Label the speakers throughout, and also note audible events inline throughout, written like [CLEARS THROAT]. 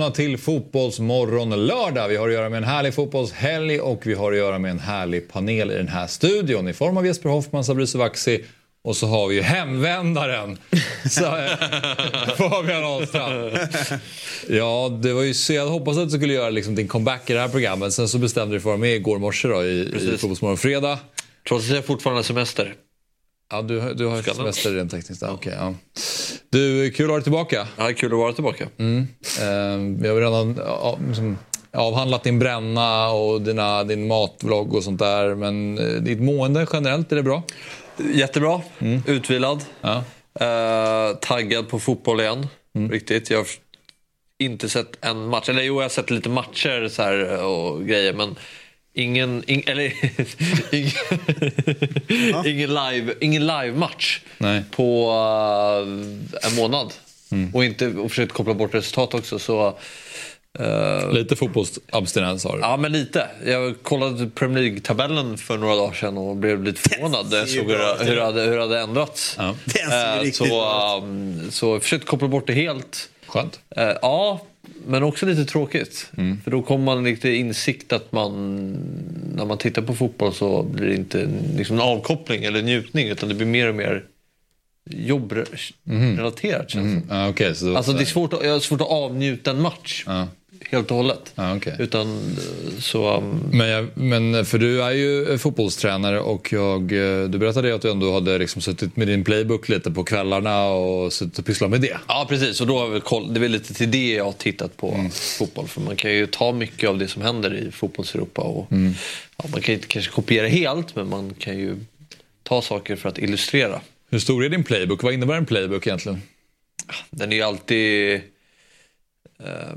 Speaker 1: Välkomna till Fotbollsmorgon lördag. Vi har att göra med en härlig fotbollshelg och vi har att göra med en härlig panel i den här studion i form av Jesper Hoffman, Sabri Vaxi och så har vi ju hemvändaren [LAUGHS] så, eh, Fabian Ahlstrand. Ja, det var ju så jag hoppades att du skulle göra liksom din comeback i det här programmet. Sen så bestämde du för att vara med igår morse då, i, i Fotbollsmorgon fredag.
Speaker 2: Trots att jag fortfarande har semester.
Speaker 1: Ja, du, du har semester rent tekniskt. Ja. Okay, ja. Du, kul att ha dig tillbaka.
Speaker 2: Ja, kul att vara tillbaka.
Speaker 1: Mm. Eh, vi har redan ja, liksom, avhandlat din bränna och dina, din matvlogg och sånt där. Men eh, ditt mående generellt, är det bra?
Speaker 2: Jättebra. Mm. Utvilad. Ja. Eh, taggad på fotboll igen. Mm. Riktigt. Jag har inte sett en match. Eller jo, jag har sett lite matcher så här, och grejer. Men Ingen, ing, eller, [LAUGHS] ingen, ingen, live, ingen live-match på uh, en månad. Mm. Och, inte, och försökt koppla bort resultat också. Så,
Speaker 1: uh, lite fotbollsabstinens har du?
Speaker 2: Ja, men lite. Jag kollade Premier League-tabellen för några dagar sedan och blev lite förvånad. Jag såg hur, hur, det hade, hur hade ändrats. Ja. Uh, så, um, så jag försökte koppla bort det helt.
Speaker 1: Skönt.
Speaker 2: ja, men också lite tråkigt. Mm. För då kommer man lite insikt att man när man tittar på fotboll så blir det inte liksom en avkoppling eller njutning utan det blir mer och mer jobbrelaterat. Mm. Mm.
Speaker 1: Ah, okay, så
Speaker 2: alltså, det är svårt, att, svårt att avnjuta en match. Ah helt och hållet.
Speaker 1: Ah, okay.
Speaker 2: Utan, så, um...
Speaker 1: men, jag, men för du är ju fotbollstränare och jag, du berättade att du ändå hade liksom suttit med din playbook lite på kvällarna och suttit och pysslat med det.
Speaker 2: Ja precis och då har vi koll, det är lite till det jag har tittat på mm. fotboll. För man kan ju ta mycket av det som händer i fotbollseuropa. Och, mm. ja, man kan inte kanske kopiera helt men man kan ju ta saker för att illustrera.
Speaker 1: Hur stor är din playbook? Vad innebär en playbook egentligen?
Speaker 2: Den är ju alltid... Eh,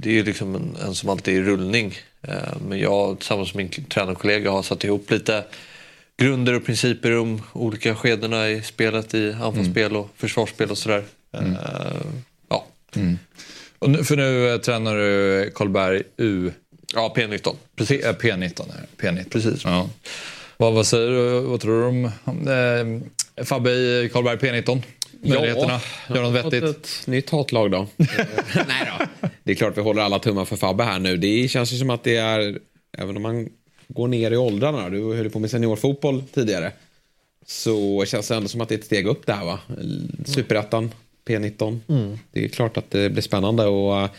Speaker 2: det är liksom en, en, som alltid är i rullning. Eh, men jag tillsammans med min tränarkollega har satt ihop lite grunder och principer om olika skedena i spelet i anfallsspel mm. och försvarsspel och sådär. Mm. Uh, ja.
Speaker 1: Mm. Och nu, för nu uh, tränar du Karlberg U?
Speaker 2: Ja, P19.
Speaker 1: Precis. P, P19, P19.
Speaker 2: Precis.
Speaker 1: Ja. Vad, vad säger du, vad tror du om eh, Fabbe i Karlberg P19? Möjligheterna? Ja, Gör något vettigt?
Speaker 3: ett nytt hatlag då. [LAUGHS] Nej då. Det är klart vi håller alla tummar för Fabbe här nu. Det känns ju som att det är, även om man går ner i åldrarna, du höll på med seniorfotboll tidigare, så känns det ändå som att det är ett steg upp där va? Superettan, P19. Mm. Det är klart att det blir spännande och uh,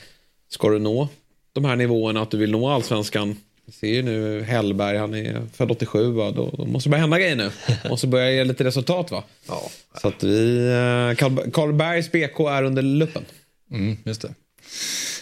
Speaker 3: ska du nå de här nivåerna, att du vill nå allsvenskan vi ser ju nu Hellberg, han är född 87, va? Då, då måste det börja hända grejer nu. [LAUGHS] måste börja ge lite resultat va. Ja. Så att vi, eh, Karlbergs BK är under luppen.
Speaker 1: Mm, just det.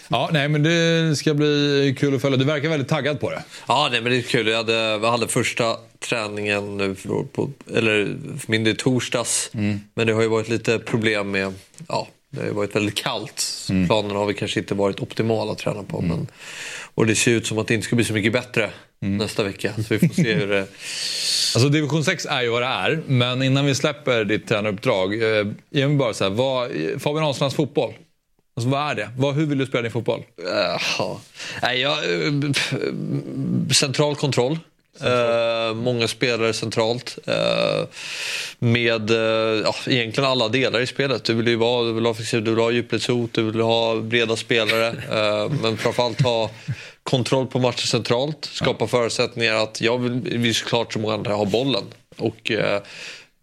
Speaker 1: Ja, nej men det ska bli kul att följa. Du verkar väldigt taggad på det.
Speaker 2: Ja, nej, men det är kul. Jag hade, jag hade första träningen nu på, eller för min del torsdags. Mm. Men det har ju varit lite problem med, ja, det har ju varit väldigt kallt. Mm. Planerna har vi kanske inte varit optimala att träna på. Mm. Men och det ser ut som att det inte ska bli så mycket bättre mm. nästa vecka. Så vi får se hur det... [LAUGHS]
Speaker 1: Alltså division 6 är ju vad det är. Men innan vi släpper ditt tränaruppdrag. Eh, ge mig bara så här, vad, Fabian Ahlstrands fotboll. Alltså, vad är det? Vad, hur vill du spela din fotboll?
Speaker 2: Uh, nej, jag, uh, central kontroll. Uh, många spelare centralt. Uh, med uh, ja, egentligen alla delar i spelet. Du vill ju vara, du vill ha, du vill ha djupledshot, du vill ha breda spelare. [LAUGHS] men framförallt ha kontroll på matchen centralt. Skapa ja. förutsättningar att jag vill, vill såklart som många andra ha bollen. Och,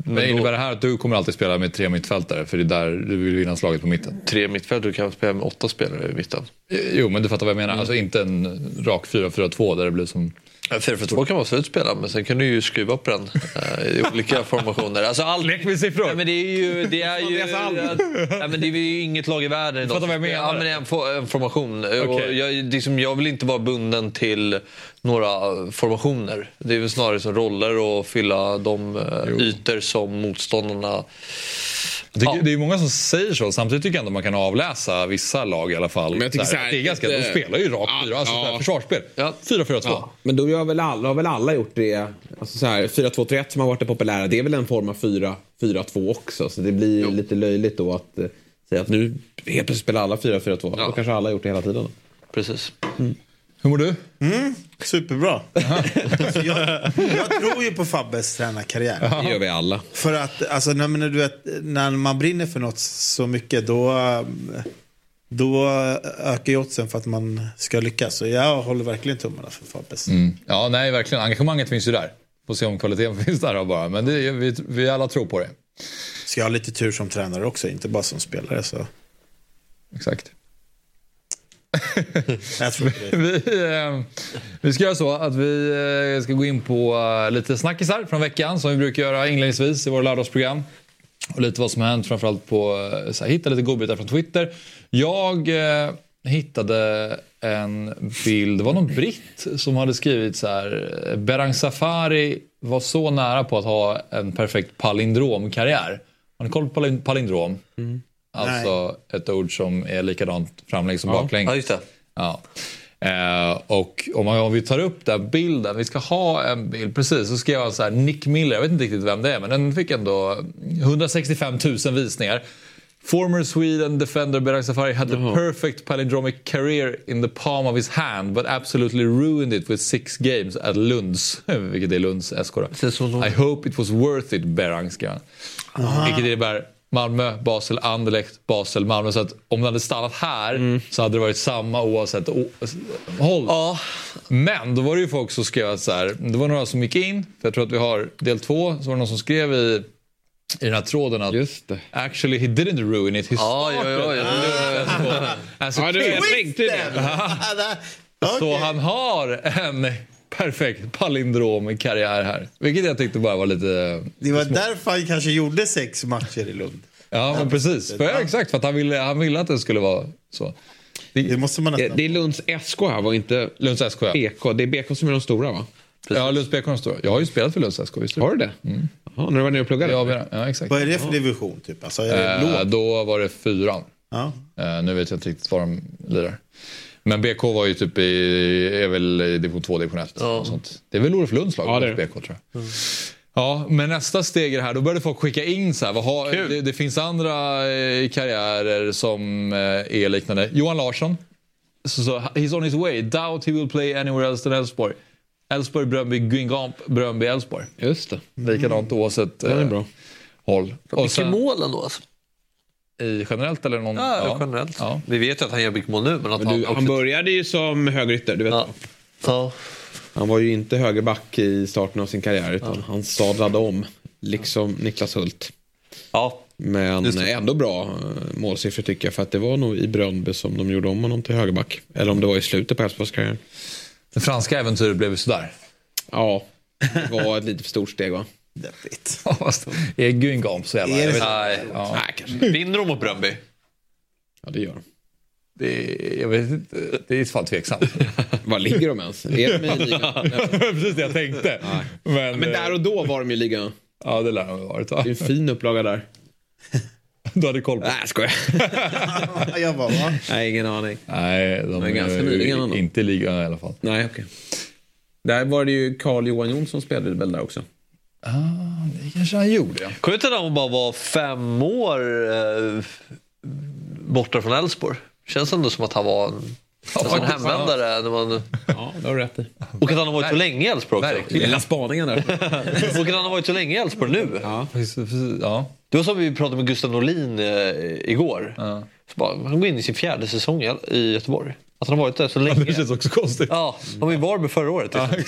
Speaker 1: men då, innebär det här att du kommer alltid spela med tre mittfältare? För det är där du vill vinna slaget på mitten.
Speaker 2: Tre mittfältare, du kan spela med åtta spelare i mitten.
Speaker 1: Jo, men du fattar vad jag menar. Mm. Alltså inte en rak 4-4-2 där det blir som...
Speaker 2: 4-4-2 kan vara slutspela men sen kan du ju skruva upp den äh, i olika [LAUGHS] formationer. Alltså all...
Speaker 1: Lek med siffror!
Speaker 2: Ja, men det är ju, det är ju, ja, men det är ju inget lag i världen
Speaker 1: idag. Fattar vad jag menar?
Speaker 2: Ja, men det är en, formation. Okay. Jag, liksom, jag vill inte vara bunden till några formationer. Det är väl snarare som roller och fylla de uh, ytor som motståndarna
Speaker 1: tycker,
Speaker 2: Ja.
Speaker 1: Det är många som säger så. Samtidigt tycker jag ändå man kan avläsa vissa lag i alla fall.
Speaker 3: Men jag tycker
Speaker 1: Så här, det är ganska,
Speaker 3: lite-
Speaker 1: de spelar ju rakt
Speaker 3: Ja,
Speaker 1: fyra. Alltså
Speaker 3: ja.
Speaker 1: försvarsspel.
Speaker 2: Ja.
Speaker 1: 4-4-2.
Speaker 2: Ja.
Speaker 3: Men då gör väl alla, har väl alla gjort det. Alltså så här, 4-2-3-1 som har varit det populära. Det är väl en form av 4-4-2 också. Så det blir
Speaker 2: Jo.
Speaker 3: lite löjligt då att eh, säga att nu helt plötsligt spelar alla 4-4-2.
Speaker 2: Ja.
Speaker 3: Då kanske alla har gjort det hela tiden.
Speaker 2: Precis.
Speaker 1: Hur mår du?
Speaker 4: Superbra. [LAUGHS] Alltså, jag, jag tror ju på Fabbes tränarkarriär.
Speaker 3: Det gör vi alla.
Speaker 4: För att alltså, när, men du vet, när man brinner för något så mycket då, då ökar ju oddsen för att man ska lyckas. Så jag håller verkligen tummarna för Fabbes.
Speaker 1: Ja, nej verkligen. Engagemanget finns ju där. Får se om kvaliteten [LAUGHS] finns där bara. Men det, vi, vi alla tror på det.
Speaker 4: Ska jag ha lite tur som tränare också, inte bara som spelare. Så.
Speaker 1: Exakt.
Speaker 4: Jag tror på det.
Speaker 1: Vi, eh, vi ska göra så att vi eh, ska gå in på eh, lite snackisar från veckan som vi brukar göra inledningsvis i våra lördagsprogram. Och lite vad som har hänt framförallt på, så här, hitta lite godbitar från Twitter. Jag eh, hittade en bild, det var någon britt som hade skrivit så här. Berang Safari var så nära på att ha en perfekt palindromkarriär. Har ni koll på palin- palindrom? Alltså ett ord som är likadant framlänges som baklänges.
Speaker 2: Ja, just det.
Speaker 1: Ja. Eh, och om, man, om vi tar upp den bilden, vi ska ha en bild, precis, så skrev jag så här, Nick Miller, jag vet inte riktigt vem det är, men den fick ändå 165 000 visningar. Former Sweden defender Berang Safari had the perfect palindromic career in the palm of his hand but absolutely ruined it with six games at Lunds, [LAUGHS] vilket är Lunds SK då. I hope it was worth it, Berang skrev han. Vilket innebär Malmö, Basel, Anderlecht, Basel, Malmö. Så att om den hade stannat här så hade det varit samma oavsett håll.
Speaker 2: Ja,
Speaker 1: Men då var det ju folk som skrev att så här, det var några som gick in, för jag tror att vi har del två, så var det någon som skrev i, i den här tråden att
Speaker 3: Just det.
Speaker 1: actually he didn't ruin it, he
Speaker 2: ja, ja, ja, ja.
Speaker 1: started as a
Speaker 3: Ja, du
Speaker 1: kid.
Speaker 3: är riktigt
Speaker 1: Så han har en perfekt palindromkarriär här. Vilket jag tyckte bara var lite...
Speaker 4: Det var därför han kanske gjorde sex matcher i Lund.
Speaker 1: Ja, men precis. För, ja, exakt, för att han ville, han ville att det skulle vara så.
Speaker 4: Det måste man
Speaker 3: Det,
Speaker 4: nästan...
Speaker 3: det är Lunds SK här, var inte
Speaker 1: Lunds SK, ja.
Speaker 3: BK. Det är BK som är de stora va?
Speaker 1: Ja, Lunds BK är de stora. Jag har ju spelat för Lunds SK, visst
Speaker 3: Har du det? Jaha, när du var nere och pluggade?
Speaker 1: Ja, ja exakt.
Speaker 4: Vad är det för division? Typ? Alltså, är det
Speaker 1: Eh,
Speaker 4: låg?
Speaker 1: då var det fyran.
Speaker 4: Ja.
Speaker 1: Eh, nu vet jag inte riktigt var de lirar. Men BK var ju typ i, är väl i division 2, division 1.
Speaker 2: Ja.
Speaker 1: och Sånt. Det är väl Olof Lunds lag,
Speaker 3: Ja, det är
Speaker 1: BK tror jag. Ja, men nästa steg är det här. Då började folk skicka in så här. Vad har, det, det finns andra eh, karriärer som eh, är liknande. Johan Larsson. Så, så, he's on his way. Doubt he will play anywhere else than Elfsborg. Elfsborg, Bröndby, Guingamp, Bröndby, Elfsborg.
Speaker 3: Just det.
Speaker 1: Likadant oavsett
Speaker 3: Den är
Speaker 1: eh,
Speaker 3: bra.
Speaker 1: håll. Och
Speaker 2: Mycket
Speaker 1: sen,
Speaker 2: mål ändå alltså.
Speaker 1: I generellt eller någon?
Speaker 2: Ja, generellt.
Speaker 1: Ja.
Speaker 2: Vi vet ju att han gör mycket mål nu. Men att
Speaker 3: Men
Speaker 2: han,
Speaker 3: du,
Speaker 2: också...
Speaker 3: han började ju som högerytter, du vet.
Speaker 2: Ja. Ja.
Speaker 3: Han var ju inte högerback i starten av sin karriär utan han sadlade om. Liksom Niklas Hult.
Speaker 2: ja.
Speaker 3: Men ändå bra eh, målsiffror tycker jag. För att det var nog i Bröndby som de gjorde om honom till högerback. Eller om det var i slutet på Elfsborgs karriär.
Speaker 1: Det franska äventyret blev ju sådär.
Speaker 3: Ja, det var ett [LAUGHS] lite för stort steg va?
Speaker 4: Deppigt. [LAUGHS]
Speaker 1: Är Guingamp så jävla...
Speaker 4: Är det?
Speaker 2: Nej.
Speaker 1: Ja.
Speaker 3: Nej, kanske.
Speaker 2: Vinner de mot Bröndby?
Speaker 3: Ja, det gör de.
Speaker 1: Det, är- jag vet inte, det är i så fall tveksamt. [LAUGHS]
Speaker 3: Var ligger de ens? Är de i [LAUGHS] ligan?
Speaker 1: Precis det jag tänkte. Men,
Speaker 3: Men där och då var de i ligan.
Speaker 1: Ja, det lär de ha varit. Va?
Speaker 3: Det är en fin upplaga där.
Speaker 1: Du hade koll på
Speaker 3: Nej, jag skojar.
Speaker 4: jag bara, va?
Speaker 3: Nej, ingen aning.
Speaker 1: Nej, de
Speaker 3: Men
Speaker 1: är
Speaker 3: ganska nyligen ändå.
Speaker 1: Inte i ligan i alla fall.
Speaker 3: Nej, okej. Där var det ju Carl Johan Jonsson spelade väl där också.
Speaker 1: Det kanske han gjorde.
Speaker 2: Kommer du inte ihåg han bara var fem år eh, borta från Elfsborg? Känns ändå som att han var en, alltså en hemvändare. När man,
Speaker 3: Ja, det har du rätt i.
Speaker 2: och att han har varit så länge i Elfsborg också.
Speaker 3: Lilla spaningen där. [LAUGHS]
Speaker 2: och att han har varit så länge i Elfsborg nu.
Speaker 3: Ja.
Speaker 1: Ja.
Speaker 2: Det var som vi pratade med Gustav Norlin eh, igår.
Speaker 1: Ja.
Speaker 2: Så bara, han går in i sin fjärde säsong i, i Göteborg. Att han har varit där så länge.
Speaker 1: Det känns också konstigt.
Speaker 2: Ja, han var i Varberg förra året. [LAUGHS]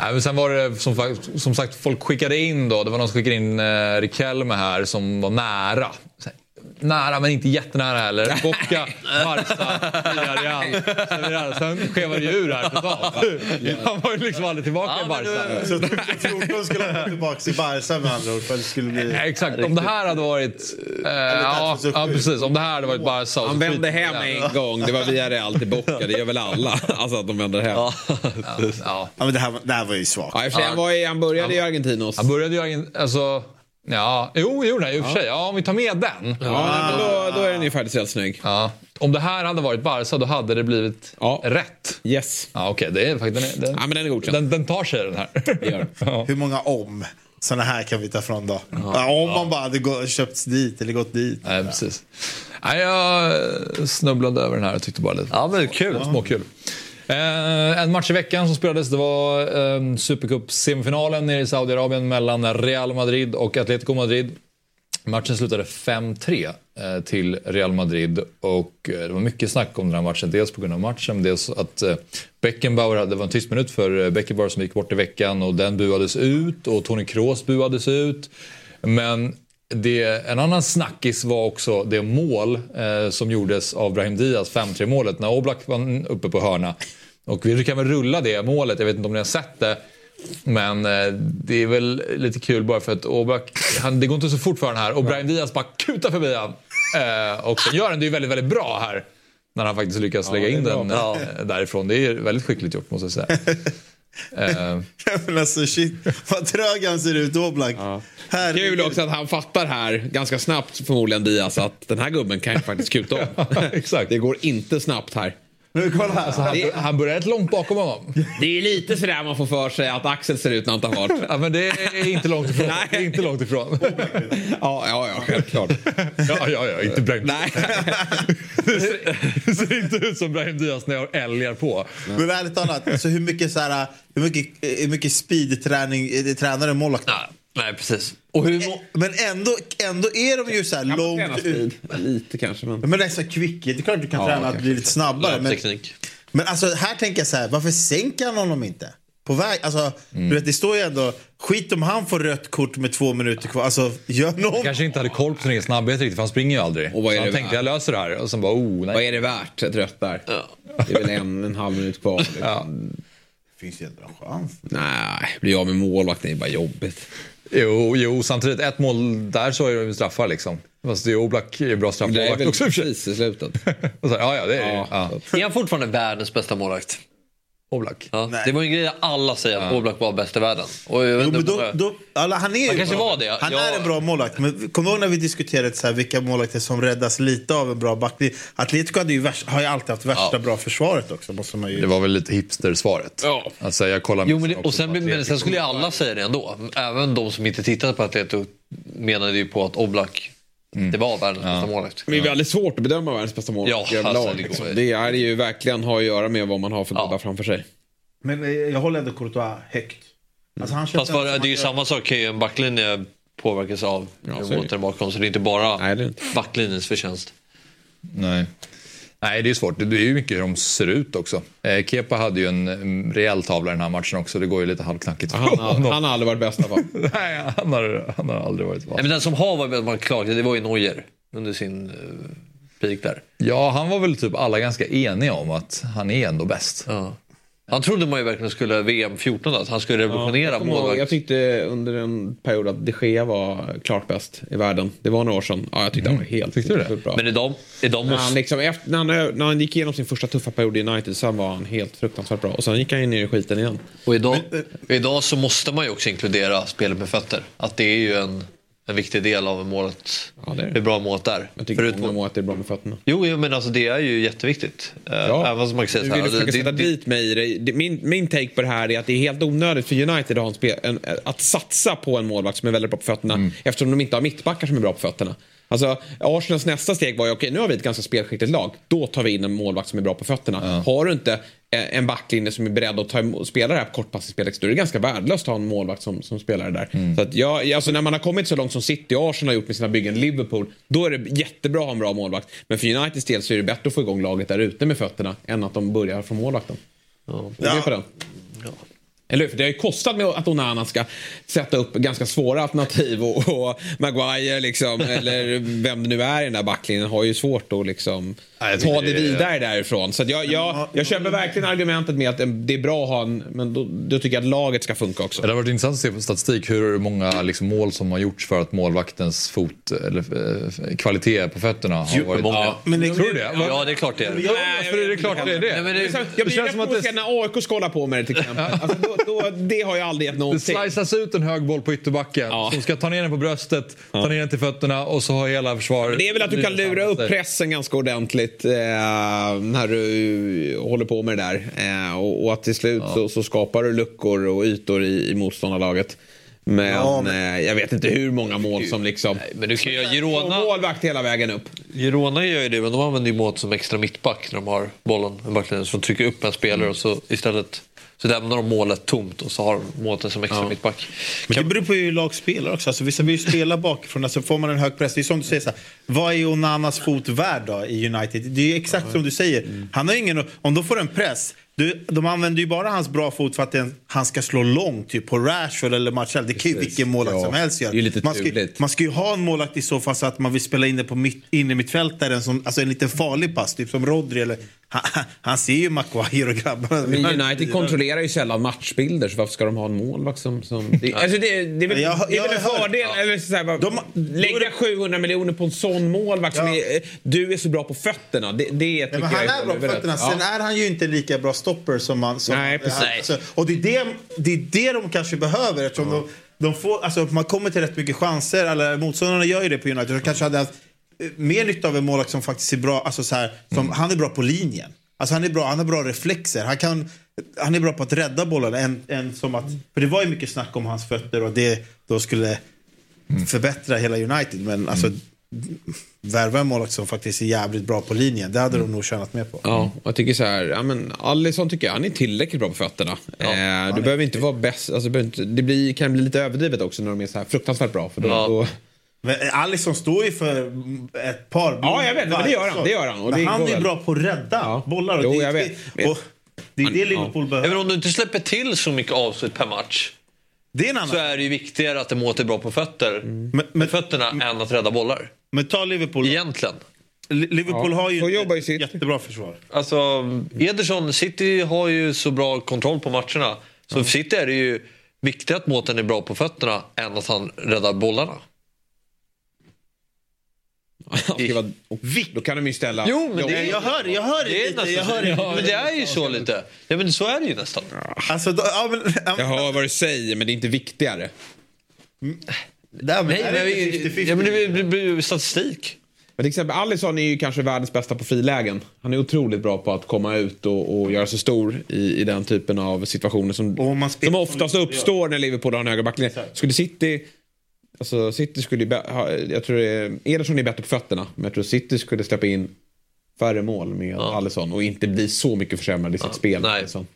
Speaker 1: Nej, men sen var det som, fakt- som sagt, folk skickade in då. Det var någon som skickade in eh, Riquelme här som var nära. Nära men inte jättenära heller. [LAUGHS] Boca, Barca, Villarreal. Villarreal. Sen skevade det ju ur här totalt. Han var ju liksom aldrig tillbaka
Speaker 2: Ja,
Speaker 1: i Barca.
Speaker 4: Så 14 skulle han tillbaka till Barca med andra ord. För att det skulle bli...
Speaker 1: Ja, Exakt, om det här hade varit... Eh, ja, ja, precis. Om det här hade varit Barca.
Speaker 3: Han vände hem en gång. Det var via Real till Boca. Det gör väl alla. [LAUGHS] Alltså att de vänder hem. Ja.
Speaker 1: Ja.
Speaker 4: Ja, men det, här, var- det här var ju svagt.
Speaker 3: i sig, han, var i, han började i Argentinos.
Speaker 1: Han började ju... Alltså, Ja, jo, jo nej, i och för sig. Ja, om vi tar med den.
Speaker 3: Ja, då, då är den ju faktiskt snygg.
Speaker 1: Ja. Om det här hade varit Barca då hade det blivit
Speaker 3: Ja.
Speaker 1: rätt.
Speaker 3: Yes.
Speaker 1: Ja, okej. Det är faktiskt... Den, den,
Speaker 3: Ja, men den är godkänd.
Speaker 1: den, den tar sig den här.
Speaker 3: gör [LAUGHS]
Speaker 1: ja.
Speaker 4: Hur många om sådana här kan vi ta från då? Ja, om man bara hade gå, köpts dit eller gått dit.
Speaker 1: Nej, precis. Nej, jag snubblade över den här och tyckte bara lite
Speaker 2: Ja, men kul.
Speaker 1: småkul. Eh, en match i veckan som spelades det var eh, Supercup-semifinalen nere i Saudiarabien mellan Real Madrid och Atletico Madrid. Matchen slutade 5-3 eh, till Real Madrid och eh, det var mycket snack om den här matchen. Dels på grund av matchen, dels att eh, Beckenbauer hade, det var en tyst minut för eh, Beckenbauer som gick bort i veckan och den buades ut och Toni Kroos buades ut. Men det, en annan snackis var också det mål eh, som gjordes av Brahim Diaz, 5-3 målet, när Oblak var uppe på hörna. Och vi kan väl rulla det målet, jag vet inte om ni har sett det. Men eh, det är väl lite kul bara för att Oblak, han, det går inte så fort för honom här och Brahim Diaz bara kutar förbi han. Eh, och sen gör han det ju väldigt, väldigt bra här. När han faktiskt lyckas lägga in den eh, därifrån. Det är väldigt skickligt gjort måste jag säga. [LAUGHS]
Speaker 4: Men alltså shit, vad trög han ser ut Oblak. Herregud.
Speaker 3: Kul också att han fattar här ganska snabbt förmodligen Diaz att den här gubben kan ju faktiskt kuta om. [LAUGHS]
Speaker 1: exakt.
Speaker 3: Det går inte snabbt här.
Speaker 4: Nu kolla här.
Speaker 1: han, han börjar rätt långt bakom honom.
Speaker 3: Det är lite sådär man får för sig att Axel ser ut när han tar fart.
Speaker 1: Ja, men det är inte långt ifrån. Det är inte långt ifrån. [LAUGHS]
Speaker 3: Ja, ja, ja självklart.
Speaker 1: Ja, ja, ja inte Brahim.
Speaker 3: Nej. [LAUGHS]
Speaker 1: Det ser, det ser inte ut som Brahim Diaz när jag älgar på.
Speaker 4: Men ärligt talat, alltså hur mycket, så här, hur mycket, hur mycket speedträning eh, tränar en målvakt?
Speaker 2: Nej, precis. Och hur... må-
Speaker 4: Men ändå, ändå är de ju så här
Speaker 3: Kan man träna
Speaker 4: långt ut.
Speaker 3: speed? Lite kanske, men...
Speaker 4: Men det är så kvickigt. Det är klart du kan
Speaker 3: Ja,
Speaker 4: träna att
Speaker 3: kanske.
Speaker 4: bli lite snabbare. Men,
Speaker 2: Teknik.
Speaker 4: men alltså här tänker jag så här, varför sänker han honom inte? På väg, alltså,
Speaker 1: Mm.
Speaker 4: du vet, det står ju ändå, skit om han får rött kort med två minuter kvar. Alltså, gör någon...
Speaker 1: kanske inte hade koll på sin egen snabbhet riktigt för han springer ju aldrig.
Speaker 3: Och vad är
Speaker 1: så han
Speaker 3: det
Speaker 1: tänkte jag löser det här och sen bara oh nej.
Speaker 3: Vad är det värt, ett rött där? Det är väl en, en halv minut kvar. Liksom.
Speaker 1: Ja.
Speaker 4: finns ju ändå en chans.
Speaker 3: Nej, bli av med målvakten är bara jobbigt.
Speaker 1: Jo, jo, samtidigt ett mål där så är det straffar liksom. Fast det är Oblak är bra
Speaker 3: Det är
Speaker 1: straffmålvakt
Speaker 3: väl
Speaker 1: också och för sig.
Speaker 3: precis i slutet. [LAUGHS]
Speaker 1: Så, Ja, ja, det är det.
Speaker 3: Ja.
Speaker 1: ja.
Speaker 2: Är han fortfarande världens bästa målvakt?
Speaker 1: Oblak.
Speaker 2: Ja. Det var ju en grej alla säger att Oblak var bäst i världen. Och jag vet
Speaker 4: Jo, men då, då, alla, han är
Speaker 2: Han kanske
Speaker 4: bra.
Speaker 2: var det.
Speaker 4: Han
Speaker 2: Jag-
Speaker 4: är en bra målvakt. Men kom ihåg när vi diskuterade så här, vilka målvakter som räddas lite av en bra backlinje. Atletico hade ju värst, har ju alltid haft värsta
Speaker 2: Ja.
Speaker 4: bra försvaret också. Måste man ju...
Speaker 1: Det var väl lite hipster-svaret.
Speaker 3: Ja.
Speaker 1: Att säga kolla
Speaker 2: Jo, men det, och sen, men sen skulle ju alla säga det ändå. Även de som inte tittade på Atletico menade ju på att Oblak det var världens bästa målvakt.
Speaker 3: Det är väldigt svårt att bedöma världens bästa målvakt
Speaker 2: Ja,
Speaker 3: överlag,
Speaker 2: alltså,
Speaker 3: liksom. Det är ju verkligen har att göra med vad man har för
Speaker 2: Ja.
Speaker 3: framför sig.
Speaker 4: Men eh, jag håller ändå Courtois högt. Alltså, han
Speaker 2: Fast var, det är ju samma sak kan ju en backlinje påverkas av
Speaker 3: Ja,
Speaker 2: ja,
Speaker 3: så är det.
Speaker 2: måten bakom. Så det är inte bara
Speaker 3: Nej, det är inte.
Speaker 2: backlinjens förtjänst.
Speaker 1: Nej. Nej, det är svårt. Det är ju mycket hur de ser ut också. Eh, Kepa hade ju en mm, rejäl tavla i den här matchen också. Det går ju lite halvknackigt.
Speaker 3: Han har, han har aldrig varit bäst allt. [LAUGHS]
Speaker 1: Nej, han har, han har aldrig varit
Speaker 2: Nej,
Speaker 1: vass.
Speaker 2: men den som har varit klart, det var ju Neuer under sin uh, peak där.
Speaker 1: Ja, han var väl typ alla ganska eniga om att han är ändå bäst.
Speaker 2: Ja. Han trodde man ju verkligen skulle VM 14 att han skulle revolutionera
Speaker 3: ihåg,
Speaker 2: målvakt.
Speaker 3: Jag tyckte under en period att de Gea var klart bäst i världen. Det var några år sedan. Ja, jag tyckte han var helt
Speaker 1: Tyckte du det?
Speaker 3: bra.
Speaker 2: Men idag, idag
Speaker 3: När han, liksom, efter, när, han, när han gick igenom sin första tuffa period i United så var han helt fruktansvärt bra. Och sen gick han in i skiten igen.
Speaker 2: Och idag, idag så måste man ju också inkludera spelet med fötter. Att det är ju en, en viktig del av målet.
Speaker 3: Ja, det är.
Speaker 2: Hur bra målet är.
Speaker 3: Jag tycker
Speaker 2: Förutom-
Speaker 3: många må att det är bra med fötterna.
Speaker 2: Jo, jo, men alltså det är ju jätteviktigt. Eh,
Speaker 3: Ja.
Speaker 2: Även som man kan säga
Speaker 3: Du
Speaker 2: så
Speaker 3: vill
Speaker 2: här.
Speaker 3: försöka
Speaker 2: det-
Speaker 3: sätta
Speaker 2: det-
Speaker 3: dit mig i det. det. Min, min take på det här är att det är helt onödigt för United att, ha en spel, en, att satsa på en målvakt som är väldigt bra på fötterna
Speaker 2: Mm.
Speaker 3: eftersom de inte har mittbackar som är bra på fötterna. Alltså, Arsenals nästa steg var ju okej, nu har vi ett ganska spelskickligt lag. Då tar vi in en målvakt som är bra på fötterna. Har du inte en backlinje som är beredd att ta emot, spela det här kortpassningsspelet, då är det ganska värdelöst att ha en målvakt som, som spelar det där.
Speaker 2: Mm.
Speaker 3: Så att jag, alltså när man har kommit så långt som City och Arsenal har gjort med sina byggen, Liverpool, då är det jättebra att ha en bra målvakt. Men för Uniteds del så är det bättre att få igång laget där ute med fötterna än att de börjar från målvakten. Ja. Är du med på den? Eller? För det har ju kostat med att Onana ska sätta upp ganska svåra alternativ och, och Maguire liksom, eller vem det nu är i den där backlinjen har ju svårt att liksom ta det
Speaker 1: det är-
Speaker 3: vidare därifrån. Så att jag, jag, jag köper verkligen argumentet med att det är bra att ha en, men då, då tycker jag att laget ska funka också.
Speaker 1: Det har varit intressant att se på statistik hur många liksom, mål som har gjorts för att målvaktens fot, eller eh, kvalitet på fötterna har varit...
Speaker 2: många.
Speaker 1: Ja,
Speaker 4: Men det,
Speaker 1: Tror du det?
Speaker 2: Ja, det är klart det är.
Speaker 1: Ja, är det klart det är det?
Speaker 2: Nej, men det,
Speaker 1: känns som att det-
Speaker 3: provocerad när AIK skålar på med det till exempel. Alltså, då, då, det har ju aldrig gett
Speaker 1: Det
Speaker 3: någonting.
Speaker 1: sliceas ut en hög boll på ytterbacken
Speaker 3: Ja.
Speaker 1: som ska ta ner den på bröstet, ta ner den till fötterna och så har hela försvaret...
Speaker 3: Det är väl att du kan lura upp pressen ganska ordentligt eh, när du håller på med det där. Eh, och, och att till slut så, så skapar du luckor och ytor i, i motståndarlaget. Men,
Speaker 4: Ja,
Speaker 3: Eh, jag vet inte hur många mål som liksom...
Speaker 2: Men du kan ju göra Girona,
Speaker 3: målvakt hela vägen upp.
Speaker 2: Girona gör ju det, men de använder ju Mårten som extra mittback när de har bollen i backlinjen. Så de trycker upp en spelare och så istället så lämnar de målet tomt och så har de Mårten som extra mittback.
Speaker 4: Men det beror på hur lag spelar också. Alltså, vissa vill ju spela bakifrån. Alltså, får man en hög press, det är som du säger, så här, vad är Onanas fot värd då i United? Det är ju exakt som du säger. Han har ingen, om de får en press, du, de använder ju bara hans bra fot för att den, han ska slå långt, typ på Rashford eller Martial. Det kan ju vilken målvakt
Speaker 3: Ja.
Speaker 4: som helst göra.
Speaker 3: Är
Speaker 4: man, ska,
Speaker 3: turligt.
Speaker 4: man ska ju ha en målvakt i så fall så att man vill spela in det på mitt, inne mittfältaren, som, alltså en liten farlig pass, typ som Rodri eller... Han, han ser ju Maguire och grabbarna.
Speaker 3: Men United kontrollerar ju sällan matchbilder så varför ska de ha en målvakt som... som det, alltså det, det är väl,
Speaker 4: Jag-
Speaker 3: det är väl en fördel. Eller så här, bara,
Speaker 4: De-
Speaker 3: lägga 700 miljoner på en sån målvakt som
Speaker 4: Ja.
Speaker 3: är, eh, du är så bra på fötterna. Det, det tycker
Speaker 4: Ja, men
Speaker 3: jag
Speaker 4: han är
Speaker 3: håller
Speaker 4: bra på fötterna.
Speaker 3: Ja.
Speaker 4: Sen är han ju inte lika bra stopper som man... Som
Speaker 3: Nej, precis.
Speaker 4: alltså, och det är det, det är det de kanske behöver eftersom de, de får, alltså, man kommer till rätt mycket chanser. Eller motståndarna gör ju det på United. De kanske hade haft eh, mer nytta av en målvakt som faktiskt är bra. Alltså, så här, som,
Speaker 3: Mm.
Speaker 4: Han är bra på linjen. Alltså, han, är bra, han har bra reflexer. Han, kan, han är bra på att rädda bollen. Än, än som att, för det var ju mycket snack om hans fötter och det då skulle
Speaker 3: Mm.
Speaker 4: förbättra hela United. Men alltså, värva en målvakt som faktiskt är jävligt bra på linjen. Det hade de nog tjänat mer på.
Speaker 3: Ja, och jag tycker så här, ja, men Alisson tycker jag, han är tillräckligt bra på fötterna. eh, du behöver inte vara bäst, alltså, du behöver inte, det blir, kan bli lite överdrivet också när de är så här fruktansvärt bra. För då,
Speaker 2: Ja.
Speaker 3: då,
Speaker 4: Men Alisson står ju för ett par
Speaker 3: Ja, jag vet, men det gör han, det gör han. Och
Speaker 4: men
Speaker 3: det
Speaker 4: han är
Speaker 3: väl.
Speaker 4: bra på att rädda
Speaker 3: Ja.
Speaker 4: bollar. Och
Speaker 3: Jo,
Speaker 4: det,
Speaker 3: jag vet.
Speaker 4: Det, och det är det Liverpool
Speaker 2: Ja,
Speaker 4: behöver.
Speaker 2: men om du inte släpper till så mycket avslut per match
Speaker 4: Det är en annan.
Speaker 2: så är det ju viktigare att det är bra på fötter,
Speaker 4: Men,
Speaker 2: med
Speaker 4: men,
Speaker 2: fötterna än att rädda bollar.
Speaker 4: Men ta Liverpool.
Speaker 2: Egentligen.
Speaker 4: Li- Liverpool
Speaker 3: Ja,
Speaker 4: har ju
Speaker 3: jobbar
Speaker 4: ett jättebra försvar.
Speaker 2: Alltså, Ederson, City har ju så bra kontroll på matcherna. Så för City är det ju viktigare att Mårten är bra på fötterna än att han räddar bollarna.
Speaker 3: då kan de ju ställa...
Speaker 2: Jo, men det är-
Speaker 4: Jag hör, jag hör
Speaker 2: Det är
Speaker 4: lite. Jag hör
Speaker 2: så. Men det är ju så lite. Ja, men så är det ju nästan.
Speaker 4: Alltså, då, ja, men, ja,
Speaker 3: Jag hör vad du säger, men det är inte viktigare.
Speaker 4: Men
Speaker 2: Nej, men,
Speaker 4: det inte 50-50?
Speaker 2: ja, men det blir- blir ju statistik.
Speaker 3: Men till exempel Alisson är ju kanske världens bästa på frilägen. Han är otroligt bra på att komma ut och, och göra sig stor i, i den typen av situationer som, som oftast uppstår när Liverpool har en högre backlinje. Skulle City... Alltså City skulle ha- Jag tror det är, Ederson är bättre på fötterna, men jag tror City skulle släppa in färre mål med Alisson och inte bli så mycket försämrad i sitt spel.
Speaker 2: nej.
Speaker 3: Alisson.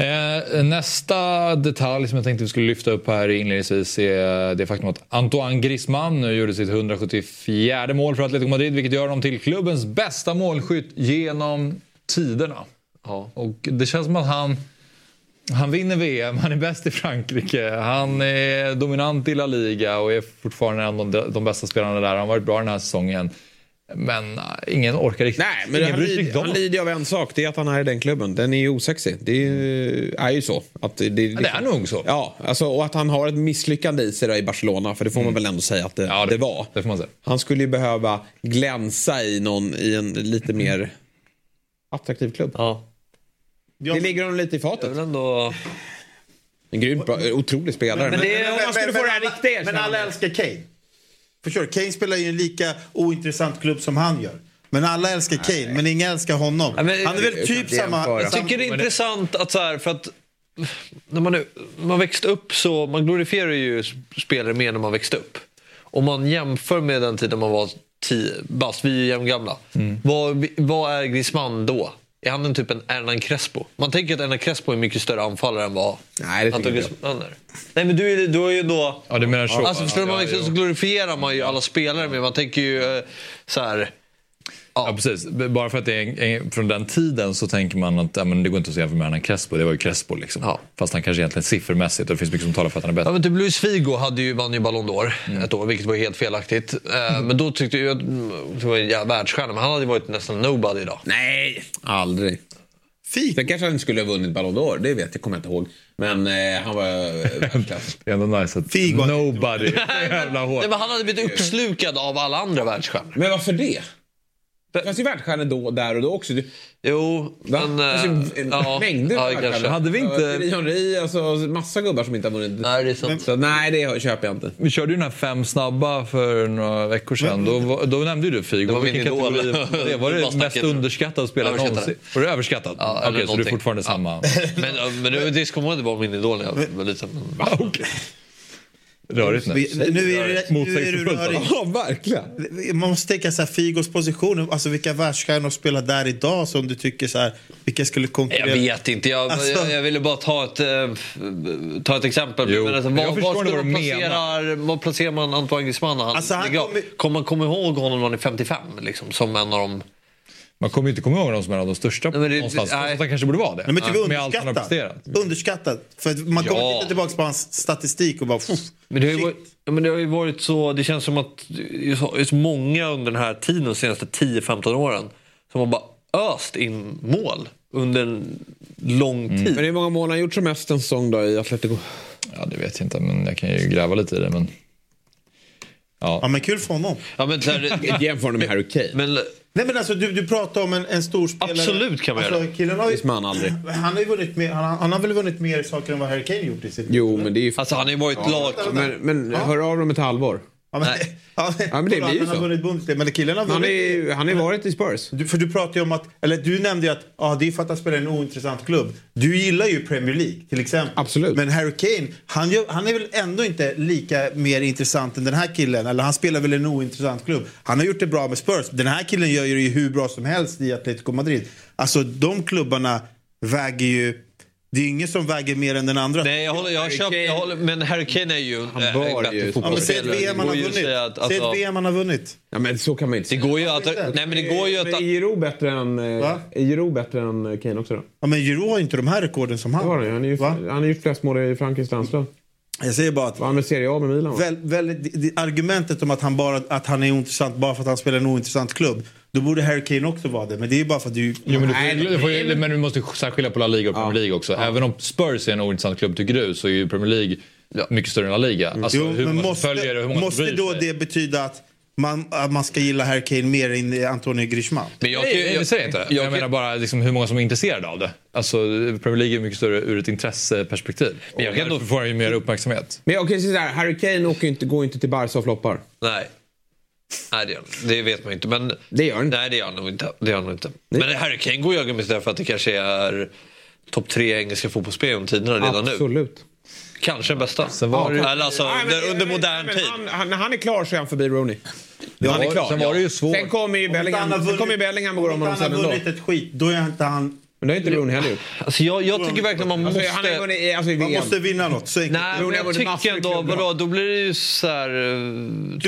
Speaker 1: Eh, nästa detalj som jag tänkte vi skulle lyfta upp här inledningsvis är det faktum att Antoine Griezmann nu gjorde sitt 174 mål för Atletico Madrid vilket gör honom till klubbens bästa målskytt genom tiderna.
Speaker 2: Ja.
Speaker 1: Och det känns som att han, han vinner VM, han är bäst i Frankrike, han är dominant i La Liga och är fortfarande en av de, de bästa spelarna där. Han har varit bra den här säsongen. Men äh, ingen orkar riktigt.
Speaker 3: Nej, men
Speaker 1: ingen
Speaker 3: han lider, han lider av en sak. Det är att han är i den klubben. Den är ju osexig. Det är ju, är ju så. Att det, det,
Speaker 1: det är nog så.
Speaker 3: Ja, alltså, och att han har ett misslyckande i sig då i Barcelona. För det får man väl ändå säga att det,
Speaker 1: Mm. Ja,
Speaker 3: det, var.
Speaker 1: Det får man säga.
Speaker 3: Han skulle ju behöva glänsa i, någon, i en lite mer attraktiv klubb.
Speaker 2: Ja.
Speaker 3: Det ligger honom lite i
Speaker 2: Det är
Speaker 3: fatet. En grymt bra, otrolig spelare.
Speaker 2: Men det
Speaker 3: Men om man skulle
Speaker 4: men,
Speaker 3: få det här
Speaker 4: alla-
Speaker 3: riktiga
Speaker 4: men alla älskar Kane. Förstår du? Kane spelar ju i en lika ointressant klubb som han gör. Men alla älskar Kane, men ingen älskar honom.
Speaker 2: Ja, men-
Speaker 4: han är väl typ samma...
Speaker 2: Jag tycker det är intressant att så här, för att när man, man växte upp så, man glorifierar ju spelare mer när man växte upp. Om man jämför med den tiden man var 10 bast, vi är ju jämngamla. Vad, vad är Griezmann då? Är han en typ en Hernan Crespo? Man tänker att Hernan Crespo är mycket större anfallare än vad
Speaker 3: Nej, det tycker
Speaker 2: Anton. Griezmann är. Nej men du är, du är ju då...
Speaker 1: Ja, du menar så.
Speaker 2: Alltså förstår du, man
Speaker 1: ja,
Speaker 2: växer upp så glorifierar man ju alla spelare men man tänker ju eh, så här...
Speaker 1: Ja, precis. Bara för att det är en, från den tiden så tänker man att ja, men det går inte att jämföra med Hernan Crespo. Det var ju Crespo liksom.
Speaker 2: Ja.
Speaker 1: Fast han kanske egentligen siffermässigt, och det finns mycket som talar för att han är bättre.
Speaker 2: Ja, men typ Luis Figo hade ju, vann ju Ballon d'Or
Speaker 1: Mm.
Speaker 2: ett år, vilket var helt felaktigt. Eh, Men då tyckte jag, det var en jävla världsstjärna, men han hade ju varit nästan nobody idag.
Speaker 3: Nej, aldrig.
Speaker 4: Fik.
Speaker 3: Sen kanske han inte skulle ha vunnit Ballon d'Or, det vet jag, kommer jag inte ihåg. Men eh, han var eh, världsklass. [LAUGHS]
Speaker 1: Det är ändå nice att
Speaker 4: Figo-
Speaker 1: nobody. Jävla hårt.
Speaker 2: Nej, men han hade blivit uppslukad av alla andra världsstjärnor.
Speaker 3: Men varför det? Det fanns ju världsstjärnor då, där och då också. Du,
Speaker 2: Jo,
Speaker 3: va?
Speaker 2: men...
Speaker 3: det fanns ju en
Speaker 2: ja,
Speaker 3: mängder
Speaker 2: ja,
Speaker 3: världsstjärnor.
Speaker 1: Hade vi inte-
Speaker 3: Thierry Henry, alltså massa gubbar som inte har vunnit.
Speaker 2: Nej, det är sant.
Speaker 3: Så nej, det köper jag inte.
Speaker 1: Vi körde ju den här fem snabba för några veckor sedan. Då, då nämnde ju du Figo.
Speaker 2: Det var min
Speaker 1: Vilken
Speaker 2: idol.
Speaker 1: kategori var [LAUGHS] det? Var
Speaker 2: Det
Speaker 1: mest underskattade spelare
Speaker 2: Överskattad.
Speaker 1: någonsin? Var det överskattad?
Speaker 2: Ja,
Speaker 1: Okej,
Speaker 2: eller
Speaker 1: så du är fortfarande
Speaker 2: Ja.
Speaker 1: samma
Speaker 2: Men, men nu, det kommer ihåg det var min idol när jag var liten. Men,
Speaker 1: rörigt nu.
Speaker 4: Vi- Nu är, det, nu är du
Speaker 1: Motsägelsefullt,
Speaker 4: rörig.
Speaker 3: Ja, verkligen.
Speaker 4: Man måste tänka så här, Figos position, alltså vilka världsstjärnor spelar där idag som du tycker så här, vilka skulle konkurrera?
Speaker 2: Jag vet inte. Jag,
Speaker 4: Alltså-
Speaker 2: jag, jag ville bara ta ett, eh, ta ett exempel.
Speaker 1: Jo,
Speaker 2: men alltså,
Speaker 1: men jag
Speaker 2: var,
Speaker 1: förstår
Speaker 2: var,
Speaker 1: vad
Speaker 2: skulle
Speaker 1: du
Speaker 2: man
Speaker 1: menar.
Speaker 2: placera, var placerar man Antoine Griezmann? Han,
Speaker 4: Alltså, han kommer-
Speaker 2: kommer man komma ihåg honom när han är 55? Liksom, som en av de...
Speaker 1: Man kommer inte komma ihåg honom som en av de största
Speaker 2: Nej, men det-
Speaker 1: någonstans.
Speaker 2: nej.
Speaker 1: Han kanske borde vara det.
Speaker 4: Nej, men typ
Speaker 1: Med allt han har
Speaker 4: underskattad.
Speaker 1: presterat.
Speaker 4: Underskattad. För att man kommer
Speaker 2: Ja.
Speaker 4: titta tillbaka på hans statistik och bara... Fuff,
Speaker 2: Men det, har ju varit, ja, men det har ju varit så... Det känns som att det är så, många under den här tiden, de senaste 10-15 åren som har bara öst in mål under en lång
Speaker 1: Mm.
Speaker 2: tid.
Speaker 3: Men hur många mål har han gjort som mest en säsong då i Atletico?
Speaker 1: Ja, det vet jag inte, men jag kan ju gräva lite i det. Men...
Speaker 4: Ja, men kul för honom.
Speaker 2: Ja, men, här, [LAUGHS]
Speaker 3: Jämför med Harry Kane.
Speaker 2: men
Speaker 4: Nej, men alltså, du, du pratar om en, en stor spelare.
Speaker 2: Absolut kan man
Speaker 4: alltså,
Speaker 2: göra.
Speaker 4: Killen har ju,
Speaker 3: Griezmann aldrig.
Speaker 4: han, har ju vunnit mer, han, har- han har väl vunnit mer saker än vad Harry Kane gjort i sitt liv?
Speaker 3: Jo, men det är ju...
Speaker 2: alltså, han har ju varit lag...
Speaker 3: Men, men hör av dem ett halvår.
Speaker 4: Ja, men,
Speaker 2: Nej. [LAUGHS]
Speaker 4: ja, men,
Speaker 3: men det blir ju
Speaker 4: han har
Speaker 3: så.
Speaker 4: vunnit Bundesliga, men killen har
Speaker 3: Han
Speaker 4: vunnit...
Speaker 3: har han har ju varit i Spurs.
Speaker 4: Du, för du pratar ju om att, eller du nämnde ju att ja, det är för att han spelar i en ointressant klubb. Du gillar ju Premier League till exempel.
Speaker 3: Absolut.
Speaker 4: Men Harry Kane, han, han är väl ändå inte lika mer intressant än den här killen. Eller han spelar väl i en ointressant klubb. Han har gjort det bra med Spurs. Den här killen gör ju det hur bra som helst i Atletico Madrid. Alltså de klubbarna väger ju... Det är ingen som väger mer än den andra.
Speaker 2: Nej, jag håller, jag
Speaker 3: Harry
Speaker 2: köpt, jag håller, men Harry Kane är ju
Speaker 3: Han
Speaker 2: eh, en bättre
Speaker 3: ju-
Speaker 4: ja, säg ett
Speaker 2: fotbollsspelare.
Speaker 4: VM han har
Speaker 2: Det
Speaker 4: vunnit.
Speaker 2: säga att,
Speaker 4: Säg ett VM han har vunnit.
Speaker 3: Ja, men så kan man inte
Speaker 2: Det
Speaker 3: säga.
Speaker 2: går ju att... Nej, men det går ju att...
Speaker 3: Men är Giroud bättre än, eh, är bättre än Kane också då?
Speaker 4: Ja, men Giroud har inte de här rekorden som han
Speaker 3: Det har han. Han är ju-
Speaker 4: Va?
Speaker 3: han har gjort flest mål i Frankrikes landslag.
Speaker 4: Jag säger bara att
Speaker 3: Var han med Serie A med Milan?
Speaker 4: Väl, väl, det, det, argumentet om att han, bara, att han är ointressant bara för att han spelar en ointressant klubb. Då borde Harry Kane också vara det. Men det är bara för att du...
Speaker 1: Jo, men, du får, du får, ju- men du måste ju särskilja på La Liga och Premier League också. Även om Spurs är en ointressant klubb tycker du så är ju Premier League mycket större än La Liga. Alltså,
Speaker 4: jo,
Speaker 1: hur
Speaker 4: måste,
Speaker 1: som följer det, hur många
Speaker 4: måste då
Speaker 1: sig.
Speaker 4: det betyda att man, att man ska gilla Harry Kane mer än Antonio Griezmann?
Speaker 2: Men jag,
Speaker 1: Nej,
Speaker 2: jag,
Speaker 1: det säger jag inte.
Speaker 2: jag
Speaker 1: Men jag
Speaker 2: kan-
Speaker 1: menar bara liksom hur många som är intresserade av det. Alltså, Premier League är mycket större ur ett intresseperspektiv.
Speaker 2: Men jag
Speaker 1: Och
Speaker 2: kan
Speaker 1: därför
Speaker 2: då-
Speaker 1: får han ju mer uppmärksamhet.
Speaker 3: Men okej, så här, Harry Kane åker inte, går inte till Barca och floppar.
Speaker 2: Nej. Nej, det, det vet man inte. Men,
Speaker 3: Det gör han inte.
Speaker 2: Nej, det gör han nog inte. Det gör han inte. Men Harry Kane går ju argumenterar för att det kanske är topp tre engelska fotbollsspelare genom tiderna redan nu.
Speaker 3: Absolut.
Speaker 2: Kanske den bästa.
Speaker 1: Sen var det ju-
Speaker 2: Eller alltså,
Speaker 3: Nej, men-
Speaker 2: under modern
Speaker 3: men
Speaker 2: tid.
Speaker 3: Han, han, när han är klar så är han förbi Rooney.
Speaker 1: Ja,
Speaker 3: han är klar.
Speaker 1: sen var det ju svårt.
Speaker 3: Sen kommer ju Bellingham, sen kommer ju Bellingham och går om
Speaker 4: Om
Speaker 3: honom
Speaker 4: inte
Speaker 3: sen
Speaker 4: han har
Speaker 3: ändå.
Speaker 4: vunnit ett skit, då är inte han...
Speaker 3: Men det har inte Rooney heller gjort.
Speaker 2: Alltså, jag, jag tycker verkligen man
Speaker 3: Alltså,
Speaker 2: måste...
Speaker 3: han har ju vunnit alltså,
Speaker 4: Man måste vinna något. Så.
Speaker 2: Nej, men jag tycker ändå, vadå, då blir det ju så här... eh,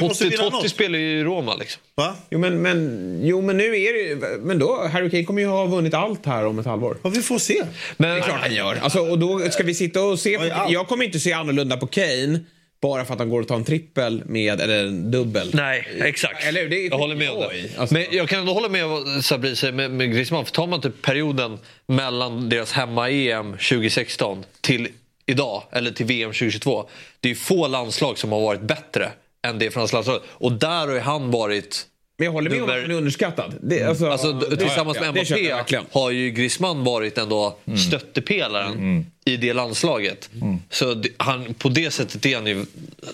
Speaker 4: måste
Speaker 2: Totti,
Speaker 4: vinna
Speaker 2: Totti spelar ju i Roma liksom.
Speaker 4: Va?
Speaker 3: Jo men, men, jo, men nu är det. Men då, Harry Kane kommer ju ha vunnit allt här om ett halvår.
Speaker 4: Ja, vi får se.
Speaker 2: Men,
Speaker 3: Det är klart han gör. Alltså, och då ska vi sitta och se... På, jag kommer inte se annorlunda på Kane bara för att han går och tar en trippel med, eller en dubbel.
Speaker 2: Nej, exakt.
Speaker 3: Eller? Det är
Speaker 2: jag håller med om det.
Speaker 3: alltså.
Speaker 2: Men jag kan ändå hålla med vad Sabri säger med, med Griezmann. För tar man typ perioden mellan deras hemma-EM 2016 till idag, eller till VM 2022. Det är ju få landslag som har varit bättre än det franska landslaget. Och där har han varit...
Speaker 3: Men jag håller med om
Speaker 2: Nummer-
Speaker 3: att han är underskattad. Det, alltså,
Speaker 2: Alltså,
Speaker 3: det-
Speaker 2: tillsammans
Speaker 3: ja,
Speaker 2: med Mbappé har ju Griezmann varit ändå stöttepelaren i det landslaget. Så det, han, på det sättet är han ju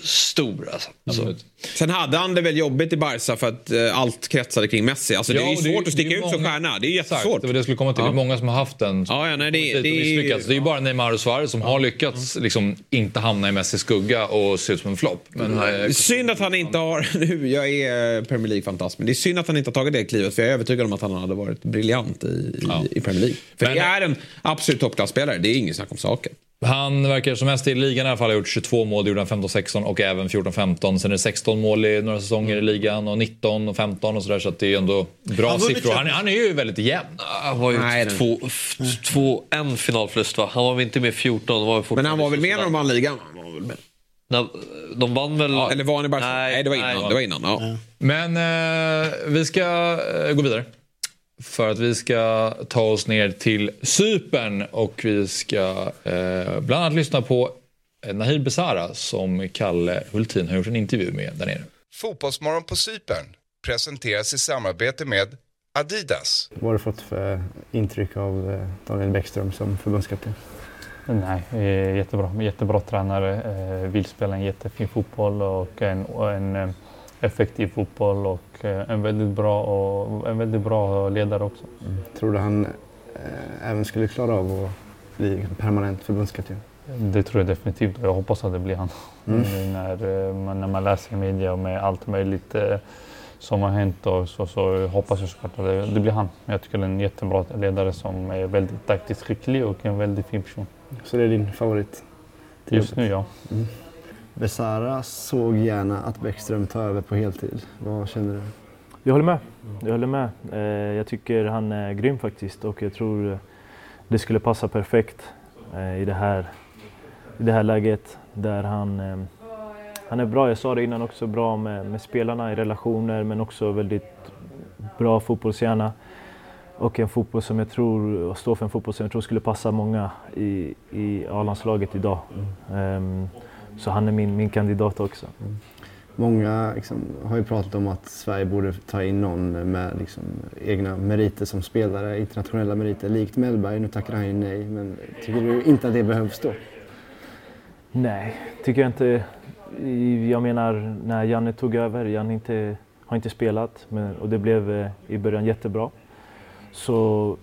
Speaker 2: stor. Alltså.
Speaker 1: Absolut.
Speaker 3: Sen hade han det väl jobbigt i Barca för att eh, allt kretsade kring Messi. Alltså, det är ju svårt att sticka
Speaker 1: det är
Speaker 3: ut som
Speaker 1: många-
Speaker 3: stjärna. Det är
Speaker 1: Exakt,
Speaker 3: jättesvårt.
Speaker 1: det var det jag skulle komma till. Det är många som har haft den
Speaker 3: Ja, ja, nej, det- det är-
Speaker 1: misslyckats. Det är ju bara Neymar och Suarez som har lyckats liksom, inte hamna i Messis skugga och se ut som en flopp. Men, eh,
Speaker 3: Synd att han inte har... [LAUGHS] Nu, jag är Premier League-fantast, men det är synd att han inte har tagit det klivet. För jag är övertygad om att han hade varit briljant i, i,
Speaker 1: Ja.
Speaker 3: i Premier League. För
Speaker 1: Men-
Speaker 3: det är en absolut toppklasspelare. Det är inget snack om saken.
Speaker 1: Han verkar som mest i ligan i alla fall ha gjort 22 mål. Det gjorde han 15-16 och även 14-15. Sen är det 16 mål i några säsonger i ligan och 19 och 15 och sådär. Så att det är ändå bra
Speaker 4: Han har
Speaker 1: siffror. Han, är- han är ju väldigt jämn.
Speaker 2: Han var ju
Speaker 3: Nej,
Speaker 2: två, f- två, en finalförlust va? Han var väl inte med 14? Var
Speaker 3: Men han var väl med när de vann ligan? Han var väl med.
Speaker 2: När, de vann väl...
Speaker 3: Eller var han i Barca? Nej, det var innan. Det var innan ja.
Speaker 1: Men eh, vi ska eh, gå vidare. För att vi ska ta oss ner till Cypern och vi ska eh, bland annat lyssna på eh, Nahir Besara som Kalle Hultin har gjort en intervju med där nere.
Speaker 5: Fotbollsmorgon på Cypern presenteras i samarbete med
Speaker 6: Adidas.
Speaker 7: Vad har du fått för intryck av eh, Daniel Bäckström som förbundskapten?
Speaker 8: Nej, eh, jättebra. Jättebra tränare. Vill spela en jättefin fotboll och en, en effektiv fotboll och en väldigt bra, och en väldigt bra ledare också.
Speaker 7: Mm. Tror du han eh, även skulle klara av att bli permanent förbundskapten?
Speaker 8: Det tror jag definitivt jag hoppas att det blir han. Mm. när, man, när man läser i media med allt möjligt som har hänt och så, så hoppas jag såklart att det, det blir han. Jag tycker det är en jättebra ledare som är väldigt taktiskt skicklig och en väldigt fin person.
Speaker 7: Så det är din favorit?
Speaker 8: Just nu ja. Mm.
Speaker 7: Besara såg gärna att Bäckström tar över på heltid. Vad känner du?
Speaker 9: Jag håller med. Jag håller med. Eh, jag tycker han är grym faktiskt och jag tror det skulle passa perfekt eh, i det här, i det här läget där han eh, han är bra, jag sa det innan också, bra med, med spelarna i relationer men också väldigt bra fotbollshjärna. Och en fotboll som jag tror, och står för en fotboll som jag tror skulle passa många i, i A-landslaget idag. Mm. Um, så han är min, min kandidat också. Mm.
Speaker 7: Många liksom, har ju pratat om att Sverige borde ta in någon med liksom, egna meriter som spelare, internationella meriter, likt Mellberg. Nu tackar han nej, men tycker du inte att det behövs då?
Speaker 9: Nej, tycker jag inte. Jag menar, när Janne tog över, Janne inte, har inte spelat men, och det blev eh, i början jättebra. Så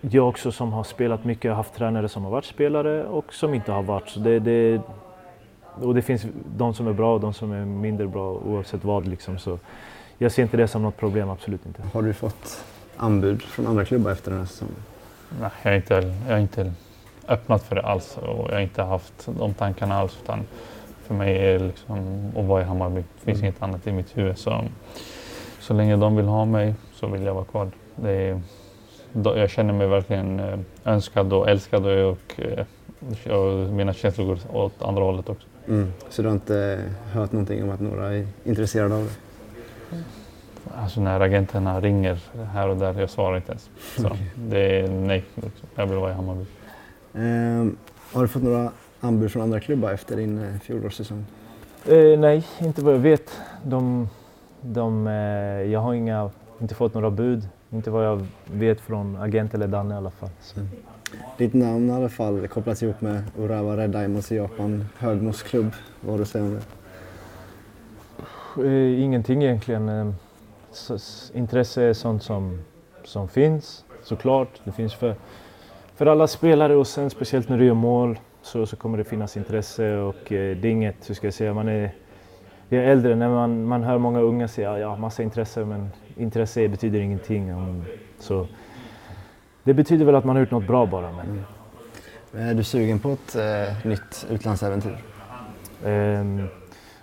Speaker 9: jag också som har spelat mycket har haft tränare som har varit spelare och som inte har varit. Så det, det, och det finns de som är bra och de som är mindre bra oavsett vad. Liksom. Så jag ser inte det som något problem, absolut inte.
Speaker 7: Har du fått anbud från andra klubbar efter den här säsongen?
Speaker 8: Nej, jag har inte, jag har inte öppnat för det alls och jag har inte haft de tankarna alls. Utan för mig är liksom att vara i Hammarby. Det finns mm. inget annat i mitt huvud. Så, så länge de vill ha mig så vill jag vara kvar. Det är, jag känner mig verkligen eh, önskad och älskad och, eh, och mina känslor går åt andra hållet också.
Speaker 7: Mm. Så du har inte hört någonting om att några är intresserade av det?
Speaker 8: Alltså när agenterna ringer här och där, jag svarar inte ens. Så okay. det är nej, liksom. jag vill vara i Hammarby.
Speaker 7: Um, har du fått några anbud från andra klubbar efter din eh, fjolårssäsong?
Speaker 9: Eh, nej, inte vad jag vet. De, de, eh, jag har inga, inte fått några bud. Inte vad jag vet från agent eller Danne i alla fall. Mm.
Speaker 7: Ditt namn i alla fall kopplats ihop med Urawa Red Diamonds i Japan, Högmos klubb. Vad har du att säga om
Speaker 9: det? Eh, ingenting egentligen. Eh, intresse är sånt som, som finns såklart. Det finns för, för alla spelare och sen speciellt när du gör mål så, så kommer det finnas intresse och eh, det är inget, hur ska jag säga, man är, jag är äldre när man, man hör många unga säga ja, massa intresse men intresse betyder ingenting. Så det betyder väl att man har gjort något bra bara. Men...
Speaker 7: Mm. Är du sugen på ett eh, nytt utlandsäventyr?
Speaker 9: Um,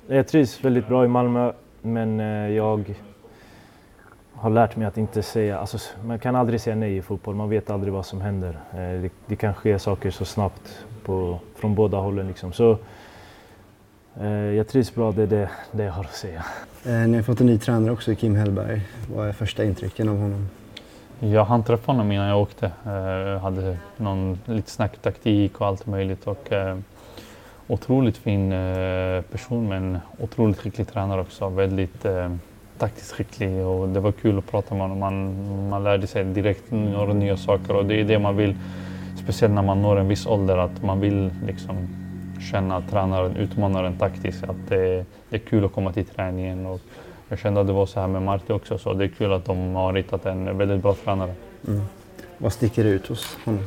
Speaker 9: jag trivs väldigt bra i Malmö men eh, jag har lärt mig att inte säga, alltså, man kan aldrig säga nej i fotboll, man vet aldrig vad som händer. Eh, det, det, kan ske saker så snabbt på, från båda hållen. Liksom. Så, eh, jag trivs bra, det är det, det jag har att säga.
Speaker 7: Eh, ni har fått en ny tränare också, Kim Hellberg. Vad är första intrycken av honom?
Speaker 8: Jag hann träffa honom innan jag åkte. Jag hade någon lite snack taktik och allt möjligt. Och, eh, otroligt fin eh, person men otroligt skicklig tränare också. Väldigt taktiskt skicklig och det var kul att prata med honom. Man, man lärde sig direkt några nya saker och det är det man vill, speciellt när man når en viss ålder, att man vill liksom känna tränaren utmanaren taktiskt. Att det, det är kul att komma till träningen och jag kände att det var så här med Marti också, så det är kul att de har hittat en väldigt bra tränare. Mm.
Speaker 7: Vad sticker ut hos honom?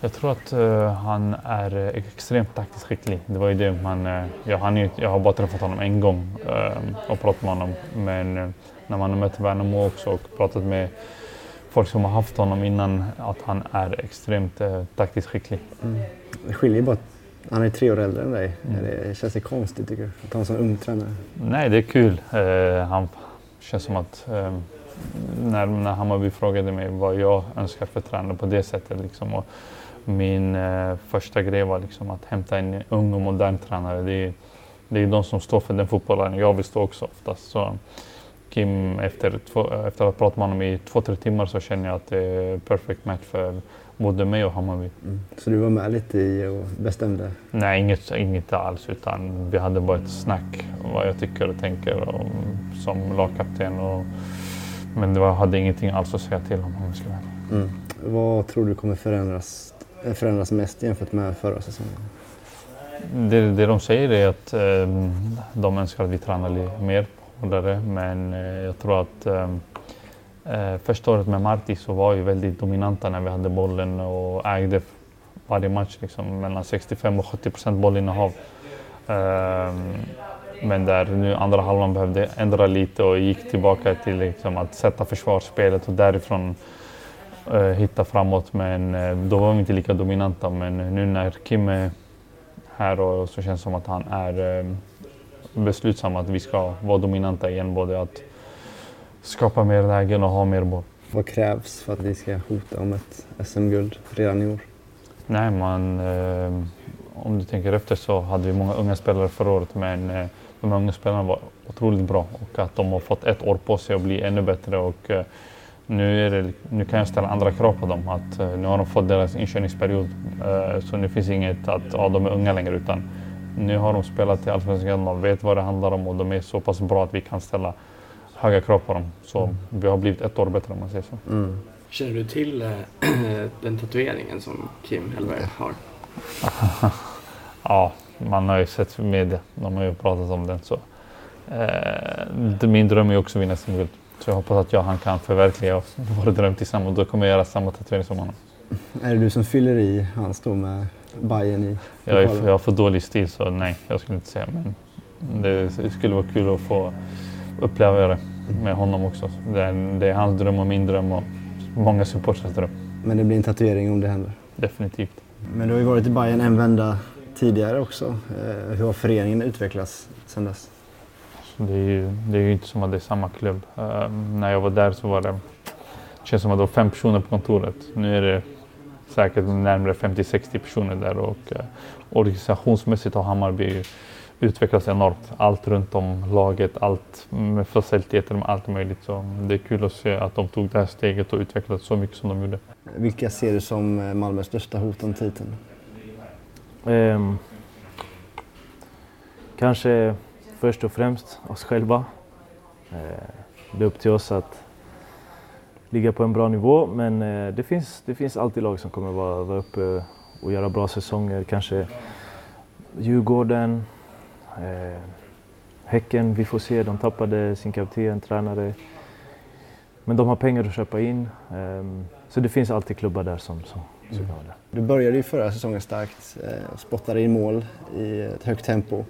Speaker 8: Jag tror att uh, han är uh, extremt taktiskt skicklig. Det var ju det man... Uh, jag, han, jag har bara träffat honom en gång och pratat med honom. Men när man har mött Värnamo också och pratat med folk som har haft honom innan, att han är extremt taktiskt skicklig. Mm.
Speaker 7: Det skiljer bara han är tre år äldre än dig. Mm. Det känns det konstigt tycker du? Att ha en sån ung tränare?
Speaker 8: Nej, det är kul. han känns som att när, när Hammarby frågade mig vad jag önskar för tränare på det sättet. Liksom, och min eh, första grej var liksom att hämta en ung och modern tränare. Det är, det är de som står för den fotbollen jag vill stå också oftast. Så Kim, efter, två, efter att ha pratat med honom i två, tre timmar så känner jag att det är perfect match för både mig och Hammarby. Mm.
Speaker 7: Så du var med lite i och bestämde?
Speaker 8: Nej, inget, inget alls. Utan vi hade bara ett snack om vad jag tycker och tänker och, som lagkapten. Och men det var, hade ingenting alls att säga till om om ska.
Speaker 7: Mm. Vad tror du kommer förändras, förändras mest jämfört med förra säsongen?
Speaker 8: Det, det de säger är att eh, de önskar att vi tränar lite mer hårdare men eh, jag tror att eh, eh, första året med Marti så var vi väldigt dominanta när vi hade bollen och ägde varje match liksom, mellan 65 och 70 procent bollinnehav. Eh, men där nu andra halvan behövde ändra lite och gick tillbaka till liksom, att sätta försvarsspelet och därifrån eh, hitta framåt. Men eh, då var vi inte lika dominanta. Men nu när Kim är här och så känns det som att han är eh, beslutsam att vi ska vara dominanta igen. Både att skapa mer lägen och ha mer boll.
Speaker 7: Vad krävs för att vi ska hota om ett SM-guld redan i år?
Speaker 8: Nej, man, eh, om du tänker efter så hade vi många unga spelare förra året men eh, de här unga spelarna var otroligt bra och att de har fått ett år på sig att bli ännu bättre och eh, nu, det, nu kan jag ställa andra krav på dem. Att, eh, nu har de fått deras inkörningsperiod eh, så nu finns inget att ja, de är unga längre utan nu har de spelat i Allsvenskan, de vet vad det handlar om och de är så pass bra att vi kan ställa höga krav på dem. Så vi har blivit ett år bättre om man säger så.
Speaker 7: Mm.
Speaker 6: Känner du till eh, [CLEARS THROAT] den tatueringen som Kim Hellberg har? [LAUGHS]
Speaker 8: Ja, man har ju sett media. De har ju pratat om den. Så. Eh, min dröm är också att vinna SM-guld. Så jag hoppas att jag och han kan förverkliga [LAUGHS] vår dröm tillsammans. Då kommer jag göra samma tatuering som honom.
Speaker 7: Är det du som fyller i hans då med Bayern i
Speaker 8: Jag, är, jag har för dålig stil så nej, jag skulle inte säga. Men det skulle vara kul att få uppleva det med honom också. Det är, det är hans dröm och min dröm och många supporters dröm.
Speaker 7: Men det blir en tatuering om det händer.
Speaker 8: Definitivt.
Speaker 7: Men du har ju varit i Bayern en vända tidigare också. Eh, hur har föreningen utvecklats sedan dess?
Speaker 8: Det är, ju, det är ju inte som att det är samma klubb. Eh, när jag var där så var det, det känns som att det var fem personer på kontoret. Nu är det säkert närmare 50-60 personer där och eh, organisationsmässigt har Hammarby utvecklats enormt. Allt runt om laget, allt med faciliteter, med allt möjligt. Så det är kul att se att de tog det här steget och utvecklats så mycket som de gjorde.
Speaker 7: Vilka ser du som eh, Malmös största hot om titeln?
Speaker 9: Ehm, kanske först och främst oss själva. Eh, det är upp till oss att ligga på en bra nivå men eh, det, finns, det finns alltid lag som kommer vara, vara uppe och göra bra säsonger. Kanske Djurgården, eh, Häcken, vi får se. De tappade sin kapten, tränare. Men de har pengar att köpa in. ehm, så det finns alltid klubbar där som, som, som vara där.
Speaker 7: Du började ju förra säsongen starkt, eh, spottade in mål i ett högt tempo.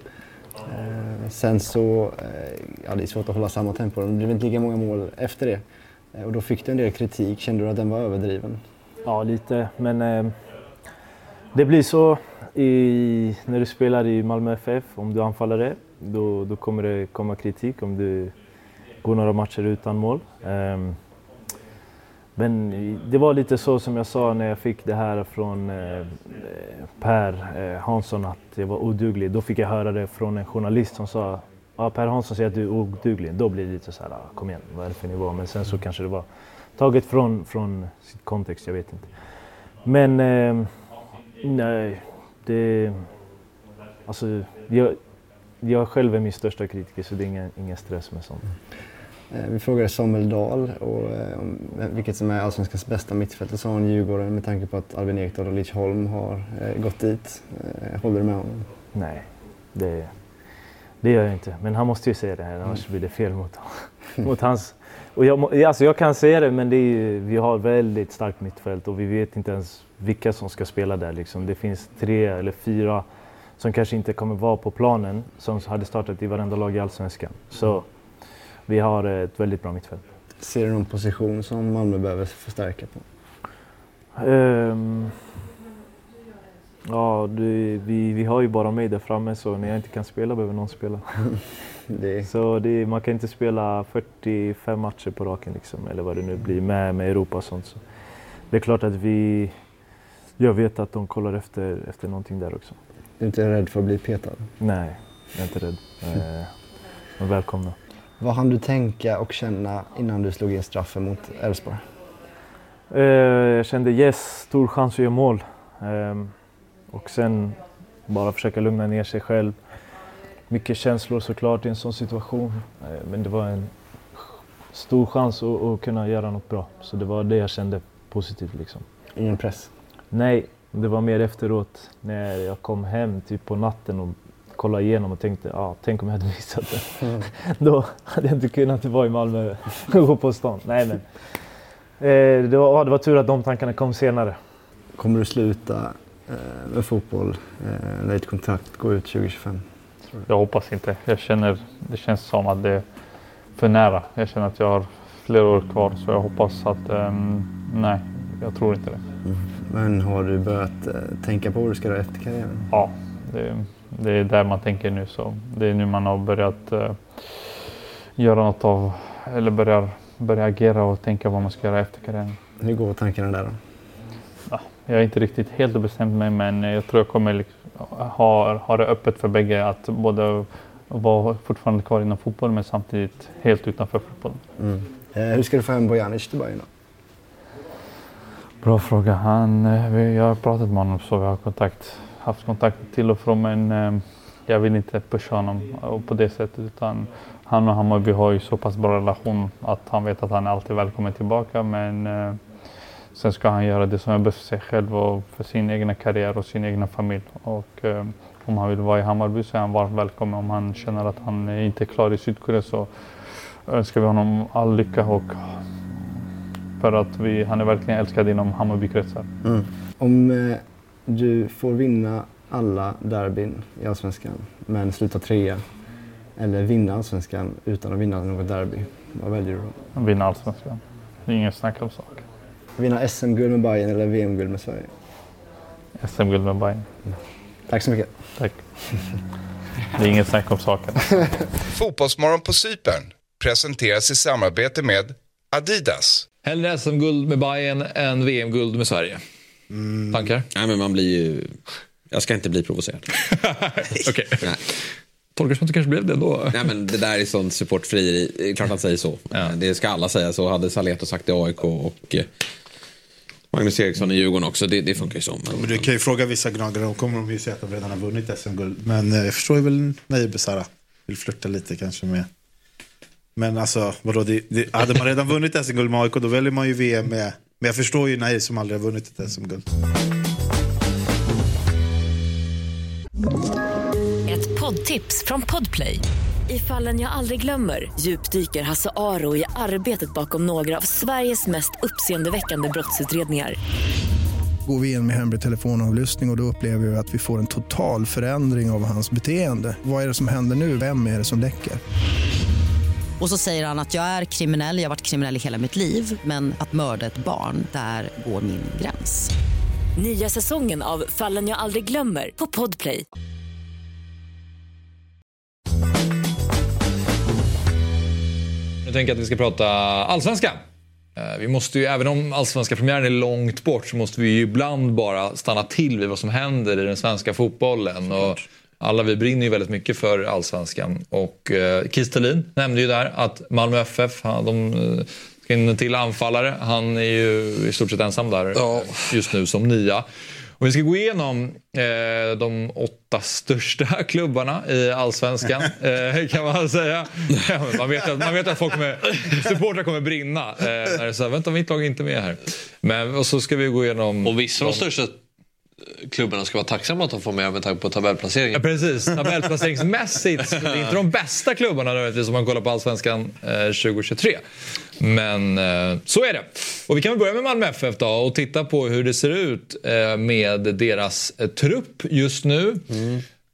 Speaker 7: Eh, sen så, eh, ja det är svårt att hålla samma tempo, det blev inte lika många mål efter det. Eh, och då fick du en del kritik, kände du att den var överdriven?
Speaker 9: Ja, lite. Men eh, det blir så i, när du spelar i Malmö FF. Om du är anfallare, då, då kommer det komma kritik om du går några matcher utan mål. Um, men det var lite så som jag sa när jag fick det här från eh, eh, Per eh, Hansson att jag var oduglig. Då fick jag höra det från en journalist som sa ah, Per Hansson säger att du är oduglig. Då blir det lite så här, ah, kom igen, vad är det för nivå? Men sen så kanske det var taget från, från sitt kontext, jag vet inte. Men eh, nej, det... Alltså, jag, jag själv är min största kritiker så det är ingen, ingen stress med sånt.
Speaker 7: Eh, vi frågade Samuel Dahl och, eh, om vilket som är Allsvenskans bästa mittfält. Då sa han Djurgården med tanke på att Albin Ekdal och Lidsholm har eh, gått dit. Eh, håller du med honom?
Speaker 9: Nej, det, det gör jag inte. Men han måste ju säga det här, annars blir det fel mot, [LAUGHS] mot hans... Och jag, alltså jag kan säga det, men det är ju, vi har väldigt starkt mittfält och vi vet inte ens vilka som ska spela där. Liksom. Det finns tre eller fyra som kanske inte kommer vara på planen som hade startat i varenda lag i Allsvenskan. Så vi har ett väldigt bra mittfält.
Speaker 7: Ser du någon position som Malmö behöver förstärka på?
Speaker 9: Ehm, ja, det, vi, vi har ju bara mig där framme så när jag inte kan spela behöver någon spela. [LAUGHS]
Speaker 7: Det,
Speaker 9: Så det, man kan inte spela 45 matcher på raken liksom, eller vad det nu blir med, med Europa och sånt. Så det är klart att vi... Jag vet att de kollar efter, efter någonting där också.
Speaker 7: du är inte rädd för att bli petad?
Speaker 9: Nej, jag är inte rädd. Men välkomna.
Speaker 7: Vad hann du tänka och känna innan du slog in straffen mot Elfsborg?
Speaker 9: Eh, jag kände yes, stor chans att göra mål. Ehm, och sen bara försöka lugna ner sig själv. Mycket känslor såklart i en sån situation. Eh, men det var en stor chans att, att kunna göra något bra. Så det var det jag kände positivt liksom.
Speaker 7: Ingen press?
Speaker 9: Nej, det var mer efteråt när jag kom hem typ på natten och kollade igenom och tänkte, ah, tänk om jag hade [LAUGHS] missat det.
Speaker 7: Mm. [LAUGHS]
Speaker 9: Då hade jag inte kunnat vara i Malmö [LAUGHS] och gå på stan. Nej, men. Eh, det, var, ja, det var tur att de tankarna kom senare.
Speaker 7: Kommer du sluta eh, med fotboll eh, när ditt kontrakt går ut 2025?
Speaker 8: Jag hoppas inte. Jag känner, det känns som att det är för nära. Jag känner att jag har flera år kvar så jag hoppas att ehm, nej, jag tror inte det.
Speaker 7: Men har du börjat eh, tänka på vad du ska göra efter karriären?
Speaker 8: Ja, det, det är där man tänker nu. Så det är nu man har börjat eh, göra något av, eller börjar, börjar agera och tänka vad man ska göra efter karriären.
Speaker 7: Hur går tankarna där då?
Speaker 8: Ja, jag är inte riktigt helt bestämt mig men jag tror jag kommer liksom ha, ha det öppet för bägge att både vara fortfarande kvar inom fotboll men samtidigt helt utanför fotbollen.
Speaker 7: Mm. Eh, hur ska du få hem Bojanic till Bayern då?
Speaker 8: Bra fråga. Han, eh, jag har pratat med honom så vi har kontakt, haft kontakt till och från men eh, jag vill inte pusha honom eh, på det sättet utan han och Hammarby har ju så pass bra relation att han vet att han är alltid välkommen tillbaka men sen ska han göra det som är bäst för sig själv och för sin egna karriär och sin egna familj. Och om han vill vara i Hammarby så är han varmt välkommen. Om han känner att han inte är klar i Sydkorea så önskar vi honom all lycka och för att vi, han är verkligen älskad inom Hammarbykretsar.
Speaker 7: Mm. Om eh, du får vinna alla derbyn i Allsvenskan men sluta trea eller vinna Allsvenskan utan att vinna något derby, vad väljer du då?
Speaker 8: Vinna allsvenskan. Det är ingen snack om sak.
Speaker 7: Vinna SM-guld med Bayern eller VM-guld med Sverige?
Speaker 8: SM-guld med Bayern.
Speaker 7: Tack så mycket.
Speaker 8: Tack. Det är ingen snack om saken. [LAUGHS]
Speaker 5: Fotbollsmorgon på Cypern presenteras i samarbete med Adidas.
Speaker 1: Hellre SM-guld med Bayern än VM-guld med Sverige. Tankar?
Speaker 3: Nej, men man blir ju... Jag ska inte bli provocerad. [LAUGHS]
Speaker 1: Okej.
Speaker 3: Nej.
Speaker 1: Tolkar som att det kanske blev det då.
Speaker 3: Nej, men det där är sånt supportfrieri. Det är klart han säger så. Det ska alla säga så. Hade Saletto sagt det i AIK och eh, Magnus Eriksson i Djurgården också. Det, det funkar ju så. Men,
Speaker 4: Men du kan ju fråga vissa gnagare, då kommer de ju säga att de redan har vunnit SM-guld. Men eh, jag förstår ju väl Nair Besara. Vill flirta lite kanske med... Men alltså, vadå, det, det, hade man redan vunnit SM-guld med AIK då väljer man ju VM med... Men jag förstår ju Nair som aldrig har vunnit ett SM-guld.
Speaker 10: Ett poddtips från Podplay. I fallen jag aldrig glömmer djupdyker Hasse Aro i arbetet bakom några av Sveriges mest uppseendeväckande brottsutredningar.
Speaker 11: Går vi in med hemlig telefonavlyssning och, och då upplever vi att vi får en total förändring av hans beteende. Vad är det som händer nu? Vem är det som läcker?
Speaker 12: Och så säger han att jag är kriminell, jag har varit kriminell i hela mitt liv men att mörda ett barn, där går min gräns.
Speaker 10: Nya säsongen av Fallen jag aldrig glömmer på Podplay.
Speaker 1: Jag tänker att vi ska prata allsvenska. Eh, Vi måste ju, även om allsvenska premiären är långt bort så måste vi ju ibland bara stanna till vid vad som händer i den svenska fotbollen. Och alla vi brinner ju väldigt mycket för allsvenskan. Och eh, Kies Thelin nämnde ju där att Malmö FF, han, de eh, ska in en till anfallare. Han är ju i stort sett ensam där eh, just nu som nia. Och vi ska gå igenom eh, de åtta största [LAUGHS] klubbarna i allsvenskan [LAUGHS] eh, kan man säga. Ja, man, vet att, man vet att folk kommer, supportrar kommer brinna. Eh, när det är så här, vänta mitt lag är inte med här. Men, och så ska vi gå igenom...
Speaker 2: Och vissa av de största klubbarna ska vara tacksamma att de får med med tanke på tabellplaceringen.
Speaker 1: Ja, precis, tabellplaceringsmässigt. så Det är inte de bästa klubbarna nödvändigtvis om man kollar på Allsvenskan eh, 2023. Men eh, så är det. Och vi kan väl börja med Malmö FF då och titta på hur det ser ut eh, med deras eh, trupp just nu.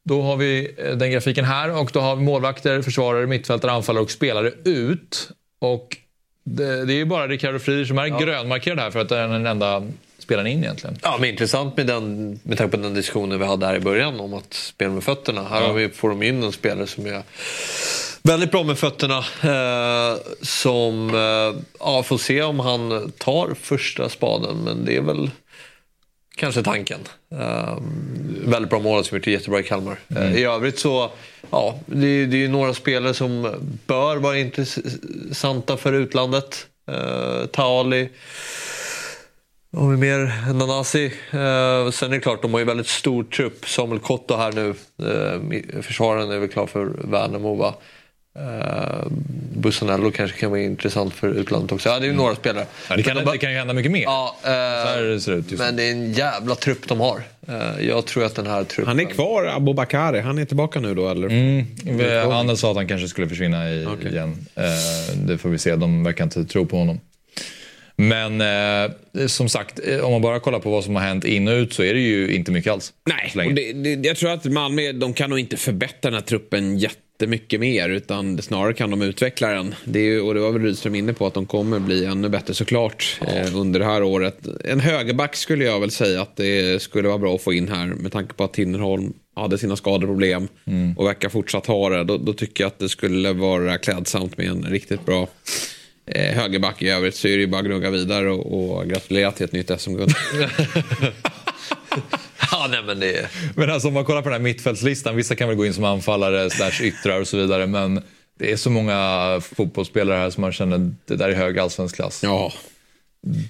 Speaker 1: Då har vi eh, den grafiken här och då har vi målvakter, försvarare, mittfältare, anfallare och spelare ut. Och det, det är ju bara Ricardo Friedrich som är grönmarkerad här för att det är den enda spelaren in egentligen.
Speaker 2: Ja, men intressant med, den, med tanke på den diskussionen vi hade här i början om att spela med fötterna. Här
Speaker 1: Ja.
Speaker 2: har vi, får de in en spelare som är väldigt bra med fötterna. Eh, som eh, ja, får se om han tar första spaden, men det är väl kanske tanken. Eh, väldigt bra mål som gjort det jättebra i Kalmar. Eh, I övrigt så, ja, det, det är några spelare som bör vara intressanta för utlandet. Eh, Taali. Har vi mer? Nanasi. Eh, sen är det klart, de har ju väldigt stor trupp. Samuel Kotto här nu. Eh, försvararen är väl klar för Värnamo va? Uh, Bussanello kanske kan vara intressant för utlandet också. Ja, det är ju några spelare.
Speaker 1: Ja, det, kan,
Speaker 2: de
Speaker 1: det kan ju hända mycket mer.
Speaker 2: Ja, eh,
Speaker 1: Så här ser det ut
Speaker 2: men det är en jävla trupp de har. Eh, jag tror att den här truppen...
Speaker 3: Han är kvar, Abubakari. Han är tillbaka nu då eller?
Speaker 1: Mm, Anders sa att han kanske skulle försvinna i, igen. Eh, det får vi se. De verkar inte tro på honom. Men eh, som sagt, eh, om man bara kollar på vad som har hänt in och ut så är det ju inte mycket alls.
Speaker 3: Nej, det, det, jag tror att Malmö de kan nog inte förbättra den här truppen jättemycket mer utan snarare kan de utveckla den. Det är, ju- och det var väl Rydström inne på att de kommer bli ännu bättre såklart eh, under det här året. En högerback skulle jag väl säga att det skulle vara bra att få in här med tanke på att Tinnerholm hade sina skadeproblem och verkar fortsatt ha det. Då, då tycker jag att det skulle vara klädsamt med en riktigt bra eh, högerback i övrigt så är det ju bara att gnugga vidare och, och gratulera till ett nytt SM-guld. [LAUGHS]
Speaker 2: Ja, nej, men det.
Speaker 1: Men alltså om man kollar på den här mittfältslistan, vissa kan väl gå in som anfallare, slash yttrar och så vidare. Men det är så många fotbollsspelare här som man känner, det där är hög allsvensk klass.
Speaker 3: Ja.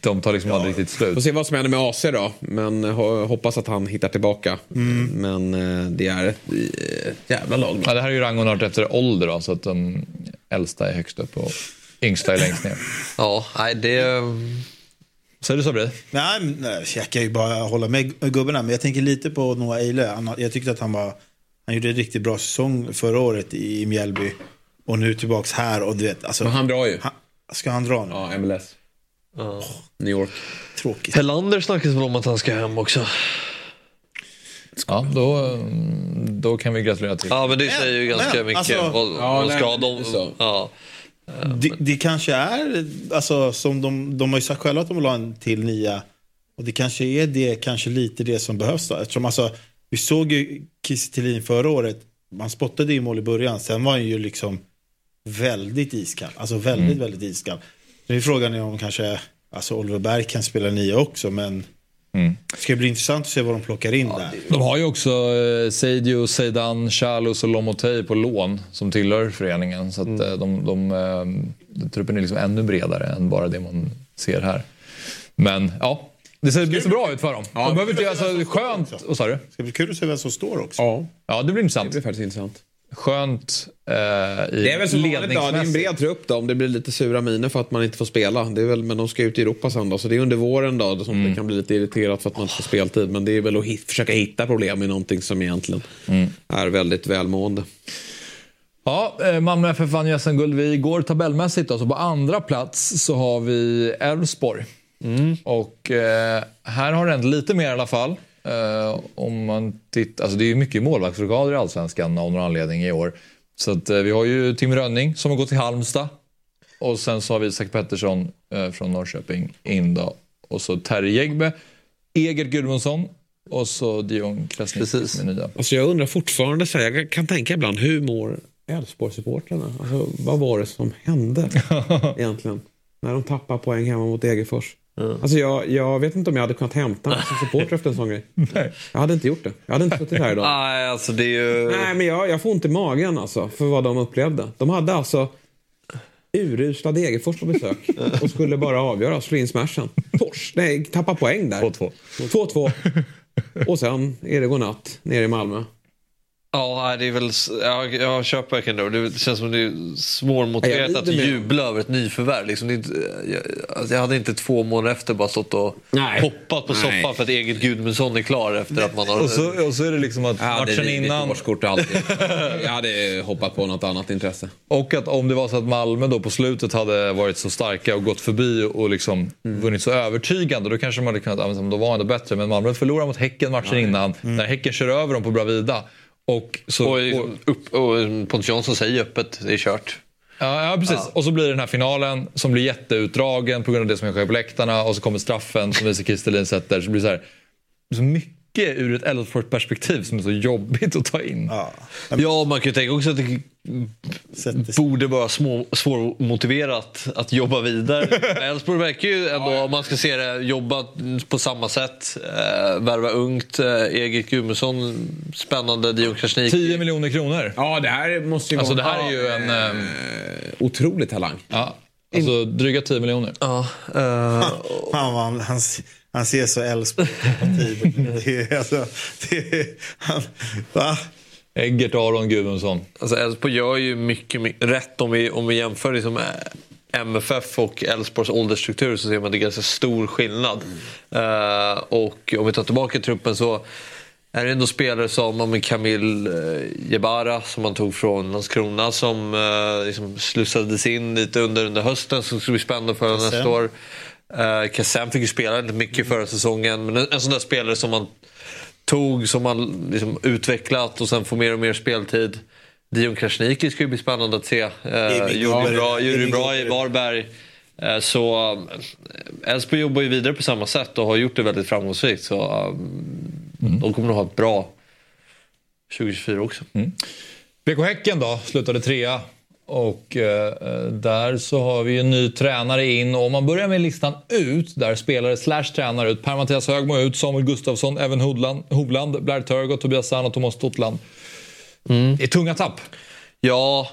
Speaker 1: De tar liksom aldrig riktigt slut.
Speaker 3: Får se vad som händer med AC då. Men ho- hoppas att han hittar tillbaka. Men eh, det är ett eh, jävla lag.
Speaker 1: Ja, det här är ju rangordnat efter ålder då, så att de äldsta är högst upp och yngsta är längst ner.
Speaker 2: Ja, nej det...
Speaker 1: Säger du Sabri?
Speaker 4: Nej, nej, jag kan ju bara hålla med gubbarna. Men jag tänker lite på Noah Eile. Jag tyckte att han var... Han gjorde en riktigt bra säsong förra året i, Mjällby. Och nu tillbaks här och du vet. Alltså,
Speaker 3: Men han drar ju.
Speaker 4: Han, ska han dra nu?
Speaker 3: Ja, MLS.
Speaker 2: Ja.
Speaker 3: New York.
Speaker 4: Tråkigt.
Speaker 2: Helander snackas väl om att han ska hem också.
Speaker 1: Ja, då, då kan vi gratulera till.
Speaker 2: Ja, men det säger ju ganska
Speaker 4: men,
Speaker 2: mycket.
Speaker 4: alltså-
Speaker 2: vad,
Speaker 3: Ja,
Speaker 2: vad
Speaker 3: nej,
Speaker 2: ska
Speaker 3: men
Speaker 2: de...
Speaker 3: så.
Speaker 2: Ja.
Speaker 4: Det, det kanske är, alltså som de, de har ju sagt själva att de vill ha en till nia. Och det kanske är det, kanske lite det som behövs då. Eftersom alltså, vi såg ju Kiese förra året. Man spottade ju mål i början. Sen var han ju liksom väldigt iskall. Alltså väldigt,
Speaker 1: Mm.
Speaker 4: väldigt iskall. Nu är frågan om kanske, alltså Oliver Berg kan spela nia också. Men
Speaker 1: Mm.
Speaker 4: det ska bli intressant att se vad de plockar in där.
Speaker 1: De har ju också eh, Seidio, Zeidan, Charlos och Lomotey på lån som tillhör föreningen. Så att
Speaker 2: Mm.
Speaker 1: eh, de, de, eh, truppen är liksom ännu bredare än bara det man ser här. Men ja, det ser, det ser bra ut för dem. de behöver inte, alltså, skönt... Vad sa du?
Speaker 4: Det ska bli kul att se vem som står också.
Speaker 3: Ja,
Speaker 1: Ja, det blir intressant.
Speaker 3: det blir faktiskt intressant.
Speaker 1: Skönt eh, i
Speaker 3: Det är väl som vanligt då, det är en bred trupp då, om det blir lite sura miner för att man inte får spela. Det är väl, men de ska ut i Europa sen då, så det är under våren då som det kan bli lite irriterat för att man inte får speltid. Men det är väl att hit, försöka hitta problem i någonting som egentligen är väldigt välmående.
Speaker 1: Ja, eh, Malmö FF vann ju SM-guld vid igår tabellmässigt. Då. Så på andra plats så har vi Elfsborg. Och eh, här har det hänt lite mer i alla fall. Eh, om man tittar, alltså det är mycket målvaktsrockader i Allsvenskan av någon anledning i år. Så att, eh, vi har ju Tim Rönning som har gått till Halmstad. Och sen så har vi Isak Pettersson eh, från Norrköping in då. Och så Terry Jägbe, Eger Gudmundsson och så Dion Krasniqi
Speaker 2: Precis.
Speaker 1: som är nya.
Speaker 3: Alltså jag undrar fortfarande, så här, jag kan tänka ibland, hur mår Elfsborgssupportrarna? Alltså, vad var det som hände [LAUGHS] egentligen? När de tappar poäng hemma mot Degerfors. Alltså jag, jag vet inte om jag hade kunnat hämta mig som supporter efter en sån grej. [LAUGHS] Jag hade inte gjort det. Jag hade inte suttit här idag.
Speaker 2: Nej, alltså det är ju...
Speaker 3: Nej, men jag, jag får ont i magen alltså, för vad de upplevde. De hade alltså urusla Degerfors på besök och skulle bara avgöra, slå in smashen. Tors, nej, tappa poäng där.
Speaker 1: 2-2.
Speaker 3: 2-2. Och sen är det godnatt nere i Malmö.
Speaker 2: Ja, nej, det är väl... Jag, jag köper verkligen det. Det känns som det är
Speaker 3: Ja,
Speaker 2: svårmotiverat att jubla över ett nyförvärv. Liksom, det jag, alltså, jag hade inte två månader efter bara stått och
Speaker 3: Nej.
Speaker 2: hoppat på
Speaker 3: Nej.
Speaker 2: soffan för att eget Gudmundsson är klar efter att man har...
Speaker 1: Och så, och så är det liksom att
Speaker 3: hade
Speaker 1: matchen
Speaker 3: rivit
Speaker 1: innan...
Speaker 3: årskort alltid. [LAUGHS] Jag hade hoppat på något annat intresse.
Speaker 1: Och att om det var så att Malmö då på slutet hade varit så starka och gått förbi och liksom vunnit så övertygande då kanske man hade kunnat använda då var ändå bättre. Men Malmö förlorar mot Häcken matchen innan när Häcken kör över dem på Bravida. Och, så,
Speaker 2: och,
Speaker 1: och,
Speaker 2: upp, och Pontus Jansson säger öppet, det är kört.
Speaker 1: ja, ja, precis. och så blir det den här finalen som blir jätteutdragen på grund av det som sker på läktarna och så kommer straffen som Isak Kristelin sätter. Så det blir så, här, så mycket ur ett Elfsborg-perspektiv som är så jobbigt att ta in.
Speaker 4: Ja.
Speaker 2: Ja, man kan ju tänka också att det
Speaker 4: Sätter sig.
Speaker 2: borde vara små, svårmotiverat att jobba vidare. Elfsborg verkar ju ändå, om man ska se det, jobba på samma sätt. Eh, värva ungt, eh, Eget Gudmundsson, spännande, Dion Krasniqi.
Speaker 1: 10 miljoner kronor.
Speaker 3: Ja, det här måste ju
Speaker 1: Alltså det
Speaker 3: vara
Speaker 1: här är ju en...
Speaker 3: eh, otrolig talang.
Speaker 1: Ja, alltså dryga 10 miljoner.
Speaker 2: Ja, eh, [LAUGHS]
Speaker 4: Fan vad han, han, han ser så Elfsborg-kompatibel [LAUGHS] alltså, va?
Speaker 1: Eggert, Aron, Gudmundsson.
Speaker 2: Alltså Elfsborg gör ju mycket, mycket rätt om vi, om vi jämför liksom MFF och Elfsborgs åldersstruktur så ser man att det är ganska stor skillnad. Uh, och om vi tar tillbaka truppen så är det ändå spelare som Kamil uh, Jebara som man tog från Landskrona som uh, liksom slussades in lite under, under hösten som skulle bli spännande för nästa år. Uh, Kassem fick ju spela väldigt mycket förra säsongen men en, en sån där spelare som man tog, som man liksom utvecklat och sen får mer och mer speltid. Dion Krasniqi ska ju bli spännande att se. Eh, gjorde bra, gjorde bra i Varberg. Eh, så eh, Elfsborg jobbar ju vidare på samma sätt och har gjort det väldigt framgångsrikt. Så mm. de kommer nog ha ett bra 2024 också.
Speaker 1: Mm. BK Häcken då, slutade trea. Och eh, där så har vi en ny tränare in. Och om man börjar med listan ut, där spelare slash tränare ut. Per-Mattias Högmo ut, Samuel Gustafsson, Evan Hovland, Hovland Blair Turgott, Tobias Sahn och Thomas Totland. Mm. Det är tunga tapp.
Speaker 2: Ja,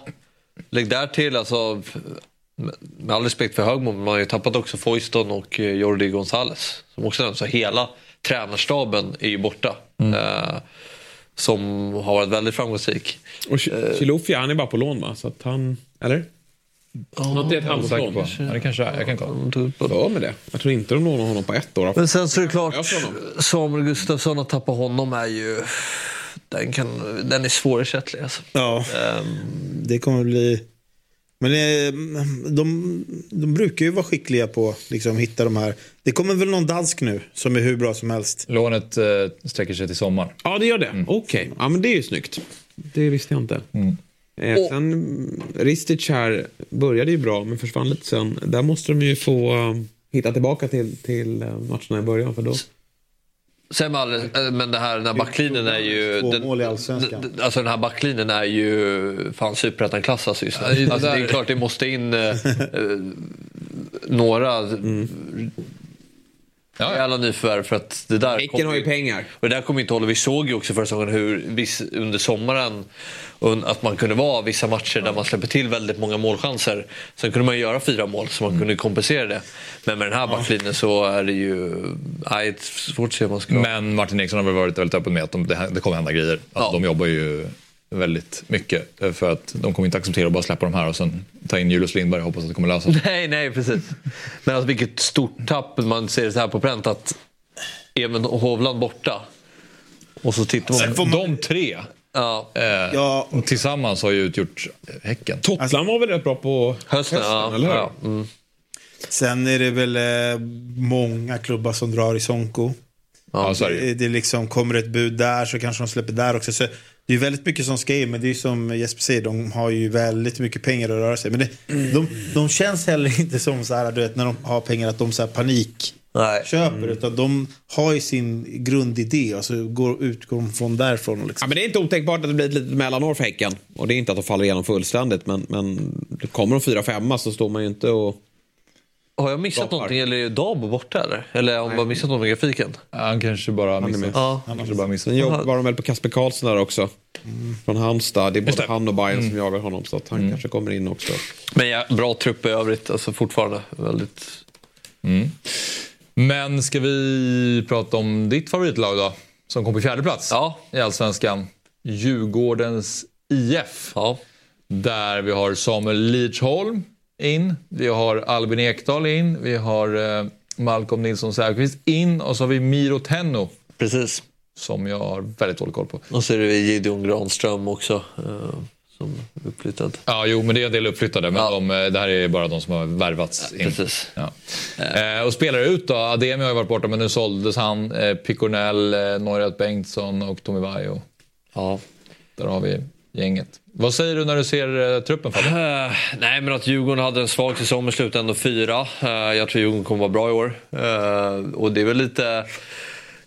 Speaker 2: lägg där till alltså. Med all respekt för Högmo, man har ju tappat också Foyston och eh, Jordi Gonzales. Som också nämns. Så hela tränarstaben är ju borta. Mm. Eh, som har varit väldigt framgångsrik.
Speaker 3: Och Chilufi, han är bara på lån va? Så att han, eller?
Speaker 1: Ja, Något är ett halvårslån. Ja, det kanske är. Jag kan kolla.
Speaker 3: Ja, med det. Jag tror inte de lånar honom på ett år.
Speaker 2: Men sen så är det klart, Samuel Gustafsson, att tappa honom är ju... Den, kan, den är svårersättlig alltså.
Speaker 4: Ja, um, det kommer bli... Men det, de, de brukar ju vara skickliga på att liksom, hitta de här. Det kommer väl någon dansk nu som är hur bra som helst.
Speaker 1: Lånet eh, sträcker sig till sommar.
Speaker 3: Ja, det gör det. Mm. Okej, okay. ja, men det är ju snyggt. Det visste jag inte. Mm. Eh, sen, Ristic här började ju bra, men försvann lite sen. Där måste de ju få uh, hitta tillbaka till, till uh, matcherna i början. För då...
Speaker 2: Sen all, eh, men det här, den här backlinjen är ju...
Speaker 4: Allsvenskan.
Speaker 2: Alltså den här backlinjen är ju fan superettan-klass alltså just nu. Alltså, det är klart det måste in eh, [LAUGHS] några mm. Ja, alla nyförvärv för att det där...
Speaker 3: Häcken har ju pengar.
Speaker 2: Och det där kommer inte hålla. Vi såg ju också förra säsongen hur viss, under sommaren att man kunde vara vissa matcher där man släpper till väldigt många målchanser. Sen kunde man göra fyra mål så man mm. kunde kompensera det. Men med den här backlinjen så är det ju nej, svårt att se hur man ska...
Speaker 1: Men Martin Eriksson har väl varit väldigt öppen med att de, det, det kommer hända grejer. Alltså, ja. De jobbar ju väldigt mycket. För att de kommer inte acceptera att bara släppa de här och sen ta in Julius Lindberg och hoppas att det kommer lösa sig.
Speaker 2: Nej, nej precis. Men alltså vilket stort tapp man ser så här på pränt att Even Hovland borta. Och så tittar man...
Speaker 1: man... De tre
Speaker 2: Ja.
Speaker 1: Eh, ja. Tillsammans har ju utgjort Häcken.
Speaker 3: Tottenham var väl rätt bra på
Speaker 2: hösten, hösten ja. eller hur? Ja.
Speaker 4: Mm. Sen är det väl eh, många klubbar som drar i Sonko.
Speaker 1: Ja,
Speaker 4: det, det liksom kommer ett bud där så kanske de släpper där också. Så det är väldigt mycket som ska in, men det är som Jesper säger, de har ju väldigt mycket pengar att röra sig med. De, de känns heller inte som så här, du vet, när de har pengar att de så här panik Nej. köper. Mm. Utan de har ju sin grundidé och så går, utgår de från därifrån. Liksom.
Speaker 3: Ja, men det är inte otänkbart att det blir ett litet mellanår för Häcken. Och det är inte att de faller igenom fullständigt. Men, men kommer de fyra femma så står man ju inte och
Speaker 2: har jag missat någonting eller är Dabo borta eller? Eller har han bara missat något med grafiken?
Speaker 1: Han kanske bara missat.
Speaker 2: Ja.
Speaker 1: Han kanske bara missat.
Speaker 3: Sen jobbar de väl på Kasper Karlsson där också. Mm. Från Halmstad. Det är både han och Bayern mm. som jagar honom. Så att han mm. kanske kommer in också.
Speaker 2: Men ja, bra trupp i övrigt. Alltså fortfarande väldigt...
Speaker 1: Mm. Men ska vi prata om ditt favoritlag då? Som kom på fjärde plats
Speaker 2: ja.
Speaker 1: i Allsvenskan. Djurgårdens IF.
Speaker 2: Ja.
Speaker 1: Där vi har Samuel Lidsholm in. Vi har Albin Ekdal in. Vi har eh, Malcolm Nilsson Säfqvist in. Och så har vi Miro Tenno.
Speaker 2: Precis.
Speaker 1: Som jag har väldigt dålig koll på.
Speaker 2: Och så är det Gideon Granström också. Eh, som uppflyttad.
Speaker 1: Ja, jo, men det är en del uppflyttade. Men ja. de, eh, det här är bara de som har värvats
Speaker 2: in. Precis.
Speaker 1: Ja. Eh, och spelare ut då? Ademi har ju varit borta, men nu såldes han. Eh, Picornell, eh, Neurath Bengtsson och Tommy Vaiho.
Speaker 2: Ja.
Speaker 1: Där har vi gänget. Vad säger du när du ser uh, truppen Fabbe?
Speaker 2: Uh, nej men att Djurgården hade en svag säsong med ändå fyra. Uh, jag tror Djurgården kommer vara bra i år. Uh, och det är väl lite...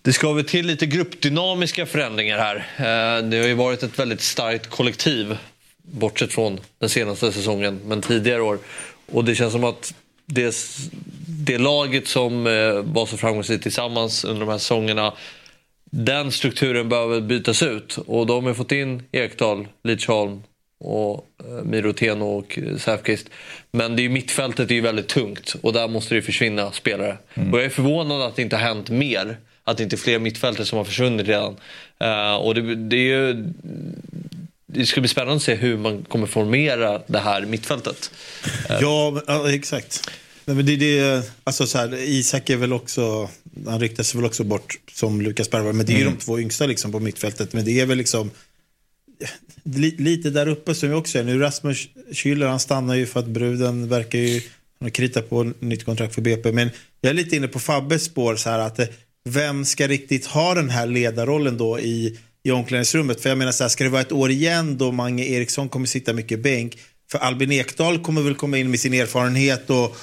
Speaker 2: Det ska väl till lite gruppdynamiska förändringar här. det har ju varit ett väldigt starkt kollektiv. Bortsett från den senaste säsongen, men tidigare år. Och det känns som att det, det laget som var så framgångsrikt tillsammans under de här säsongerna den strukturen behöver bytas ut. Och de har fått in Ekdal, Lidsholm och eh, Miroteno och Säfqvist. Men det är mittfältet är ju väldigt tungt och där måste det försvinna spelare. Mm. Och jag är förvånad att det inte har hänt mer. Att det inte är fler mittfältare som har försvunnit redan. Uh, och det, det, är ju, det ska bli spännande att se hur man kommer formera det här mittfältet.
Speaker 4: Ja, men- ja exakt. Nej, men det, det, alltså så här, Isak är väl också, han ryktar sig väl också bort som Lukas Bergvall. Men det är ju
Speaker 1: Mm.
Speaker 4: de två yngsta liksom på mittfältet. Men det är väl liksom li, lite där uppe som vi också är. Nu Rasmus Schüller, han stannar ju för att bruden verkar ju han har kritat på nytt kontrakt för BP. Men jag är lite inne på Fabbes spår så här att eh, vem ska riktigt ha den här ledarrollen då i, i omklädningsrummet? För jag menar så här, ska det vara ett år igen då Mange Eriksson kommer sitta mycket bänk? För Albin Ekdal kommer väl komma in med sin erfarenhet och,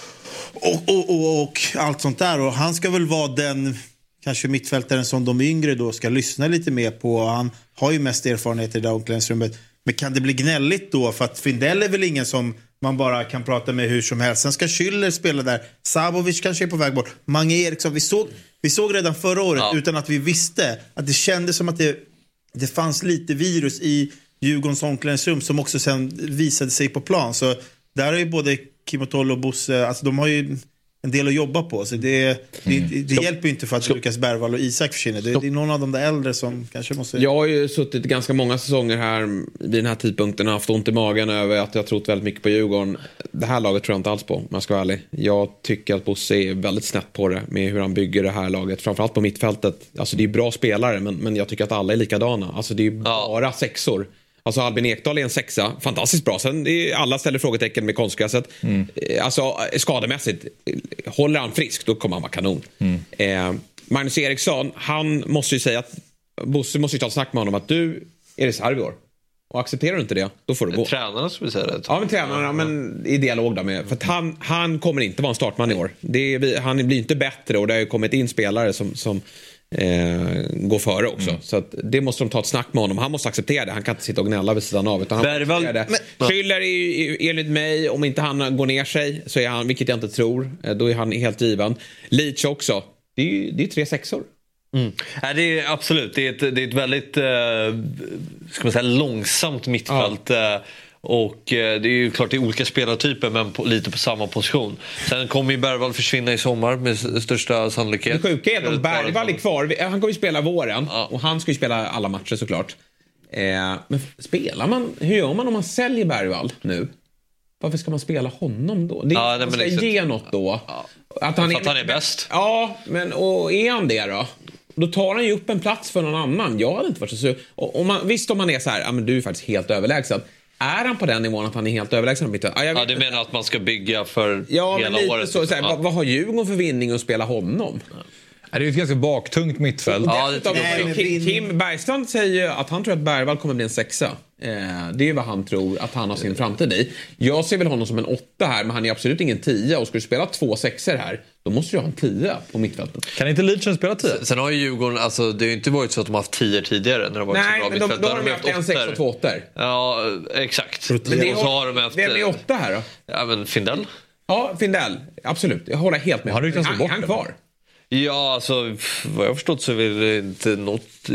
Speaker 4: och, och, och, och allt sånt där. Och han ska väl vara den kanske mittfältaren som de yngre då ska lyssna lite mer på. Han har ju mest erfarenhet i det där omklädningsrummet. Men kan det bli gnälligt då? För att Findell är väl ingen som man bara kan prata med hur som helst. Sen ska Schüller spela där. Sabovic kanske är på väg bort. Mange Eriksson. Vi såg, vi såg redan förra året utan att vi visste att det kändes som att det, det fanns lite virus i Djurgårdens omklädningsrum som också sen visade sig på plan. Så där har ju både Kim och Toll och Bosse, alltså de har ju en del att jobba på. Så det, det, det hjälper ju inte för att Lukas Bergvall och Isak försvinner. Det, det är någon av de där äldre som kanske måste...
Speaker 3: Jag har ju suttit ganska många säsonger här vid den här tidpunkten och haft ont i magen över att jag trott väldigt mycket på Djurgården. Det här laget tror jag inte alls på, om jag ska vara ärlig. Jag tycker att Bosse är väldigt snett på det med hur han bygger det här laget. Framförallt på mittfältet. Alltså det är bra spelare, men, men jag tycker att alla är likadana. Alltså det är bara sexor. Alltså Albin Ekdal är en sexa, fantastiskt bra. Sen alla ställer frågetecken med konstgräset. Eh, Alltså skademässigt, eh, håller han frisk då kommer han vara kanon. Eh, Magnus Eriksson, han måste ju säga att Bosse måste ju ta ett snack med honom att du är reserv i år. Och accepterar du inte det, då får du gå.
Speaker 2: Tränarna skulle säga det.
Speaker 3: Ja, men tränarna, men i dialog då med. För att han, han kommer inte vara en startman i år. Det är, han blir inte bättre och det har ju kommit in spelare som, som eh, går före också. Så att det måste de ta ett snack med honom. Han måste acceptera det. Han kan inte sitta och gnälla vid sidan av. Utan
Speaker 2: Bergvall-
Speaker 3: det. Schüller är ju enligt mig, om inte han går ner sig, så är han, vilket jag inte tror, eh, då är han helt given. Leach också. Det är ju det är tre sexor.
Speaker 2: Mm. Nej, det är absolut. Det är ett, det är ett väldigt eh, ska man säga, långsamt mittfält. eh, Och eh, det är ju klart det är olika spelartyper men på, lite på samma position. Sen kommer ju Bergvall försvinna i sommar med största sannolikhet.
Speaker 3: Det sjuka är att om Bergvall är kvar, vi- han kommer ju spela våren och han ska ju spela alla matcher såklart. Eh, men spelar man, hur gör man om man säljer Bergvall nu? Varför ska man spela honom då? Det,
Speaker 2: Ja, nej,
Speaker 3: man ska
Speaker 2: exakt.
Speaker 3: ge något då. Att
Speaker 2: För att han är bäst.
Speaker 3: Ja, men och är han det då? Då tar han ju upp en plats för någon annan. Jag hade inte varit så sur. Om man, visst om man är så här, ja men du är faktiskt helt överlägsen. Är han på den nivån att han är helt överlägsen? Ja, jag
Speaker 2: Ja, du
Speaker 3: inte.
Speaker 2: menar att man ska bygga för
Speaker 3: Ja,
Speaker 2: hela året?
Speaker 3: så. så här,
Speaker 2: Ja.
Speaker 3: vad, vad har Djurgården för vinning att spela honom?
Speaker 1: Det är ju ett ganska baktungt mittfält.
Speaker 3: Dessutom, Kim, Kim Bergstrand säger ju att han tror att Bergvall kommer bli en sexa. Eh, det är vad han tror att han har sin framtid i. Jag ser väl honom som en åtta här, men han är absolut ingen tia. Och ska du spela två sexor här, då måste du ha en tia på mittfältet.
Speaker 1: Kan inte Leachen spela tio?
Speaker 2: Sen har ju Djurgården, alltså, det har ju inte varit så att de har haft tior tidigare när de har varit
Speaker 3: Nej,
Speaker 2: så bra
Speaker 3: men de-
Speaker 2: mittfält.
Speaker 3: då har de haft en sexa och två åttor.
Speaker 2: Ja, exakt.
Speaker 3: Men det
Speaker 2: och så har de haft...
Speaker 3: Vem är åtta här då?
Speaker 2: Ja, men Findell.
Speaker 3: Ja, Findell. Absolut, jag håller helt med.
Speaker 2: Han
Speaker 3: han, han
Speaker 2: eller?
Speaker 3: kvar.
Speaker 2: Ja, alltså vad jag har förstått så är det inte något eh,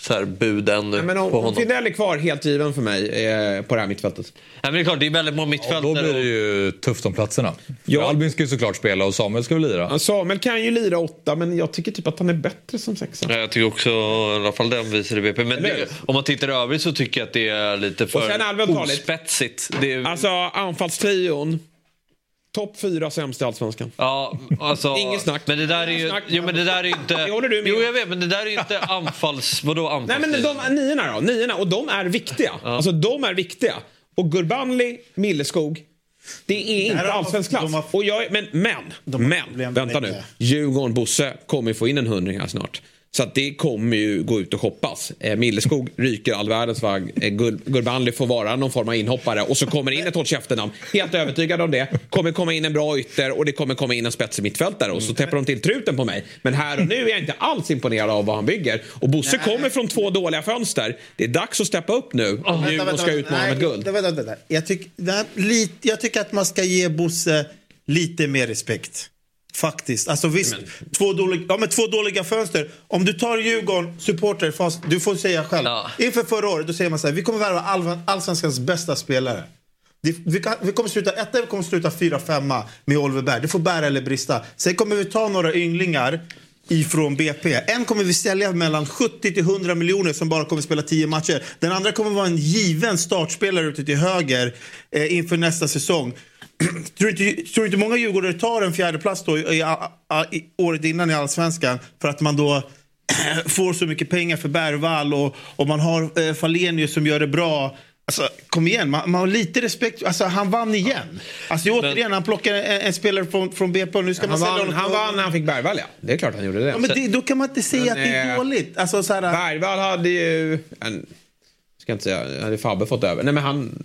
Speaker 2: så här bud ännu
Speaker 3: Nej, men
Speaker 2: på
Speaker 3: om, om
Speaker 2: honom.
Speaker 3: Findell är kvar, helt given för mig eh, på det här mittfältet.
Speaker 2: Nej, men det är klart, det är väldigt många
Speaker 1: Ja,
Speaker 2: mittfältare.
Speaker 1: då blir det ju tufft om platserna.
Speaker 3: Ja.
Speaker 1: Albin ska ju såklart spela och Samuel ska väl lira.
Speaker 3: Ja, Samuel kan ju lira åtta, men jag tycker typ att han är bättre som sexa.
Speaker 2: Ja, jag tycker också i alla fall den visar i BP. Men det, om man tittar i övrigt så tycker jag att det är lite för ospetsigt. Det är,
Speaker 3: Alltså anfallstrion. Topp fyra sämst i Allsvenskan.
Speaker 2: Ja, alltså,
Speaker 3: Inget snack.
Speaker 2: Men det där är ju, jo, men det där är ju inte...
Speaker 3: Det håller du med
Speaker 2: Jo, jag vet, men det där är ju inte anfalls... Vadå
Speaker 3: Nej
Speaker 2: anfalls?
Speaker 3: men de niorna då, niorna, och de är viktiga. Alltså de är viktiga. Och Gurbanli, Milleskog, det är inte allsvensk klass.
Speaker 4: har-
Speaker 3: Och jag, men, men, men, vänta nu. Djurgården, Bosse kommer ju få in en hundring här snart. Så att det kommer ju gå ut och shoppas. Eh, Milleskog ryker all världens vagn. Eh, Gur, Gurbanli får vara någon form av inhoppare. Och så kommer in ett håll käften-namn. Helt övertygad om det. Kommer komma in en bra ytter och det kommer komma in en spetsig mittfältare. Och så täpper de till truten på mig. Men här och nu är jag inte alls imponerad av vad han bygger. Och Bosse kommer från två dåliga fönster. Det är dags att steppa upp nu. Om Djurgården ska utmana
Speaker 4: nej,
Speaker 3: med guld.
Speaker 4: Vänta, vänta, vänta. Jag, tyck, det här, jag tycker att man ska ge Bosse lite mer respekt. Faktiskt. Alltså visst, två, dåliga, ja, men två dåliga fönster. Om du tar Djurgården, supporter, fast, du får säga själv. Inför förra året, då säger man så här, vi kommer värva all, allsvenskans bästa spelare. Vi, kan, vi kommer sluta etta, vi kommer sluta fyra, femma med Oliver Berg. Det får bära eller brista. Sen kommer vi ta några ynglingar ifrån BP. En kommer vi sälja mellan 70 till 100 miljoner som bara kommer spela 10 matcher. Den andra kommer vara en given startspelare ute till höger eh, inför nästa säsong. [CLEARS THROAT] tror, inte, tror inte många Djurgårdare tar en fjärde plats då i, i, i, året innan i Allsvenskan för att man då [CLEARS THROAT] får så mycket pengar för Bergvall och, och man har eh, Falenius som gör det bra. Alltså, kom igen, man, man har lite respekt. Alltså, han vann igen. Alltså, återigen, han plockar en, en spelare från, från BP nu ska
Speaker 3: Han
Speaker 4: man
Speaker 3: vann,
Speaker 4: sälja
Speaker 3: han vann när han fick Bergvall, ja. Det är klart han gjorde det.
Speaker 4: Ja, men det, då kan man inte säga
Speaker 3: Men,
Speaker 4: att det är
Speaker 3: eh,
Speaker 4: dåligt. Alltså, så här,
Speaker 3: Bergvall hade ju... En, ska inte säga, hade Fabbe fått över. Nej men han...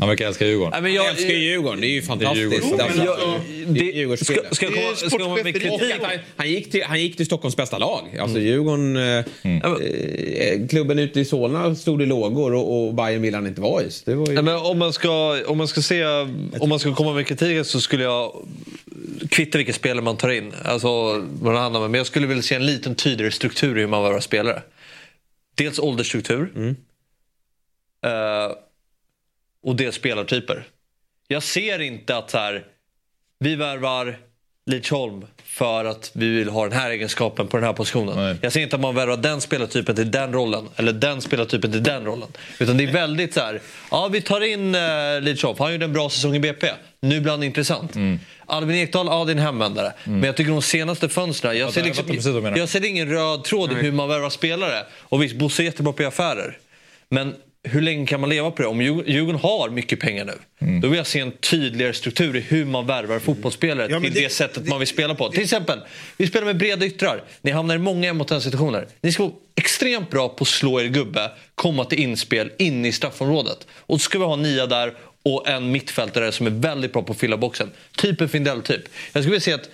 Speaker 1: Han verkar älska Djurgården.
Speaker 2: Nej, men jag-
Speaker 3: han älskar ju Djurgården, det är ju fantastiskt. Alltså,
Speaker 2: Jag-
Speaker 3: det, Djurgårdsspelare.
Speaker 2: ska- ska jag komma- ska jag komma med kritik?
Speaker 3: Han, han, gick till, han gick till Stockholms bästa lag. Alltså Djurgården... Eh, eh, klubben ute i Solna stod i lågor och, och Bayern ville han inte vara i. Det var ju...
Speaker 2: Nej, men om, man ska, om, man ska se, om man ska komma med kritik så skulle jag kvitta vilka spelare man tar in. Alltså, vad det handlar om. Men jag skulle vilja se en liten tydligare struktur i hur man värvar spelare. Dels åldersstruktur. Eh, och dels spelartyper. Jag ser inte att så här, vi värvar Lidsholm för att vi vill ha den här egenskapen på den här positionen. Jag ser inte att man värvar den spelartypen till den rollen eller den spelartypen till den rollen. Utan det är väldigt så här, ja vi tar in uh, Lidsholm, han gjorde en bra säsong i BP. Nu blir han intressant. Albin Ekdal, ja det är en hemvändare. Men jag tycker de senaste fönstren, jag,
Speaker 1: Ja,
Speaker 2: ser,
Speaker 1: jag
Speaker 2: liksom,
Speaker 1: menar.
Speaker 2: jag ser ingen röd tråd i hur man värvar spelare. Och visst, Bosse är jättebra på affärer. Men hur länge kan man leva på det? Om Djur- Djurgården har mycket pengar nu,
Speaker 1: Mm.
Speaker 2: då vill jag se en tydligare struktur i hur man värvar fotbollsspelare
Speaker 4: Ja,
Speaker 2: till
Speaker 4: det-
Speaker 2: det, sättet man vill spela på. Till exempel, vi spelar med breda yttrar. Ni hamnar i många mot en situationer. Ni ska vara extremt bra på att slå er gubbe, komma till inspel inne i straffområdet. Och så ska vi ha Nia där och en mittfältare som är väldigt bra på att fylla boxen. Typ en Findell-typ. Jag skulle vilja se att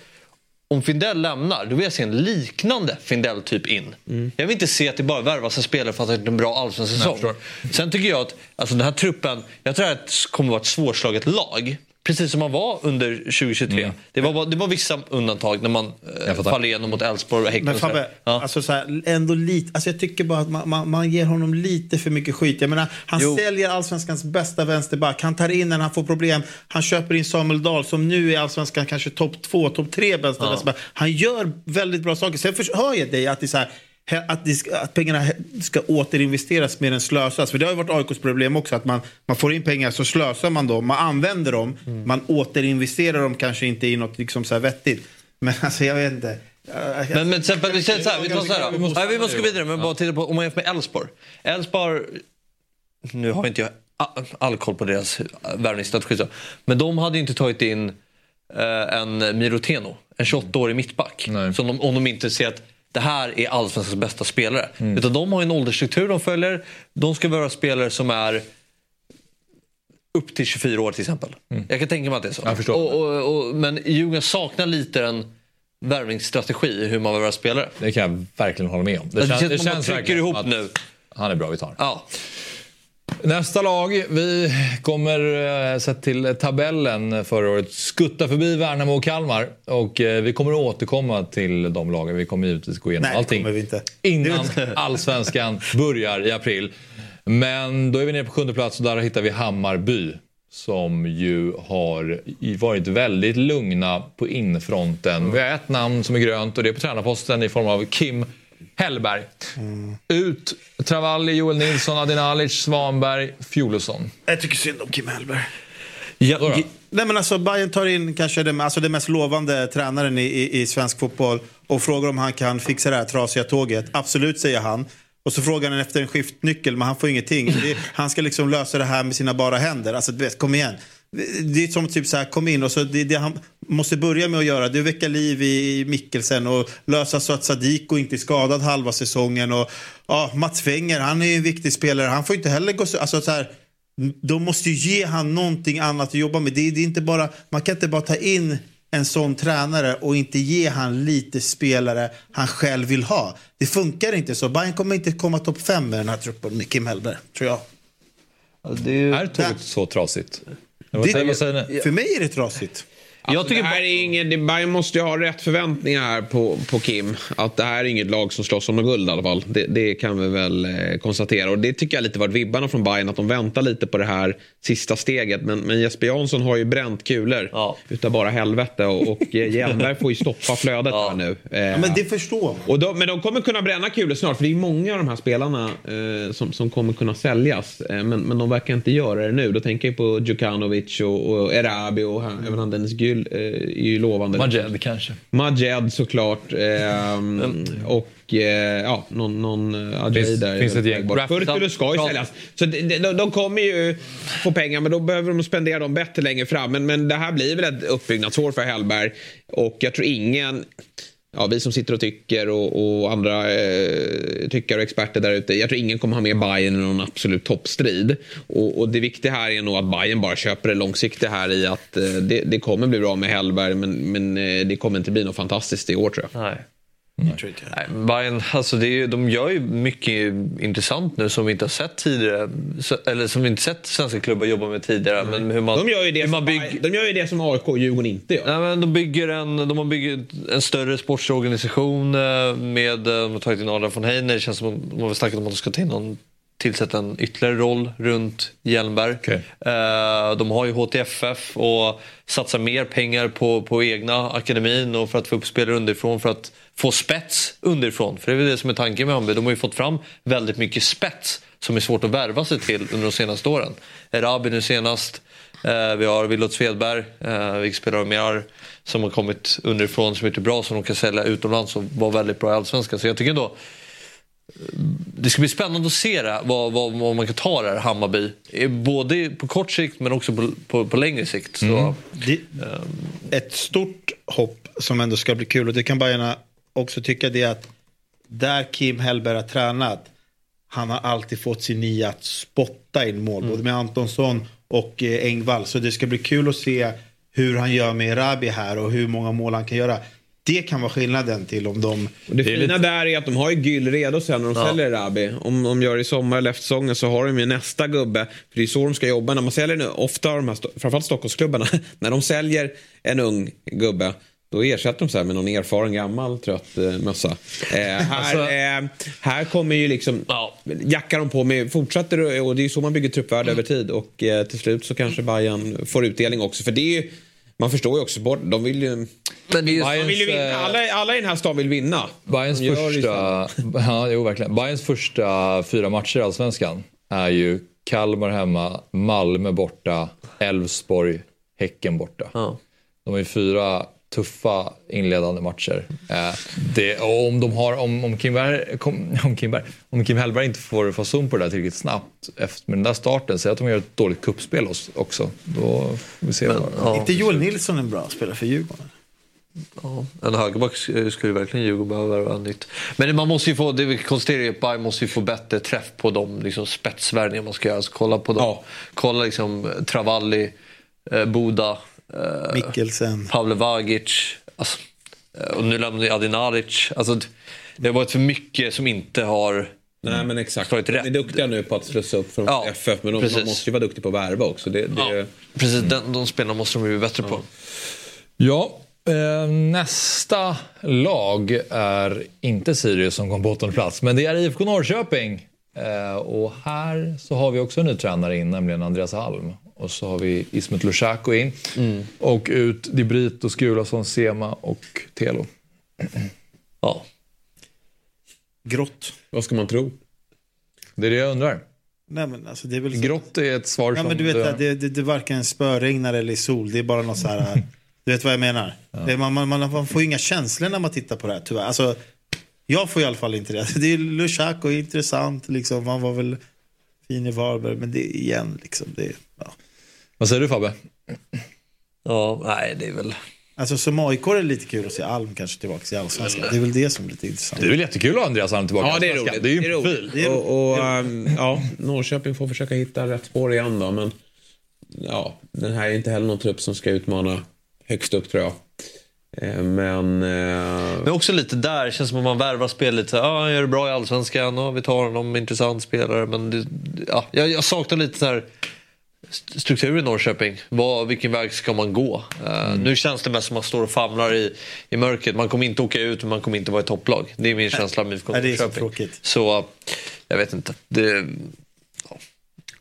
Speaker 2: om Findell lämnar, då vill jag se en liknande Findell-typ in. Jag vill inte se att det bara värvas en spelare för att ha gjort en bra allsvensk säsong. Sen tycker jag att alltså, den här truppen, jag tror att det kommer vara ett svårslaget lag. Precis som man var under 2023. Det, var, det var vissa undantag när man eh, faller igenom mot Elfsborg och Häcken.
Speaker 4: Men Fabbe.
Speaker 2: Ja.
Speaker 4: alltså så här, ändå lite, alltså jag tycker bara att man, man, man ger honom lite för mycket skit. Jag menar, han
Speaker 2: Jo.
Speaker 4: säljer allsvenskans bästa vänsterback. Han tar in när han får problem. Han köper in Samuel Dahl som nu är allsvenskan kanske topp två, topp tre bästa
Speaker 2: Ja.
Speaker 4: vänsterback. Han gör väldigt bra saker. Sen hör jag dig att det är så här, att, det ska, att pengarna ska återinvesteras mer än slösas. För det har ju varit AIKs problem också. Att man, man får in pengar så slösar man dem. Man använder dem.
Speaker 2: Mm.
Speaker 4: Man återinvesterar dem kanske inte i något liksom så här vettigt. Men alltså jag vet inte.
Speaker 2: Men, men till exempel, vi säger så här, vi tar så här. Vi måste, vi måste gå vidare, men bara titta på, om man jämför med Elfsborg. Elfsborg, nu har inte jag all, koll på deras värvningsstrategi, så, men de hade ju inte tagit in eh, en Miroteno, en 28-årig mittback. Som de, om de inte ser att det här är allsvenskans bästa spelare. Utan de har en åldersstruktur de följer. De ska vara spelare som är upp till 24 år till exempel. Jag kan tänka mig att det är så. Och, och, och, men Djurgården saknar lite en värvningsstrategi hur man värvar spelare.
Speaker 1: Det kan jag verkligen hålla med om.
Speaker 2: Det känns som att man trycker ihop nu.
Speaker 1: Han är bra, vi tar.
Speaker 2: Ja.
Speaker 1: Nästa lag, vi kommer eh, sett till tabellen förra året skutta förbi Värnamo och Kalmar. Och eh, vi kommer att återkomma till de lagen. Vi kommer givetvis gå igenom
Speaker 4: Nej,
Speaker 1: allting
Speaker 4: kommer vi inte.
Speaker 1: innan allsvenskan [LAUGHS] börjar i april. Men då är vi nere på sjunde plats och där hittar vi Hammarby. Som ju har varit väldigt lugna på infronten. Vi har ett namn som är grönt och det är på tränarposten i form av Kim Hellberg. Ut Travalli, Joel Nilsson, Adinalic, Svanberg, Fjolosson.
Speaker 4: Jag tycker synd om Kim Hellberg.
Speaker 2: Ja,
Speaker 1: Då då?
Speaker 4: Nej, men alltså, Bayern tar in kanske den, alltså, den mest lovande tränaren i, i, i svensk fotboll och frågar om han kan fixa det här trasiga tåget. Absolut, säger han. Och så frågar han efter en skiftnyckel, men han får ingenting. Det, han ska liksom lösa det här med sina bara händer. Alltså, du vet, kom igen. Det är som typ så här, kom in och så det, det han måste börja med att göra det är att väcka liv i Mikkelsen och lösa så att Sadiko inte är skadad halva säsongen. Och, ja, Mats Wenger, han är ju en viktig spelare. Han får inte heller gå så, alltså så här, de måste ju ge han någonting annat att jobba med. Det är, det är inte bara, man kan inte bara ta in en sån tränare och inte ge han lite spelare han själv vill ha. Det funkar inte så. Bayern kommer inte komma topp fem med den här truppen med Kim Hellberg, tror jag.
Speaker 2: Det är,
Speaker 1: Är tåget så trasigt?
Speaker 4: Det-? För mig är det trasigt.
Speaker 3: Alltså,
Speaker 2: Jag tycker
Speaker 3: det här är det- Bayern måste ju ha rätt förväntningar här på, på Kim. Att det här är inget lag som slåss om något guld i alla fall. Det, det kan vi väl eh, konstatera. Och det tycker jag lite varit vibbarna från Bayern att de väntar lite på det här sista steget. Men, men Jesper Jansson har ju bränt kulor utav bara helvete. Och, och eh, Hjelmberg får ju stoppa flödet här nu. Eh,
Speaker 4: Ja, men det förstår man.
Speaker 3: och de, men de kommer kunna bränna kulor snart, för det är många av de här spelarna eh, som, som kommer kunna säljas. Eh, men, men de verkar inte göra det nu. Då tänker jag på Djukanovic och, och Erabi och även han Dennis Gyll eh, är ju lovande.
Speaker 1: Majed kanske.
Speaker 3: Majed såklart. Eh, och eh, ja, någon, någon eh, Ajay
Speaker 1: Finns-
Speaker 3: där.
Speaker 1: finns ett gäng.
Speaker 3: Kurtulus ska ju
Speaker 1: Ja.
Speaker 3: säljas. Så de, de, de kommer ju få pengar, men då behöver de spendera dem bättre längre fram. Men, men det här blir väl ett uppbyggnadsår för Hellberg. Och jag tror ingen ja, vi som sitter och tycker och, och andra eh, tyckare och experter där ute. Jag tror ingen kommer ha med Bayern i någon absolut toppstrid. Och, och det viktiga här är nog att Bayern bara köper det långsiktiga här i att eh, det, det kommer bli bra med Hellberg men, men eh, det kommer inte bli något fantastiskt i år tror jag.
Speaker 2: Nej. Nej, Bayern, alltså det är, ju- de gör ju mycket intressant nu som vi inte har sett tidigare. Så, eller som vi inte sett svenska klubbar jobba med tidigare. Men hur man,
Speaker 3: De gör ju det,
Speaker 2: hur man
Speaker 3: som,
Speaker 2: bygger,
Speaker 3: de gör ju det som AIK och Djurgården inte gör.
Speaker 2: Nej, men de bygger en, de har byggt en större sportslig organisation eh, med, eh, de har tagit in Adrian von Heiner. Det känns som att de har snackat om att de ska ta in någon tillsätta en ytterligare roll runt Hjelmberg. Eh, De har ju HTFF och satsar mer pengar på, på egna akademin och för att få upp spelare underifrån för att få spets underifrån. För det är väl det som är tanken med Hammarby. De har ju fått fram väldigt mycket spets som är svårt att värva sig till under de senaste åren. Erabi nu senast. Eh, vi har Willot Svedberg, eh, vilket spelare mer som har kommit underifrån som är bra som de kan sälja utomlands och var väldigt bra i Allsvenskan. Så jag tycker ändå det ska bli spännande att se det, vad, vad, vad man kan ta det här Hammarby. Eh, Både på kort sikt men också på, på, på längre sikt. Så,
Speaker 4: Det, ett stort hopp som ändå ska bli kul och det kan Bajarna också tycka det är att där Kim Hellberg har tränat han har alltid fått sin nia att spotta in mål både med Antonsson och eh, Engvall så det ska bli kul att se hur han gör med Rabi här och hur många mål han kan göra. Det kan vara skillnaden till om de...
Speaker 3: Och det, fina där är att de har ju Gyll redo sen när de
Speaker 4: Ja.
Speaker 3: säljer Rabi. Om de gör det i sommar eller efter säsongen så har de ju nästa gubbe. För det är så de ska jobba. När man säljer nu, ofta har de här, framförallt Stockholmsklubbarna, [LAUGHS] när de säljer en ung gubbe då ersätter de så här med någon erfaren gammal trött eh, mössa. Eh, här, [LAUGHS]
Speaker 1: Alltså-
Speaker 3: eh, här kommer ju liksom, jackar de på med, fortsätter och- det är ju så man bygger truppvärde över tid och eh, till slut så kanske Bayern får utdelning också. För det är ju, man förstår ju också, bort- de vill ju,
Speaker 2: Men det är ju,
Speaker 3: de vill ju vinna. Alla, alla i den här stan vill vinna.
Speaker 1: Bayerns första, [LAUGHS] ja, jo, verkligen. Bayerns första fyra matcher i Allsvenskan är ju Kalmar hemma, Malmö borta, Elfsborg, Häcken borta. De har ju fyra tuffa inledande matcher. Eh, det, och om, de har, om, om, Kim Berg, om, Kim Berg, om Kim Hellberg inte får fason på det där tillräckligt snabbt efter med den där starten, säg att de gör ett dåligt kuppspel också. Då får vi se. vad-
Speaker 4: inte Joel Nilsson en bra spelare för Djurgården?
Speaker 2: Ja, en högerback sk- skulle verkligen Djurgården behöva värva nytt. Men man måste ju få, det vi konstaterar är att Bayern måste ju få bättre träff på de liksom, spetsvärvningar man ska göra. Alltså, kolla på dem. Kolla liksom Travalli, eh, Boda, eh,
Speaker 4: Mikkelsen.
Speaker 2: Pavle Vagic. Alltså, eh, och nu lämnar jag Adinaric. Alltså, det- har varit för mycket som inte har
Speaker 3: Nej men exakt.
Speaker 2: slagit
Speaker 3: De
Speaker 2: rätt.
Speaker 3: är duktiga nu på att slussa upp från
Speaker 2: Ja,
Speaker 3: FF men de, man måste ju vara duktiga på att värva också. Det, det,
Speaker 2: Precis, den, de spelarna måste de ju bli bättre på.
Speaker 1: Ja, eh, nästa lag är inte Sirius som kom på åttonde plats, men det är IFK Norrköping. Eh, och här så har vi också en ny tränare in, nämligen Andreas Alm. Och så har vi Ismet Lushaku in. Och ut Dibrito, Skulason, Sema och Telo. [CLEARS THROAT]
Speaker 2: Ja.
Speaker 4: Grått.
Speaker 3: Vad ska man tro?
Speaker 1: Det är det jag undrar.
Speaker 4: Nej, men alltså, det är väl så-
Speaker 1: Grått är ett svar
Speaker 4: Ja,
Speaker 1: som...
Speaker 4: men du vet,
Speaker 1: det-
Speaker 4: att det, det, det är varken spöregnar eller sol. Det är bara något så här... [LAUGHS] du vet vad jag menar? Är, man, man, man, man får ju inga känslor när man tittar på det här tyvärr. Alltså, jag får i alla fall inte det. Det är Lushaku intressant liksom. Han var väl fin i Varberg. Men det är igen liksom. Det, ja.
Speaker 1: Vad säger du Fabbe?
Speaker 2: Ja, nej det är väl...
Speaker 4: Alltså som AIK är det lite kul att se Alm kanske tillbaka i Allsvenskan. Det är väl det som är lite intressant.
Speaker 1: Det är väl jättekul att ha Andreas Alm tillbaka.
Speaker 3: Ja, det är roligt.
Speaker 1: Det är ju en
Speaker 3: roligt.
Speaker 1: profil.
Speaker 3: Och, och ehm, ja, Norrköping får försöka hitta rätt spår igen då. Men ja, den här är inte heller någon trupp som ska utmana högst upp tror jag. Eh, Men... eh,
Speaker 2: Men också lite där, känns som att man värvar spel lite så här, ah, han gör det bra i Allsvenskan och vi tar honom, intressant spelare. Men det, ja, jag, jag saknar lite så här st- struktur i Norrköping. Vad, vilken väg ska man gå? Eh, Nu känns det mest som att man står och famlar i, i mörkret. Man kommer inte åka ut men man kommer inte vara i topplag. Det är min känsla av IFK
Speaker 4: så
Speaker 2: Norrköping.
Speaker 4: tråkigt.
Speaker 2: Så jag vet inte. Det,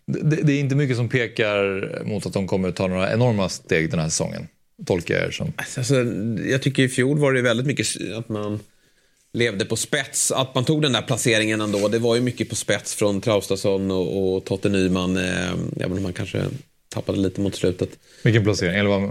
Speaker 1: Det, det är inte mycket som pekar mot att de kommer ta några enorma steg den här säsongen. Tolkar jag er som.
Speaker 3: Alltså, jag tycker i fjol var det väldigt mycket att man levde på spets. Att man tog den där placeringen ändå. Det var ju mycket på spets från Traustason och, och Totte Nyman. Eh, även om man kanske tappade lite mot slutet.
Speaker 1: Vilken placering? Eller vad?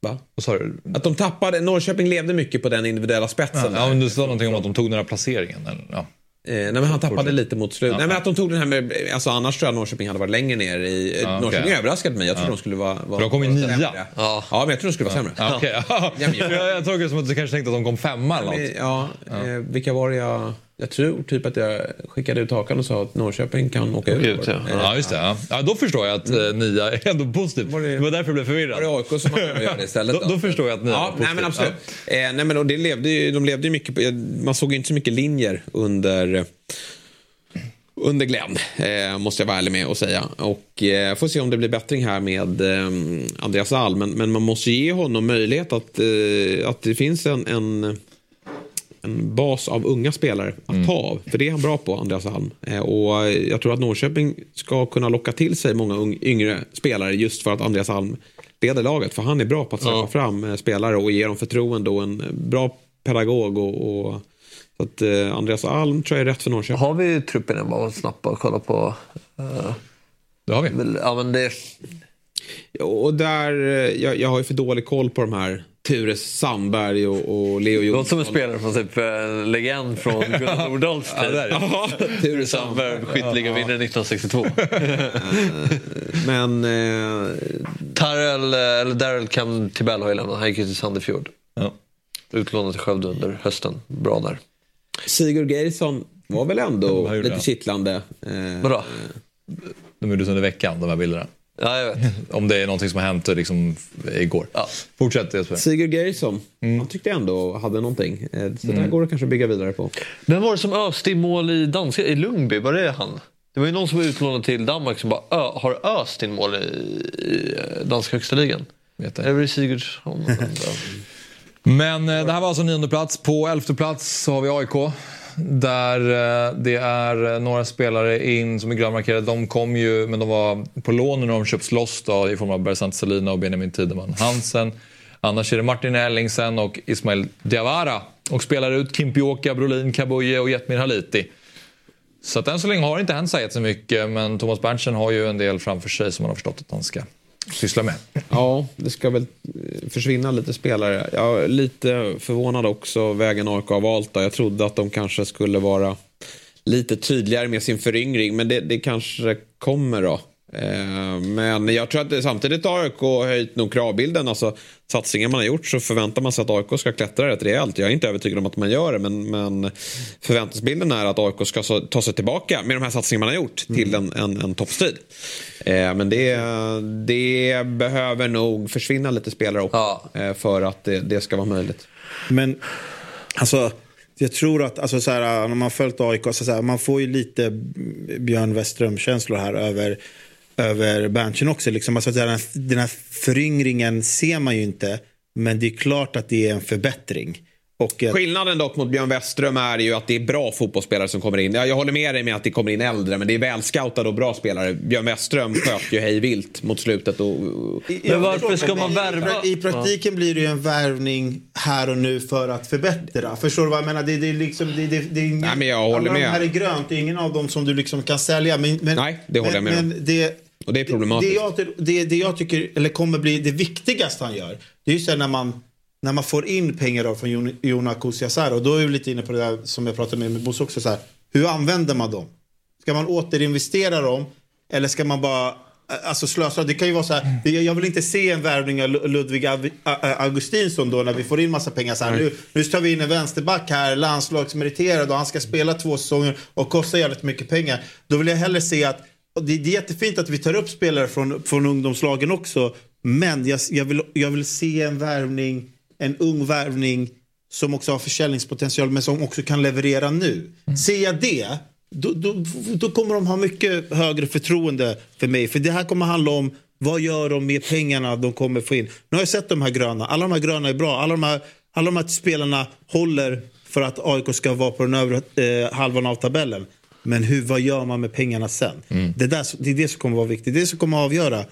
Speaker 3: Va?
Speaker 1: Vad sa du?
Speaker 3: Att de tappade, Norrköping levde mycket på den individuella spetsen.
Speaker 1: Ja, ja, men du sa någonting om att de tog den här placeringen. Eller? Ja.
Speaker 3: Eh, nej, men han tappade
Speaker 1: Fortsätt.
Speaker 3: lite mot slutet.
Speaker 1: Ja,
Speaker 3: nej, men
Speaker 1: ja.
Speaker 3: att de tog den här med, alltså annars tror jag Norrköping hade varit längre ner i...
Speaker 1: Ja,
Speaker 3: Norrköping
Speaker 1: okej.
Speaker 3: överraskade mig. Jag trodde
Speaker 1: Ja.
Speaker 3: de skulle vara... vara
Speaker 1: För de kom ju nia.
Speaker 3: sämre.
Speaker 2: ja.
Speaker 3: Ja, men jag trodde de skulle vara sämre.
Speaker 1: Ja.
Speaker 3: Ja, men [LAUGHS] jag-
Speaker 1: jag, jag tolkar det som att du kanske tänkte att de kom femma eller något.
Speaker 3: Ja, Eh, vilka var det jag... Jag tror typ att jag skickade ut hakan och sa att Norrköping kan åka ut.
Speaker 2: ut, ja.
Speaker 3: Eh,
Speaker 1: Ja, just det. Ja. Ja, då förstår jag att eh, nia är ändå positivt.
Speaker 3: Var det-
Speaker 1: Det var därför jag blev förvirrad.
Speaker 3: Var det AIK som man kan göra det istället? [LAUGHS]
Speaker 1: Då, då förstår jag att nia
Speaker 3: Ja,
Speaker 1: är positivt.
Speaker 3: nej men absolut. Eh, nej, men och det levde ju, de levde ju mycket på, man såg ju inte så mycket linjer under under Glenn, eh, måste jag vara ärlig med att säga. Och eh, får se om det blir bättring här med eh, Andreas Alm. Men, men man måste ge honom möjlighet att, eh, att det finns en, en, en bas av unga spelare att ta av. För det är han bra på, Andreas Alm. Eh, och jag tror att Norrköping ska kunna locka till sig många yngre spelare just för att Andreas Alm leder laget. För han är bra på att släppa
Speaker 2: Ja.
Speaker 3: fram eh, spelare och ge dem förtroende och en bra pedagog. och, och så att eh, Andreas Alm tror jag är rätt för Norrköping.
Speaker 2: Har vi truppen än? Bara snabbt och kolla på. eh,
Speaker 1: Det har vi.
Speaker 2: väl- ja, men det,
Speaker 3: Och där, jag, jag har ju för dålig koll på de här Tures Sandberg och, och Leo Jonsson.
Speaker 2: låter som en spelare från typ en legend från [LAUGHS] Gunnar Nordahls
Speaker 1: Ja,
Speaker 2: tid.
Speaker 1: det.
Speaker 2: Ture Sandberg, skytteligavinnare 1962. [LAUGHS]
Speaker 3: Men eh,
Speaker 2: Tarrell, eh, eller Daryl Camtibell har ju lämnat. Han gick ju till Sandefjord.
Speaker 1: Ja.
Speaker 2: Utlånad till Skövde under hösten. Bra där.
Speaker 3: Sigurd Geirsson var väl ändå lite kittlande. Eh,
Speaker 2: Vadå?
Speaker 1: De gjordes under veckan, de här bilderna.
Speaker 2: Ja, jag vet. [LAUGHS]
Speaker 1: Om det är någonting som har hänt liksom, igår.
Speaker 2: Ja.
Speaker 1: Fortsätt Jesper.
Speaker 3: Sigurd Geirsson,
Speaker 1: Mm.
Speaker 3: han tyckte jag ändå hade någonting. Eh, Så där går det kanske att bygga vidare på.
Speaker 2: Vem var det som öste i mål i danska, i Lundby? Var det han? Det var ju någon som var utlånad till Danmark som bara ö, har öst in mål i, i eh, danska högsta ligan. Var det Sigurdsson? [LAUGHS]
Speaker 1: Men eh, det här var alltså nionde plats. På elfte plats så har vi AIK. Där eh, det är eh, några spelare in som är grönmarkerade. De kom ju, men de var på lån när de köps loss då, i form av Bersant Salina och Benjamin Tideman Hansen. Annars är det Martin Ellingsen och Ismail Diawara. Och spelar ut Kimpioka, Brolin, Kabuye och Jetmir Haliti. Så att än så länge har det inte hänt så mycket, men Thomas Berntsen har ju en del framför sig som man har förstått att han ska syssla med.
Speaker 3: Ja, det ska väl eh, försvinna lite spelare. Jag är lite förvånad också vägen AIK har valt. Jag trodde att de kanske skulle vara lite tydligare med sin föryngring, men det, det kanske kommer då. Eh, Men jag tror att samtidigt har AIK höjt nog kravbilden. Alltså, satsningen man har gjort så förväntar man sig att AIK ska klättra rätt rejält. Jag är inte övertygad om att man gör det, men, men förväntansbilden är att AIK ska ta sig tillbaka med de här satsningarna man har gjort till en, en, en toppstrid. Eh, men det, det behöver nog försvinna lite spelare också
Speaker 2: Ja.
Speaker 3: eh, för att det, det ska vara möjligt.
Speaker 4: Men alltså, jag tror att alltså, så här, när man har följt AIK, så, så här, man får ju lite Björn Westström-känslor här över, över Berntsen också. Liksom. Alltså, den, här, den här föryngringen ser man ju inte, men det är klart att det är en förbättring. Och,
Speaker 3: Skillnaden dock mot Björn Westström är ju att det är bra fotbollsspelare som kommer in. Ja, Jag håller med dig med att det kommer in äldre, men det är välscoutade och bra spelare. Björn Westström sköt ju hej vilt mot slutet. Och,
Speaker 4: Ja,
Speaker 2: varför
Speaker 4: förstår,
Speaker 2: ska man
Speaker 4: men i-
Speaker 2: värva?
Speaker 4: I praktiken blir det ju en värvning här och nu för att förbättra. Förstår du vad jag menar? Det, det, är liksom, det, det, det är ingen,
Speaker 3: Nej, men jag håller
Speaker 4: alla
Speaker 3: med.
Speaker 4: de här är grönt, det är ingen av dem som du liksom kan sälja. Men, men,
Speaker 3: Nej, det håller jag
Speaker 4: men,
Speaker 3: med om.
Speaker 4: men det,
Speaker 3: och det är problematiskt.
Speaker 4: det, jag, det, det jag tycker, eller kommer bli det viktigaste han gör, det är ju sen när man, när man får in pengar då från Jon- Jona Kusiasar. Och då är vi lite inne på det där som jag pratade med, med Bosse också. Så här, hur använder man dem? Ska man återinvestera dem? Eller ska man bara alltså, slösa? Det kan ju vara så här, det, jag vill inte se en värvning av Lu- Ludvig Augustinsson då när vi får in massa pengar. Så här, nu, nu tar vi in en vänsterback här, landslagsmeriterad och han ska spela två säsonger och kostar jävligt mycket pengar. Då vill jag hellre se att och det, är jättefint att vi tar upp spelare från, från ungdomslagen också. Men jag, jag, vill, jag vill se en värvning, en ung värvning som också har försäljningspotential men som också kan leverera nu. Ser jag det, då, då, då kommer de ha mycket högre förtroende för mig. För det här kommer handla om vad gör de med pengarna de kommer få in. Nu har jag sett de här gröna. Alla de här gröna är bra. Alla de här, alla de här spelarna håller för att AIK ska vara på den övre eh, halvan av tabellen. Men hur, vad gör man med pengarna sen? Det, där, det är det som kommer vara viktigt. Det är det som kommer avgöra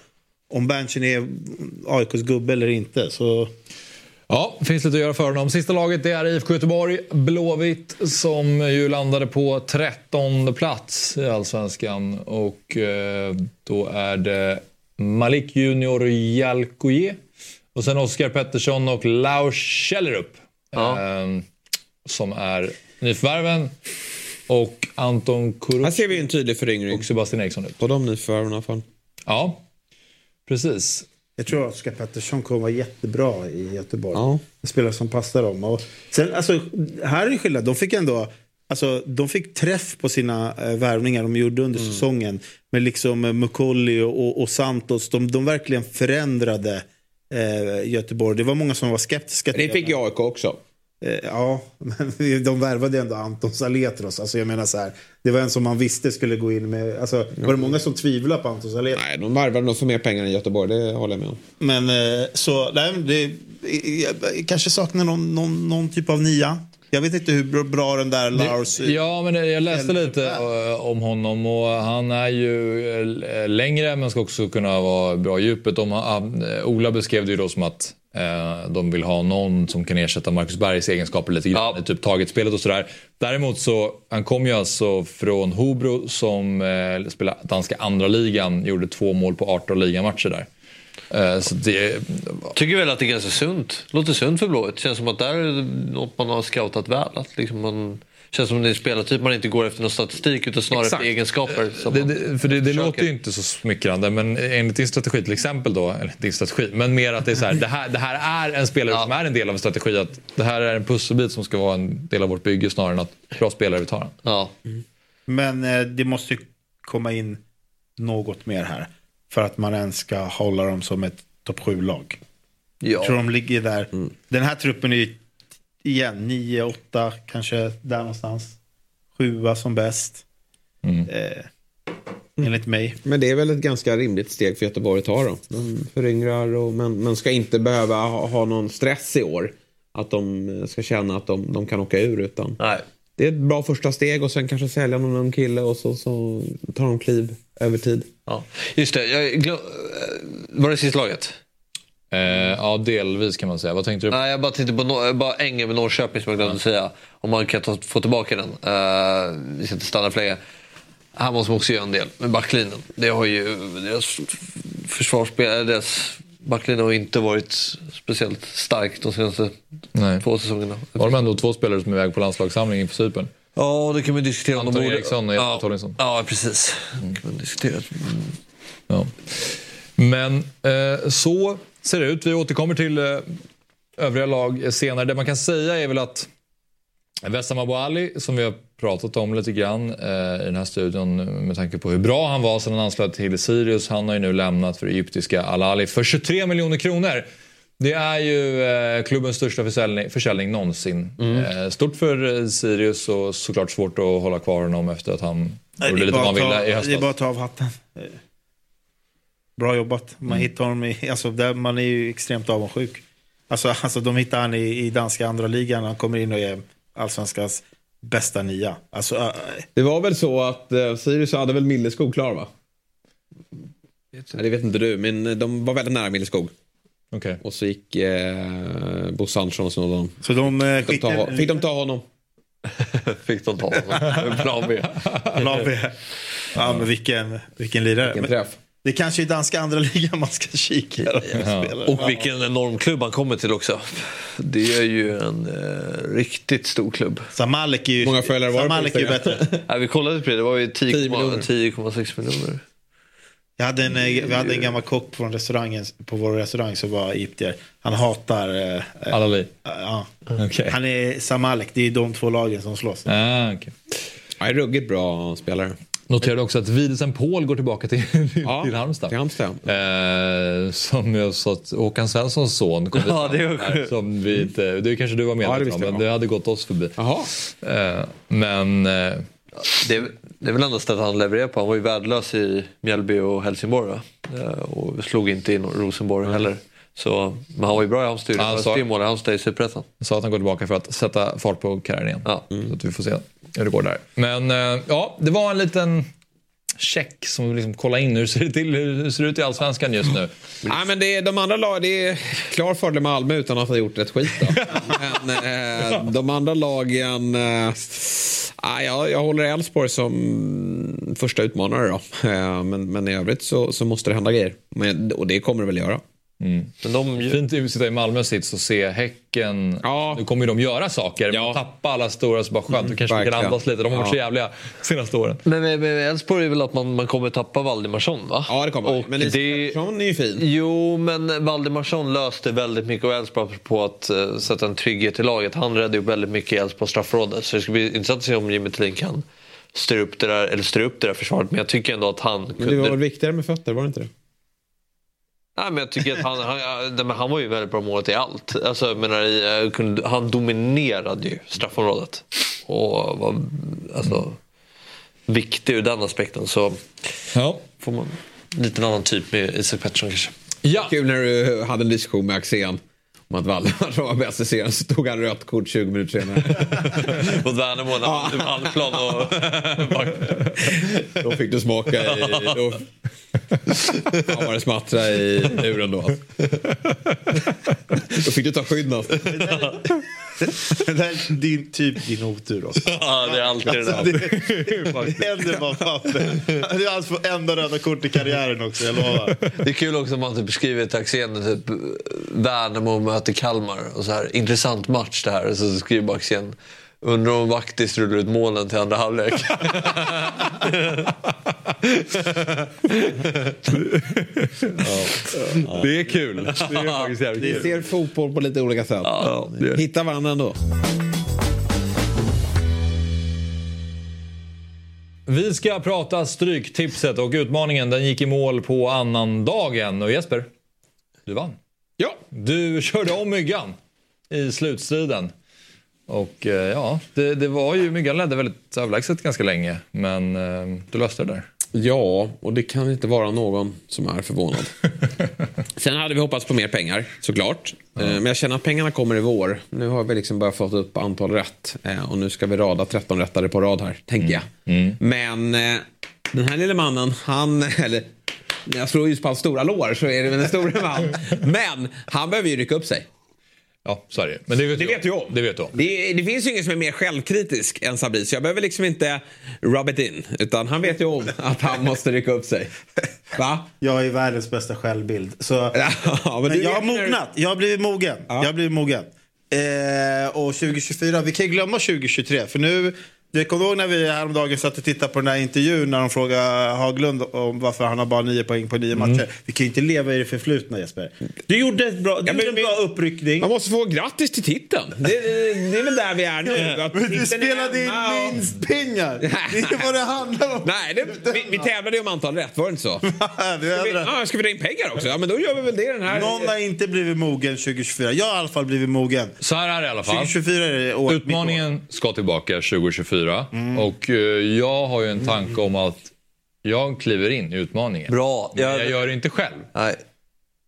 Speaker 4: om Berntsen är AIKs gubbe eller inte. Så...
Speaker 1: Ja, finns lite att göra för honom. Sista laget det är IFK Göteborg, Blåvitt, som ju landade på 13 plats i Allsvenskan. Och eh, då är det Malik Junior Jalkoje och sen Oskar Pettersson och Lars Kjellerup. Eh, som är nyförvärven. Och Anton Kuruc.
Speaker 3: Här ser vi en tydlig föryngring.
Speaker 1: Och Sebastian Eriksson ut.
Speaker 3: På de nyförvärven i alla fall.
Speaker 1: Ja, precis.
Speaker 4: Jag tror att Oskar Pettersson kommer vara jättebra i Göteborg.
Speaker 3: Ja.
Speaker 4: En spelare som passar dem. Och sen, alltså, här är skillnad. De fick ändå alltså, de fick träff på sina eh, värvningar de gjorde under
Speaker 3: Mm.
Speaker 4: säsongen. Med liksom eh, Mukolli och, och, och Santos. De, de verkligen förändrade eh, Göteborg. Det var många som var skeptiska
Speaker 3: Det fick AIK också.
Speaker 4: Eh, Ja, men [LAUGHS] de värvade ändå Anton Saletros. Alltså jag menar så här, det var en som man visste skulle gå in med... Alltså, var det många som tvivlade på Anton Saletros?
Speaker 3: Nej, de värvade nog för mer pengar än Göteborg, det håller jag med om.
Speaker 4: Men eh, så, nej, det, jag, jag kanske saknar någon, någon, någon typ av nia. Jag vet inte hur bra- den där Lars...
Speaker 1: Ja, men jag läste lite eh, om honom och han är ju längre men ska också kunna vara bra i djupet. Ola beskrev det ju då som att de vill ha någon som kan ersätta Marcus Bergs egenskaper lite grann i typ taget spelet och sådär. Däremot så, han kom ju alltså från Hobro som eh, spelar danska andra ligan, gjorde två mål på 18 ligamatcher där. Eh, så det,
Speaker 2: Tycker väl att det är ganska sunt. Låter sunt för Blåvitt. Känns som att där är något man har scoutat väl. Att liksom man, känns som det är spelartyp man inte går efter någon statistik utan snarare
Speaker 1: Exakt.
Speaker 2: efter egenskaper. som
Speaker 1: Det, det, för det, det låter ju inte så smickrande, men enligt din strategi till exempel då, eller din strategi, men mer att det är så här, det här, det här är en spelare som är en del av en strategi, att det här är en pusselbit som ska vara en del av vårt bygge snarare än att bra spelare vi tar den.
Speaker 2: Ja.
Speaker 4: Men eh, det måste ju komma in något mer här. För att man ens ska hålla dem som ett topp 7-lag. Jag tror de ligger där. Den här truppen är ju igen 9, 8, kanske där någonstans. Sjua som bäst. Eh, enligt mig.
Speaker 3: Men det är väl ett ganska rimligt steg för Göteborg att ta då. De föryngrar och, men, men ska inte behöva ha, ha någon stress i år. Att de eh, ska känna att de, de kan åka ur utan. Det är ett bra första steg och sen kanske sälja någon ung kille och så, så tar de kliv över tid.
Speaker 2: Ja. Just det, jag glöm... var det sista laget?
Speaker 1: Eh, ja, delvis kan man säga. Vad tänkte du?
Speaker 2: Nej, jag bara tänkte på no- bara Ängen med Norrköping som jag glömde säga. Om man kan ta, få tillbaka den. Uh, vi ska inte stanna för länge. Här måste man också göra en del med backlinjen. Det har ju deras försvarsspel, deras backlinje har inte varit speciellt stark de senaste
Speaker 1: Nej.
Speaker 2: två säsongerna.
Speaker 1: Har de ändå två spelare som är iväg på landslagssamling inför Cypern?
Speaker 2: Ja, det kan man diskutera.
Speaker 1: Anton
Speaker 2: borde-
Speaker 1: Eriksson och Jesper Torlinsson.
Speaker 2: Ja, precis. Det kan man diskutera.
Speaker 1: Ja. Men eh, så ser ut. Vi återkommer till eh, övriga lag senare. Det man kan säga är väl att Wessam Abou Ali, som vi har pratat om lite grann eh, i den här studion med tanke på hur bra han var sedan han anslöt till Sirius. Han har ju nu lämnat för egyptiska Al Ali för 23 miljoner kronor. Det är ju eh, klubbens största försäljning, försäljning någonsin. Eh, stort för eh, Sirius och såklart svårt att hålla kvar honom efter att han
Speaker 4: Nej,
Speaker 1: gjorde lite vad han ville
Speaker 4: ta,
Speaker 1: i
Speaker 4: det är
Speaker 1: höstas.
Speaker 4: bara att ta av hatten. Bra jobbat. Man
Speaker 1: Mm.
Speaker 4: hittar honom i, alltså, där, man är ju extremt avundsjuk. Alltså, alltså, de hittar han i, i danska andra ligan. Han kommer in och är allsvenskans bästa nia. Alltså, äh,
Speaker 3: Det var väl så att eh, Sirius hade väl Milleskog klar va? Nej, det vet inte du, men de var väldigt nära Milleskog.
Speaker 1: Okay.
Speaker 3: Och så gick eh, Bosse Andersson och snodde honom.
Speaker 4: Så de, eh,
Speaker 3: fick, de ta, fick de ta honom? [LAUGHS]
Speaker 2: fick de ta honom? [LAUGHS] Plan B.
Speaker 4: Plan B. Ja, men vilken, vilken lirare.
Speaker 3: Vilken
Speaker 4: Men
Speaker 3: träff.
Speaker 4: Det kanske är danska andra [LAUGHS] ligan man ska kika spelare.
Speaker 2: Och vilken enorm klubb han kommer till också. Det är ju en eh, riktigt stor klubb.
Speaker 4: Samalek är ju,
Speaker 3: Många följare var
Speaker 4: Samalek är ju bättre. [LAUGHS]
Speaker 2: Nej, vi kollade på det, det var ju
Speaker 3: 10 miljoner.
Speaker 2: 10,6 miljoner.
Speaker 4: Jag hade en, eh, vi hade en gammal kock från restaurangen, på vår restaurang som var egyptier. Han hatar... Eh,
Speaker 1: Al Ali?
Speaker 4: Ja.
Speaker 1: Okej.
Speaker 4: Han är Samalek, det är de två lagen som slåss.
Speaker 1: Ah, okay.
Speaker 3: Ja, en ruggigt bra spelare.
Speaker 1: Noterade också att Videsen Paul går tillbaka till, [LAUGHS] till Halmstad.
Speaker 3: Till Halmstad.
Speaker 1: Eh, som jag sa att Håkan Svenssons son kom
Speaker 2: Ja, det var
Speaker 1: Här, som vi inte, det kanske du var
Speaker 3: Ja,
Speaker 1: medveten
Speaker 3: visste
Speaker 1: om, men det hade gått oss förbi.
Speaker 3: Jaha.
Speaker 1: Eh, men eh,
Speaker 2: Det är, det är väl enda stället han levererar på. Han var ju värdelös i Mjällby och Helsingborg. Eh, Och slog inte in Rosenborg heller. Så, men han var ju bra i Halmstad.
Speaker 1: Han
Speaker 2: Han
Speaker 1: sa-
Speaker 2: tre mål i Halmstad i Superettan.
Speaker 1: Han sa att han går tillbaka för att sätta fart på karriären igen.
Speaker 2: Ja.
Speaker 1: Så att vi får se hur det går där. Men eh, ja, det var en liten check som vi liksom kolla in hur ser det till, hur ser det ut i Allsvenskan just nu. [LAUGHS]
Speaker 3: Nej, men det är, de andra lag, det är klar fördel med Malmö utan att ha gjort ett skit. [LAUGHS] Men eh, de andra lagen... Eh, ah, ja, jag håller Elfsborg som första utmanare. Då. Eh, men, men i övrigt så, så måste det hända grejer. Men, och det kommer det väl göra.
Speaker 2: Men de,
Speaker 1: Fint att sitta i Malmö sits och se Häcken. Nu kommer ju de göra saker. Ja. Tappa alla stora så bara skönt. Då kanske kan andas lite. De har varit så
Speaker 2: Ja.
Speaker 1: jävliga senaste åren.
Speaker 2: Men med, med Elfsborg är väl att man, man kommer tappa Valdimarsson va?
Speaker 3: Ja det kommer
Speaker 2: Och
Speaker 3: Men
Speaker 2: det-
Speaker 3: Pettersson är ju fin.
Speaker 2: Jo, men Valdimarsson löste väldigt mycket av Elfsborg på att uh, sätta en trygghet i laget. Han räddade ju väldigt mycket i Elfsborgs straffområde. Så det ska bli intressant att se om Jimmy Thelin kan styra upp det där, eller styra upp det där försvaret. Men jag tycker ändå att han
Speaker 3: Men
Speaker 2: kunde...
Speaker 3: det var väl viktigare med fötter, var det inte det?
Speaker 2: Nej, men jag tycker att han, han, han var ju väldigt bra målet i allt. Alltså, jag menar, eh, han dominerade ju straffområdet. Och var alltså, viktig ur den aspekten. Så
Speaker 1: ja.
Speaker 2: får man en liten annan typ med Isak Pettersson kanske.
Speaker 1: Ja.
Speaker 3: Kul när du hade en diskussion med Axén om att Valdemar [LAUGHS] var bäst i serien så tog han rött kort 20 minuter senare. [LAUGHS]
Speaker 2: Mot Värnamo när han och... [LAUGHS]
Speaker 3: Då fick du smaka i... Då Fan vad det smattrade i luren då. Då fick du ta skydd alltså.
Speaker 4: Det där är din, typ din otur också.
Speaker 2: Ja, det är alltid det där.
Speaker 4: Alltså, det, det händer bara fan. Det är hans enda röda kort i karriären också, jag lovar.
Speaker 2: Det är kul också om man typ beskriver till Axén typ Värnamo möter Kalmar och så här intressant match det här. Så skriver bara Axén Undrar om Vaktis rullar ut målen till andra halvlek.
Speaker 1: Det är kul. Det är faktiskt jävligt
Speaker 3: Vi ser fotboll på lite olika sätt. Hitta varandra ändå.
Speaker 1: Vi ska prata Stryktipset och utmaningen den gick i mål på annan dagen. Och Jesper, du vann.
Speaker 3: Ja.
Speaker 1: Du körde om Myggan i slutstriden. Och eh, ja, det, det var ju, Myggan ledde väldigt överlägset ganska länge. Men eh, du löste det där.
Speaker 3: Ja, och det kan inte vara någon som är förvånad. [LAUGHS] Sen hade vi hoppats på mer pengar, såklart. Eh, Men jag känner att pengarna kommer i vår. Nu har vi liksom börjat fått upp antal rätt. Och nu ska vi rada 13 rättare på rad här, tänker jag. Men eh, den här lille mannen, han... [LAUGHS] Eller, jag slår just på hans stora lår så är det väl en stor [LAUGHS] man. Men han behöver ju rycka upp sig.
Speaker 1: Ja, så är det Men det vet,
Speaker 3: Det
Speaker 1: du
Speaker 3: vet jag.
Speaker 1: Det vet du om.
Speaker 3: Det, det finns ju ingen som är mer självkritisk än Sabri, så jag behöver liksom inte rub it in. Utan han vet ju om att han måste rycka upp sig. Va?
Speaker 4: Jag är världens bästa självbild. Så, [LAUGHS]
Speaker 3: Ja, men
Speaker 4: men
Speaker 3: du
Speaker 4: jag har mognat. Jag har blivit mogen. Jag har blivit mogen. Eh, och 2024, vi kan ju glömma 2023. För nu, du kommer ihåg när vi häromdagen satt och tittade på den här intervjun när de frågade Haglund om varför han har bara nio poäng på nio matcher. Vi kan ju inte leva i det förflutna Jesper. Du gjorde, ett bra, du
Speaker 3: Ja,
Speaker 4: gjorde en bra uppryckning.
Speaker 3: Man måste få grattis till titeln. Det, det, det är väl där vi är nu. Att [LAUGHS]
Speaker 4: Men du spelade in
Speaker 3: och-
Speaker 4: minst pengar. [LAUGHS] Det är vad det handlar om.
Speaker 3: Nej, det, vi, vi tävlade ju om antal rätt, var det inte så? [LAUGHS]
Speaker 4: Vi
Speaker 3: Ska vi, ska vi dra in pengar också? Ja, men då gör vi väl det den här...
Speaker 4: Någon har inte blivit mogen 2024. Jag har i alla fall blivit mogen.
Speaker 1: Så här är det i alla fall.
Speaker 4: 2024 är det år.
Speaker 1: Utmaningen ska tillbaka 2024. Och eh, jag har ju en tanke om att jag kliver in i utmaningen.
Speaker 2: Bra.
Speaker 1: Men
Speaker 2: Jag-
Speaker 1: jag gör det inte själv.
Speaker 2: Nej,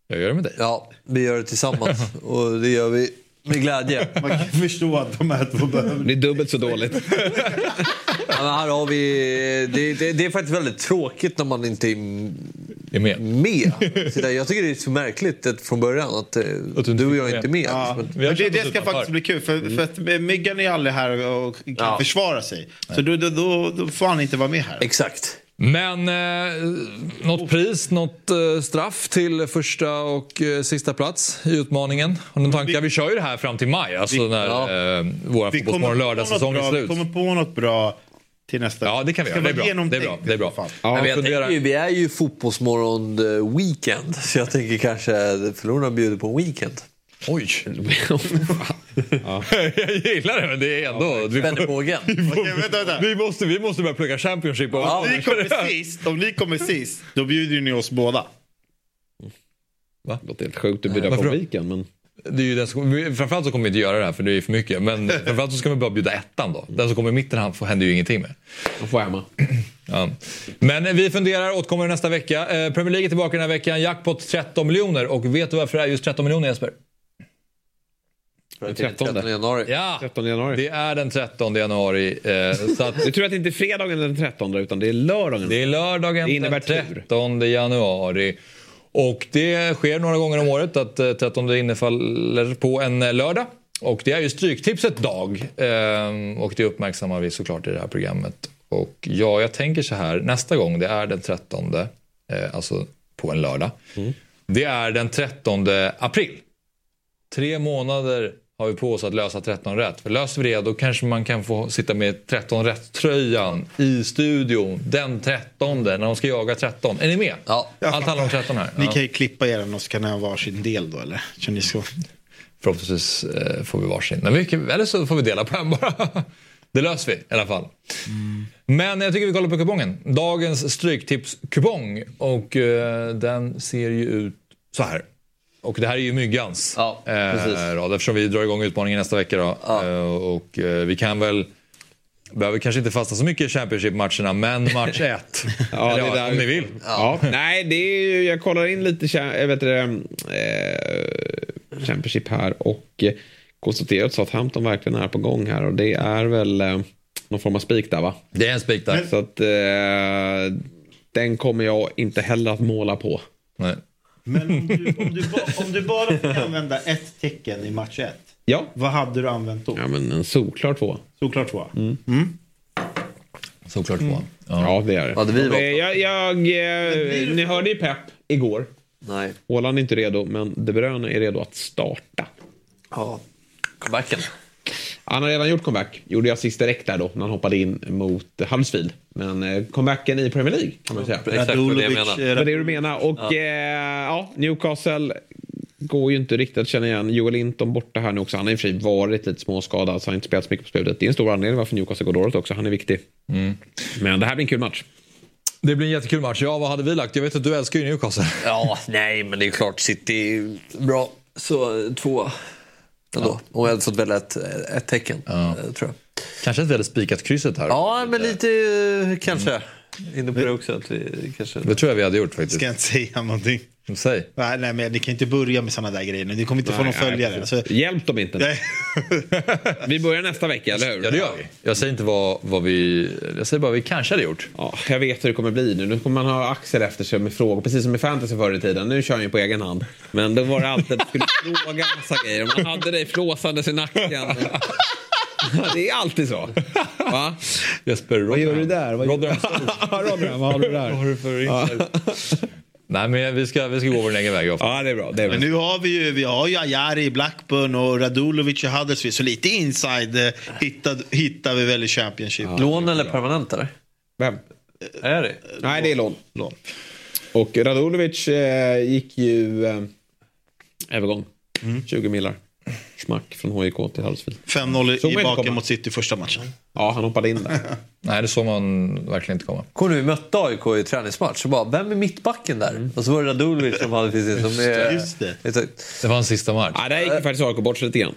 Speaker 1: Jag gör det med dig.
Speaker 2: ja, vi gör det tillsammans. [LAUGHS] Och det gör vi med glädje. [LAUGHS]
Speaker 4: Man kan förstå att de här två behöver...
Speaker 3: Det är dubbelt så dåligt.
Speaker 2: Ja, men här har vi, det, det, det är faktiskt väldigt tråkigt när man inte är
Speaker 1: Är med.
Speaker 2: med. Så där, jag tycker det är så märkligt att, från början att, eh,
Speaker 1: Att du
Speaker 2: och jag
Speaker 1: med.
Speaker 2: inte är med.
Speaker 4: Ja.
Speaker 2: Men,
Speaker 4: det, det ska faktiskt bli kul för, för att Myggan är aldrig här och kan
Speaker 2: Ja.
Speaker 4: försvara sig. Så då, då, då, då får han inte vara med här.
Speaker 2: exakt.
Speaker 1: Men eh, något pris, något eh, straff till första och eh, sista plats i utmaningen? Har ni tankar? Vi kör ju det här fram till maj, alltså
Speaker 4: Vi-
Speaker 1: när
Speaker 2: ja.
Speaker 1: eh, våra
Speaker 4: Vi
Speaker 1: Fotbollsmorgon lördagssäsong är slut.
Speaker 4: vi kommer på något bra till nästa.
Speaker 1: Ja, det kan vi göra. Det är bra. Det är bra. Det är bra. Ja,
Speaker 2: men jag tänker, ju, vi är ju fotbollsmorgon eh, weekend. Så jag tänker kanske förlorarna bjuder på en weekend.
Speaker 1: Oj! [LAUGHS] [LAUGHS] jag gillar det, men det är ändå... vi,
Speaker 2: Spänn i bågen. [LAUGHS]
Speaker 4: Okej, vänta, vänta.
Speaker 1: vi, måste, vi måste börja plugga Championship. och-
Speaker 4: Om ni kommer sist, om ni kommer sist, då bjuder ni oss båda.
Speaker 3: Det låter helt sjukt att bjuda på weekend, men...
Speaker 1: Det är ju den som, framförallt så kommer vi inte göra det här för det är för mycket. Men framförallt så ska vi bara bjuda ettan då. Den som kommer i mitten han får, händer ju ingenting med.
Speaker 3: De får hemma. [CLEARS THROAT]
Speaker 1: Ja. Men vi funderar, återkommer nästa vecka. Eh, Premier League är tillbaka den här veckan. Jackpot 13 miljoner. Och vet du varför det är just 13 miljoner Jesper?
Speaker 2: Den 13 januari.
Speaker 1: Ja,
Speaker 3: 13 januari.
Speaker 1: det är den 13 januari. Eh, så att
Speaker 3: Du tror att det inte är fredagen den 13 utan det är lördagen?
Speaker 1: det är lördagen
Speaker 3: Det innebär
Speaker 1: den
Speaker 3: tur.
Speaker 1: 13 januari. Och det sker några gånger om året att eh, 13 innefaller på en eh, lördag. Och det är ju Stryktipset dag. Ehm, Och det uppmärksammar vi såklart i det här programmet. Och ja, jag tänker så här. Nästa gång, det är den 13, eh, alltså på en lördag. Det är den 13 april. Tre månader har vi på oss att lösa 13 rätt. För löser vi det då kanske man kan få sitta med 13 rätt-tröjan i studion den 13 när de ska jaga 13. Är ni med?
Speaker 2: Ja.
Speaker 1: Allt handlar om 13 här.
Speaker 4: Ni
Speaker 1: Ja.
Speaker 4: kan ju klippa er och så kan ni ha varsin del då eller? Kör ni så?
Speaker 1: Förhoppningsvis eh, får vi varsin. Men vi, eller så får vi dela på en bara. Det löser vi i alla fall. Men jag tycker vi kollar på kupongen. Dagens stryktipskupong. Och eh, den ser ju ut så här. Och det här är ju myggans
Speaker 2: Ja,
Speaker 1: eh, rad eftersom vi drar igång utmaningen nästa vecka. Då. Eh, och eh, vi kan väl Behöver kanske inte fasta så mycket i Championship-matcherna, men match [LAUGHS] 1.
Speaker 3: Ja,
Speaker 1: Eller ja, om ni
Speaker 3: vi-
Speaker 1: vill.
Speaker 3: Ja. Nej, det är ju, jag kollar in lite jag vet det, eh, Championship här och eh, konstaterar att Southampton verkligen är på gång här och det är väl eh, någon form av spik där va?
Speaker 1: Det är en spik där.
Speaker 3: Så att eh, den kommer jag inte heller att måla på.
Speaker 1: Nej.
Speaker 4: Men om du, om, du ba, om du bara fick använda ett tecken i match 1.
Speaker 3: Ja.
Speaker 4: Vad hade du använt då?
Speaker 3: Ja, men en solklar två.
Speaker 4: Såklart två.
Speaker 1: Såklart två.
Speaker 3: Ja, det är det.
Speaker 2: Hade vi valt
Speaker 3: eh, jag, jag, eh, ni hörde ju Pep igår.
Speaker 2: Nej.
Speaker 3: Haaland är inte redo, men De Bruyne är redo att starta.
Speaker 2: Ja. Comebacken.
Speaker 3: Han har redan gjort comeback. Gjorde jag sist direkt där då, när han hoppade in mot Huddersfield. Men eh, comebacken i Premier League, kan man säga.
Speaker 2: Exakt vad det jag menar.
Speaker 3: Det var det du menar. Och ja. Eh, ja, Newcastle går ju inte riktigt att känna igen. Joel Linton borta här nu också. Han har i och för sig varit lite småskadad så han har inte spelat så mycket på slutet. Det är en stor anledning varför Newcastle går dåligt också. Han är viktig. Men det här blir en kul match.
Speaker 1: Det blir en jättekul match. Ja, vad hade vi lagt? Jag vet att du älskar ju Newcastle.
Speaker 2: Ja, nej, men det är klart City bra. Så två ändå. Och jag hade fått välja ett, ett tecken, eh, tror jag.
Speaker 1: Kanske att vi hade spikat krysset här.
Speaker 2: Ja, men lite eh, kanske. Inne på det också. Att vi kanske...
Speaker 1: Det tror jag vi hade gjort faktiskt.
Speaker 4: Ska jag inte säga någonting?
Speaker 1: Säg.
Speaker 4: Nej, nej, men ni kan inte börja med sådana där grejer nu. Ni kommer inte få någon följare. Alltså,
Speaker 3: Hjälp dem inte.
Speaker 4: nej. [LAUGHS]
Speaker 3: Vi börjar nästa vecka, eller hur?
Speaker 1: Ja, det gör vi. Jag säger inte vad, vad vi... Jag säger bara vad vi kanske hade gjort.
Speaker 3: Ja, jag vet hur det kommer bli nu. Nu kommer man ha Axel efter sig med frågor. Precis som i fantasy förr i tiden. Nu kör han ju på egen hand. Men då var det alltid att man skulle [LAUGHS] fråga massa grejer. Man hade dig flåsandes i nacken. [LAUGHS] Det är alltid så. Va?
Speaker 1: Jesper,
Speaker 3: Vad gör du där? Vad
Speaker 1: Rodram.
Speaker 3: Rodram, vad har du där?
Speaker 1: Vad har du för insight? Nej, men vi ska, vi ska gå vår egen väg.
Speaker 3: Ja, det är bra. Det är bra.
Speaker 4: Men nu har vi ju, vi har ju Ajari Blackburn och Radulovic i Huddersfield. Så lite inside eh, hittar, hittar vi väl i Championship.
Speaker 2: Lån eller permanent eller?
Speaker 3: Vem?
Speaker 2: Är det?
Speaker 3: Nej, det är lån.
Speaker 4: Lån.
Speaker 3: Och Radulovic eh, gick ju eh, övergång. 20 millar. Smack från HIK till Huddersfield.
Speaker 4: 5-0
Speaker 3: Såg man
Speaker 4: i baken mot City första matchen.
Speaker 3: Ja, han hoppade in där. [LAUGHS]
Speaker 1: Nej, det såg man verkligen inte komma.
Speaker 2: Kommer du vi mötte AIK i träningsmatch så bara, vem är mittbacken där? Och så var det Radulovic som hade precis som är...
Speaker 4: Just det.
Speaker 1: Det var en sista match.
Speaker 3: ja, där gick faktiskt AIK bort sig lite grann.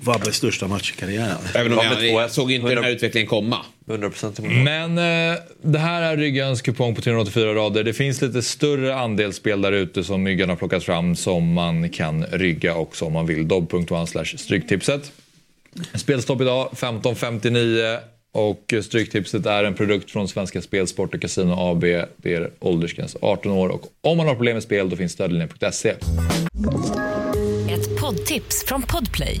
Speaker 4: Vabbes största match i karriären.
Speaker 3: Även om
Speaker 2: Ja,
Speaker 3: jag, jag såg inte den här utvecklingen komma.
Speaker 2: 100 procent
Speaker 1: Men eh, det här är Ryggans kupong på 384 rader. Det finns lite större andelsspel där ute som Myggan har plockat fram som man kan rygga också om man vill. dobb.one stryktipset. Spelstopp idag 15.59 och Stryktipset är en produkt från Svenska Spel, Sport och Casino AB. Det är åldersgräns 18 år och om man har problem med spel då finns stödlinjen.se.
Speaker 10: Ett poddtips från Podplay.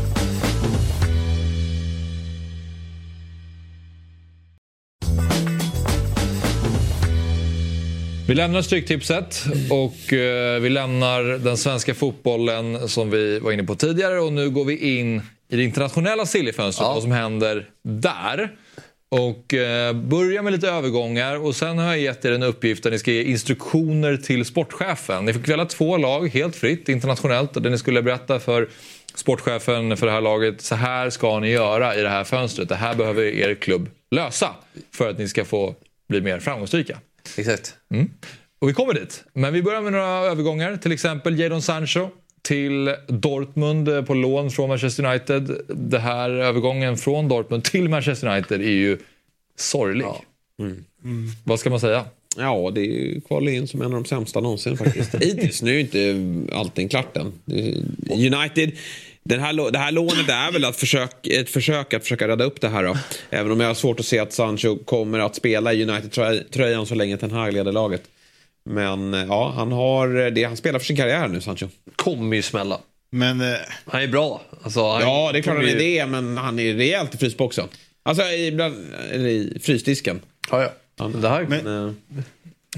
Speaker 1: Vi lämnar Stryktipset och eh, vi lämnar den svenska fotbollen som vi var inne på tidigare och nu går vi in i det internationella sillifönstret, vad som händer där. Och eh, börja med lite övergångar och sen har jag gett er en uppgift där ni ska ge instruktioner till sportchefen. Ni fick välja två lag helt fritt internationellt där ni skulle berätta för sportchefen för det här laget, så här ska ni göra i det här fönstret. Det här behöver er klubb lösa för att ni ska få bli mer framgångsrika.
Speaker 2: Exakt.
Speaker 1: Mm. Och vi kommer dit. Men vi börjar med några övergångar. Till exempel Jadon Sancho till Dortmund på lån från Manchester United. Det här övergången från Dortmund till Manchester United är ju sorglig.
Speaker 3: Mm.
Speaker 1: Vad ska man säga?
Speaker 3: Ja, det är ju kval in som en av de sämsta någonsin faktiskt. [LAUGHS] Hittills, nu är ju inte allting klart än. United, den här, det här lånet är väl att försök, ett försök att försöka rädda upp det här då. Även om jag har svårt att se att Sancho kommer att spela i United-tröjan så länge Ten Hag leder laget. Men eh, ja, han har det. Han spelar för sin karriär nu, Sancho.
Speaker 2: Kommer ju smälla.
Speaker 4: Men... eh,
Speaker 2: Han är bra. Alltså, han
Speaker 3: Ja, det är klart han är det, men han är rejält i frysboxen. Alltså i, bland, eller i frysdisken.
Speaker 2: Ja, ja.
Speaker 3: Han,
Speaker 2: Det här,
Speaker 4: Men-
Speaker 3: eh,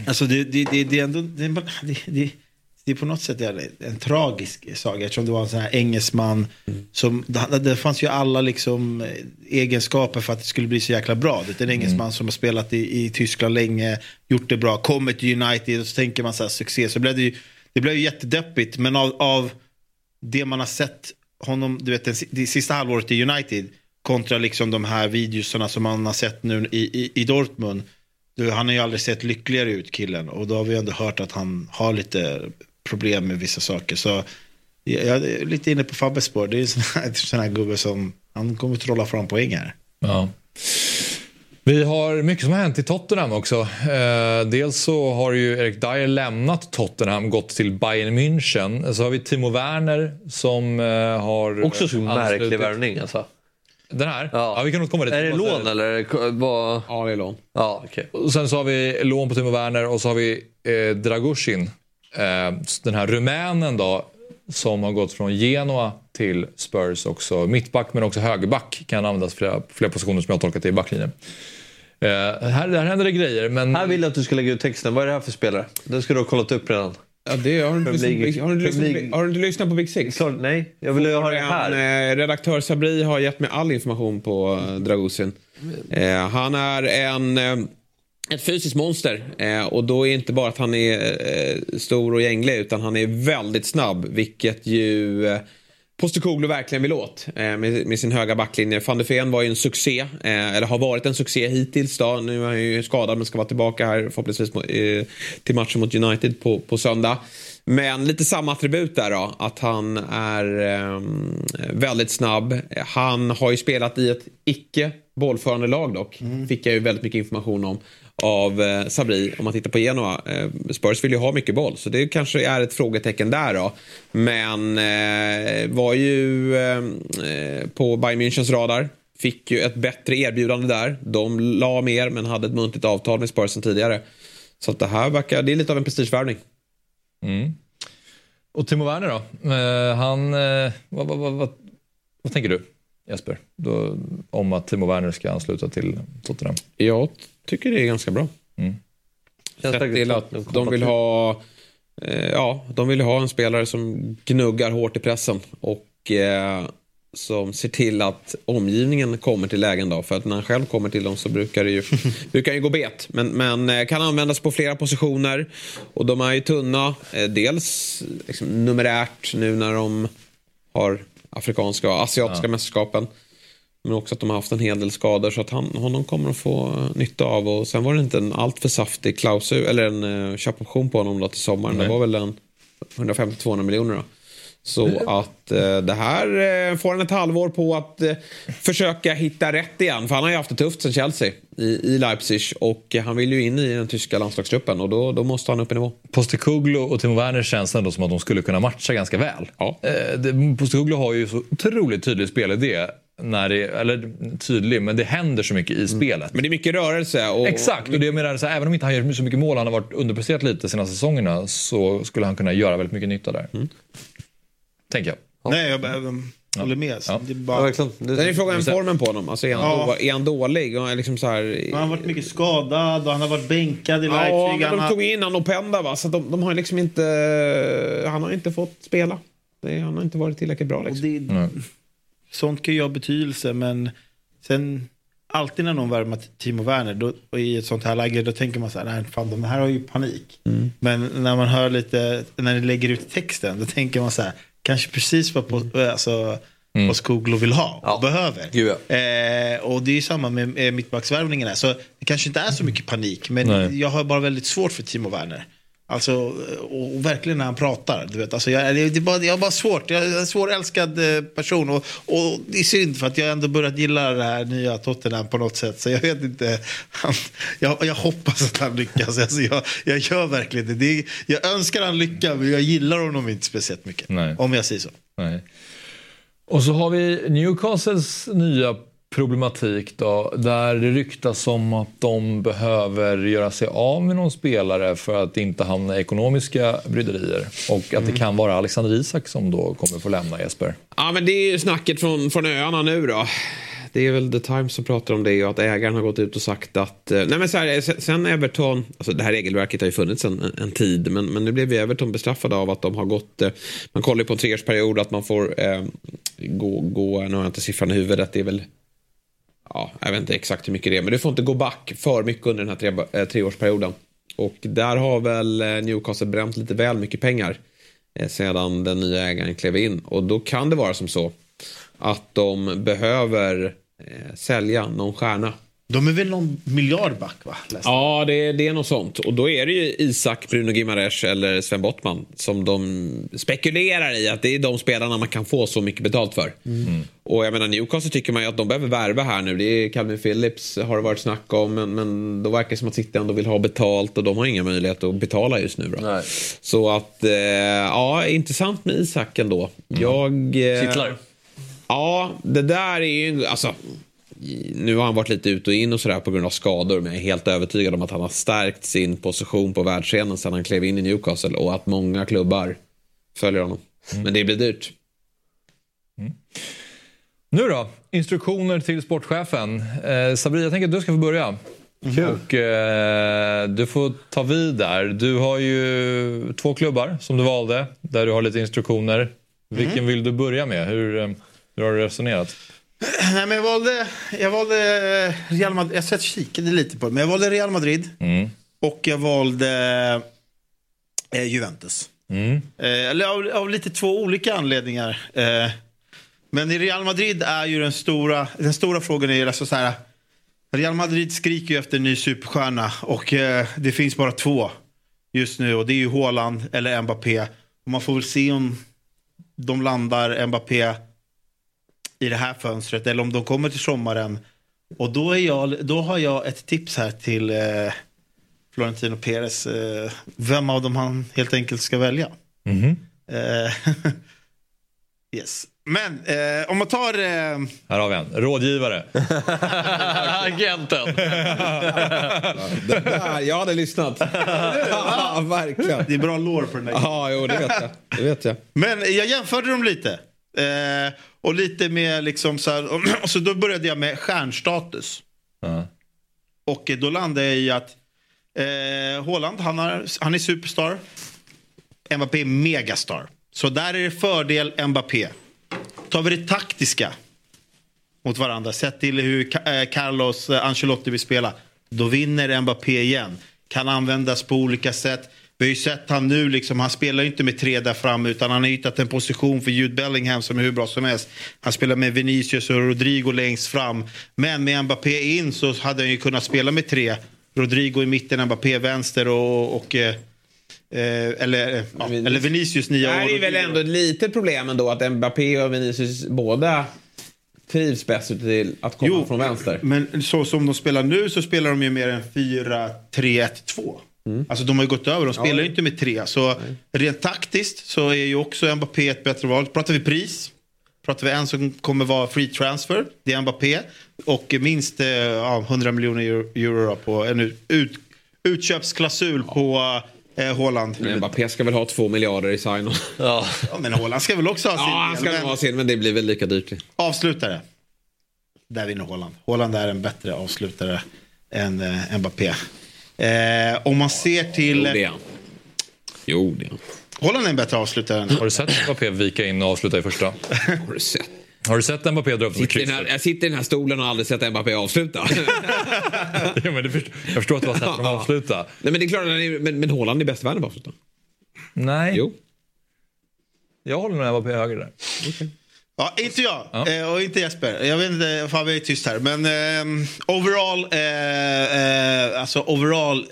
Speaker 4: Alltså det, det, det, det är ändå, det, det, det, det är på något sätt en, tragisk saga eftersom det var en sån här engelsman som, det, det fanns ju alla liksom eh, egenskaper för att det skulle bli så jäkla bra. Det är en engelsman som har spelat i, i Tyskland länge, gjort det bra, kommer till United och så tänker man så här succé. Så blev det ju, det blev ju jättedeppigt men av, av det man har sett honom, du vet si- det sista halvåret i United kontra liksom de här videosarna som man har sett nu i, i, i Dortmund. Du, han har ju aldrig sett lyckligare ut killen och då har vi ändå hört att han har lite problem med vissa saker. Så jag är lite inne på Fabbes spår. Det är en sån här, [LAUGHS] sån här gubbe som, han kommer trolla fram poäng här.
Speaker 1: Ja. Vi har mycket som har hänt i Tottenham också. Eh, dels så har ju Erik Dyer lämnat Tottenham, gått till Bayern München. Så har vi Timo Werner som eh, har...
Speaker 2: Också så märklig värvning alltså.
Speaker 1: Den här? Ja, vi kan återkomma dit.
Speaker 2: Är det lån eller? Vad...
Speaker 3: Ja, det är lån.
Speaker 2: Ja, okej.
Speaker 1: Och sen så har vi lån på Timo Werner och så har vi eh, Dragushin. Eh, den här rumänen då som har gått från Genoa till Spurs också. Mittback men också högerback kan användas flera, flera positioner som jag har tolkat det i backlinjen. Eh, här, där händer det grejer men...
Speaker 2: Här vill jag att du ska lägga ut texten. Vad är det här för spelare? Den ska du ha kollat upp redan.
Speaker 3: Ja, det har du lyssnat, har du lyssnat, på- har du inte lyssnat på Big Six?
Speaker 2: Klart, nej, jag vill ha det här.
Speaker 3: En, eh, redaktör Sabri har gett mig all information på eh, Dragusin. Eh, han är en, eh, ett fysiskt monster. Eh, och då är inte bara att han är eh, stor och gänglig utan han är väldigt snabb. Vilket ju eh, Postecoglou verkligen vill åt eh, med, med sin höga backlinje. Van de Ven var ju en succé, eh, eller har varit en succé hittills. Då. Nu är han ju skadad men ska vara tillbaka här förhoppningsvis eh, till matchen mot United på, på söndag. Men lite samma attribut där då, att han är eh, väldigt snabb. Han har ju spelat i ett icke bollförande lag dock. Fick jag ju väldigt mycket information om av eh, Sabri om man tittar på Genoa. Eh, Spurs vill ju ha mycket boll så det kanske är ett frågetecken där då. Men eh, var ju eh, eh, på Bayern Münchens radar. Fick ju ett bättre erbjudande där. De la mer men hade ett muntligt avtal med Spurs sen tidigare. Så det här verkar, det är lite av en prestigevärvning.
Speaker 1: Mm. Och Timo Werner då? Eh, han, vad, vad, vad, vad, vad tänker du Jesper? Då, om att Timo Werner ska ansluta till Tottenham?
Speaker 3: Jag tycker det är ganska bra.
Speaker 1: Mm.
Speaker 3: Sett till att de vill ha eh, Ja, de vill ha en spelare som gnuggar hårt i pressen och eh, som ser till att omgivningen kommer till lägen då. För att när han själv kommer till dem så brukar det ju, [LAUGHS] brukar det ju gå bet. Men, men eh, kan användas på flera positioner och de är ju tunna. Eh, dels liksom, numerärt nu när de har afrikanska och asiatiska
Speaker 1: Ja.
Speaker 3: mästerskapen. Men också att de har haft en hel del skador så att han, honom kommer att få eh, nytta av. Och sen var det inte en alltför saftig klausul eller en uh, köpoption på honom då till sommaren.
Speaker 1: Nej.
Speaker 3: Det var väl en 150-200 miljoner då. Så att eh, det här eh, får han ett halvår på att eh, försöka hitta rätt igen. För han har ju haft det tufft sen Chelsea i, i Leipzig. Och eh, han vill ju in i den tyska landslagstruppen och då, då måste han upp i nivå.
Speaker 1: Postecoglou och Timo Werner känns ändå som att de skulle kunna matcha ganska väl.
Speaker 3: Ja.
Speaker 1: Eh, Postecoglou har ju så otroligt tydlig spelidé. När det, eller tydlig, men det händer så mycket i spelet.
Speaker 3: Men det är mycket rörelse. Och,
Speaker 1: Exakt, och det jag menar, så här, även om inte han gör så mycket mål, han har varit underpresterat lite de senaste säsongerna, så skulle han kunna göra väldigt mycket nytta där. Tänker jag.
Speaker 4: Nej, jag um, håller med.
Speaker 1: Ja.
Speaker 4: Det är
Speaker 2: Ja,
Speaker 4: bara,
Speaker 2: verkligen.
Speaker 3: Sen är
Speaker 2: Det,
Speaker 3: frågan formen på honom. Alltså, är, han
Speaker 4: Ja.
Speaker 3: då, är han dålig? Och är liksom så här,
Speaker 4: han har varit mycket skadad och han har varit bänkad i
Speaker 3: Ja,
Speaker 4: Leipzig.
Speaker 3: men
Speaker 4: han
Speaker 3: de
Speaker 4: har...
Speaker 3: tog in han och Penda va, så de, de har liksom inte... Han har inte fått spela. Det, han har inte varit tillräckligt bra
Speaker 4: och
Speaker 3: liksom.
Speaker 4: Sånt kan ju ha betydelse men sen alltid när någon värvar Timo Werner då, och i ett sånt här läge då tänker man så här, nej fan de här har ju panik.
Speaker 3: Mm.
Speaker 4: Men när man hör lite, när ni lägger ut texten då tänker man så här, kanske precis vad, på, alltså,
Speaker 1: Mm.
Speaker 4: vad Skoglo vill ha och behöver.
Speaker 2: Gud, ja.
Speaker 4: Eh, och det är ju samma med eh, mittbacksvärvningen här. Så det kanske inte är så mycket panik. Men
Speaker 1: Nej.
Speaker 4: jag har bara väldigt svårt för Timo Werner. Alltså, och, och verkligen när han pratar. Du vet, alltså jag, det, det är bara, jag har bara svårt. Jag är en svårälskad eh, person. Och, och det är synd för att jag ändå börjat gilla det här nya Tottenham på något sätt. Så jag vet inte. Han, jag, jag hoppas att han lyckas. Alltså jag, jag gör verkligen det. det är, jag önskar han lycka men jag gillar honom inte speciellt mycket.
Speaker 1: Nej.
Speaker 4: Om jag säger så.
Speaker 1: Nej. Och så har vi Newcastles nya problematik då, där det ryktas om att de behöver göra sig av med någon spelare för att inte hamna i ekonomiska bryderier. Och att det kan vara Alexander Isak som då kommer få lämna Jesper.
Speaker 3: Ja, men det är ju snacket från, från öarna nu då. Det är väl The Times som pratar om det och att ägaren har gått ut och sagt att... eh, Nej men så här, sen- sen Everton, alltså det här regelverket har ju funnits en, en tid men, men nu blev ju Everton bestraffade av att de har gått... eh, Man kollar ju på en treårsperiod att man får eh, gå, gå, nu har jag inte siffran i huvudet, det är väl... Ja, jag vet inte exakt hur mycket det är men du får inte gå back för mycket under den här tre, eh, treårsperioden. Och där har väl eh, Newcastle bränt lite väl mycket pengar eh, sedan den nya ägaren klev in. Och då kan det vara som så att de behöver eh, sälja någon stjärna.
Speaker 4: De är väl någon miljard back va?
Speaker 3: Ja, det, det är något sånt. Och då är det ju Isak, Bruno Gimares eller Sven Bottman som de spekulerar i att det är de spelarna man kan få så mycket betalt för. Och jag menar Newcastle tycker man ju att de behöver värva här nu. Det är Calvin Phillips har det varit snack om men, men då verkar det som att City ändå vill ha betalt och de har inga möjligheter att betala just nu. Då. Så att, eh, ja, intressant med Isak ändå. Jag... Eh,
Speaker 2: Kittlar.
Speaker 3: Ja, det där är ju, alltså. Nu har han varit lite ut och in och sådär på grund av skador men jag är helt övertygad om att han har stärkt sin position på världsscenen sedan han klev in i Newcastle och att många klubbar följer honom. Men det blir dyrt.
Speaker 1: Nu då, instruktioner till sportchefen. Eh, Sabri, jag tänker att du ska få börja. Och eh, du får ta vid där. Du har ju två klubbar som du valde där du har lite instruktioner. Vilken vill du börja med? Hur, eh, hur har du resonerat? [CLEARS THROAT]
Speaker 4: Nej, men jag valde, jag valde eh, Real Madrid. Jag och kikade lite på det. Men jag valde Real Madrid.
Speaker 1: Mm.
Speaker 4: Och jag valde eh, Juventus.
Speaker 1: Mm.
Speaker 4: Eh, eller av, av lite två olika anledningar. Eh, men i Real Madrid är ju den stora, den stora frågan är ju alltså så här. Real Madrid skriker ju efter en ny superstjärna och eh, det finns bara två just nu och det är ju Haaland eller Mbappé. Och man får väl se om de landar Mbappé i det här fönstret eller om de kommer till sommaren. Och då, är jag, då har jag ett tips här till eh, Florentino Perez. Eh, vem av dem han helt enkelt ska välja.
Speaker 1: Mhm.
Speaker 4: Eh, [LAUGHS] yes. Men eh, om man tar... Eh,
Speaker 1: Här har vi en. Rådgivare. [LAUGHS]
Speaker 2: Agenten. [LAUGHS]
Speaker 3: Det där, jag hade lyssnat. ja, verkligen.
Speaker 4: det är bra lår på den där.
Speaker 3: Ja, jo, det vet jag. Det vet jag.
Speaker 4: Men jag jämförde dem lite. Eh, och lite med liksom så här, [CLEARS THROAT] och så då började jag med stjärnstatus.
Speaker 1: Ja.
Speaker 4: Och då landade jag i att eh, Haaland, han, har, han är superstar. Mbappé är megastar. Så där är det fördel Mbappé. Tar vi det taktiska mot varandra, sett till hur eh, Carlos eh, Ancelotti vill spela, då vinner Mbappé igen. Kan användas på olika sätt. Vi har ju sett han nu, liksom, han spelar ju inte med tre där fram utan han har hittat en position för Jude Bellingham som är hur bra som helst. Han spelar med Vinicius och Rodrigo längst fram. Men med Mbappé in så hade han ju kunnat spela med tre. Rodrigo i mitten, Mbappé vänster och... och eh, eh, eller, eh, ja, eller Vinicius
Speaker 3: Det
Speaker 4: nia
Speaker 3: här
Speaker 4: och
Speaker 3: är väl ändå ett litet problem ändå att Mbappé och Vinicius båda trivs bäst till att komma från vänster.
Speaker 4: Men så som de spelar nu så spelar de ju mer än 4-3-1-2. Alltså de har ju gått över, de spelar ju inte med tre. Så rent taktiskt så är ju också Mbappé ett bättre val. Pratar vi pris, pratar vi en som kommer vara free transfer, det är Mbappé. Och minst eh, ja, 100 miljoner euro, euro på en ut, utköpsklausul på eh, Haaland.
Speaker 3: Men Mbappé ska väl ha två miljarder i sign
Speaker 2: Ja.
Speaker 4: Ja, men Haaland ska väl också ha sin
Speaker 3: Ja, han ska
Speaker 4: men-
Speaker 3: ha sin, men det blir väl lika dyrt.
Speaker 4: Avslutare. Där vinner Haaland. Haaland är en bättre avslutare än eh, Mbappé. Eh, om man ser till...
Speaker 3: Jo, det är han. Jo, det är han.
Speaker 4: Haaland är en bättre avslutare än...
Speaker 1: Har du sett Mbappé vika in och avsluta i första?
Speaker 3: Har du sett?
Speaker 1: Har du sett Mbappé dra upp
Speaker 3: Sitter den här, jag sitter i den här stolen och har aldrig sett Mbappé avsluta. [LAUGHS]
Speaker 1: ja, men det först, jag förstår att du har sett honom avsluta.
Speaker 3: Nej, men det är klart, är- men, men Haaland är bäst i världen på att avsluta.
Speaker 1: Nej.
Speaker 3: Jo.
Speaker 1: Jag håller nog Mbappé högre där.
Speaker 4: Ja, inte jag eh, och inte Jesper. Jag vet inte, fan vi är tyst här. Men eh, overall, eh, eh, alltså overall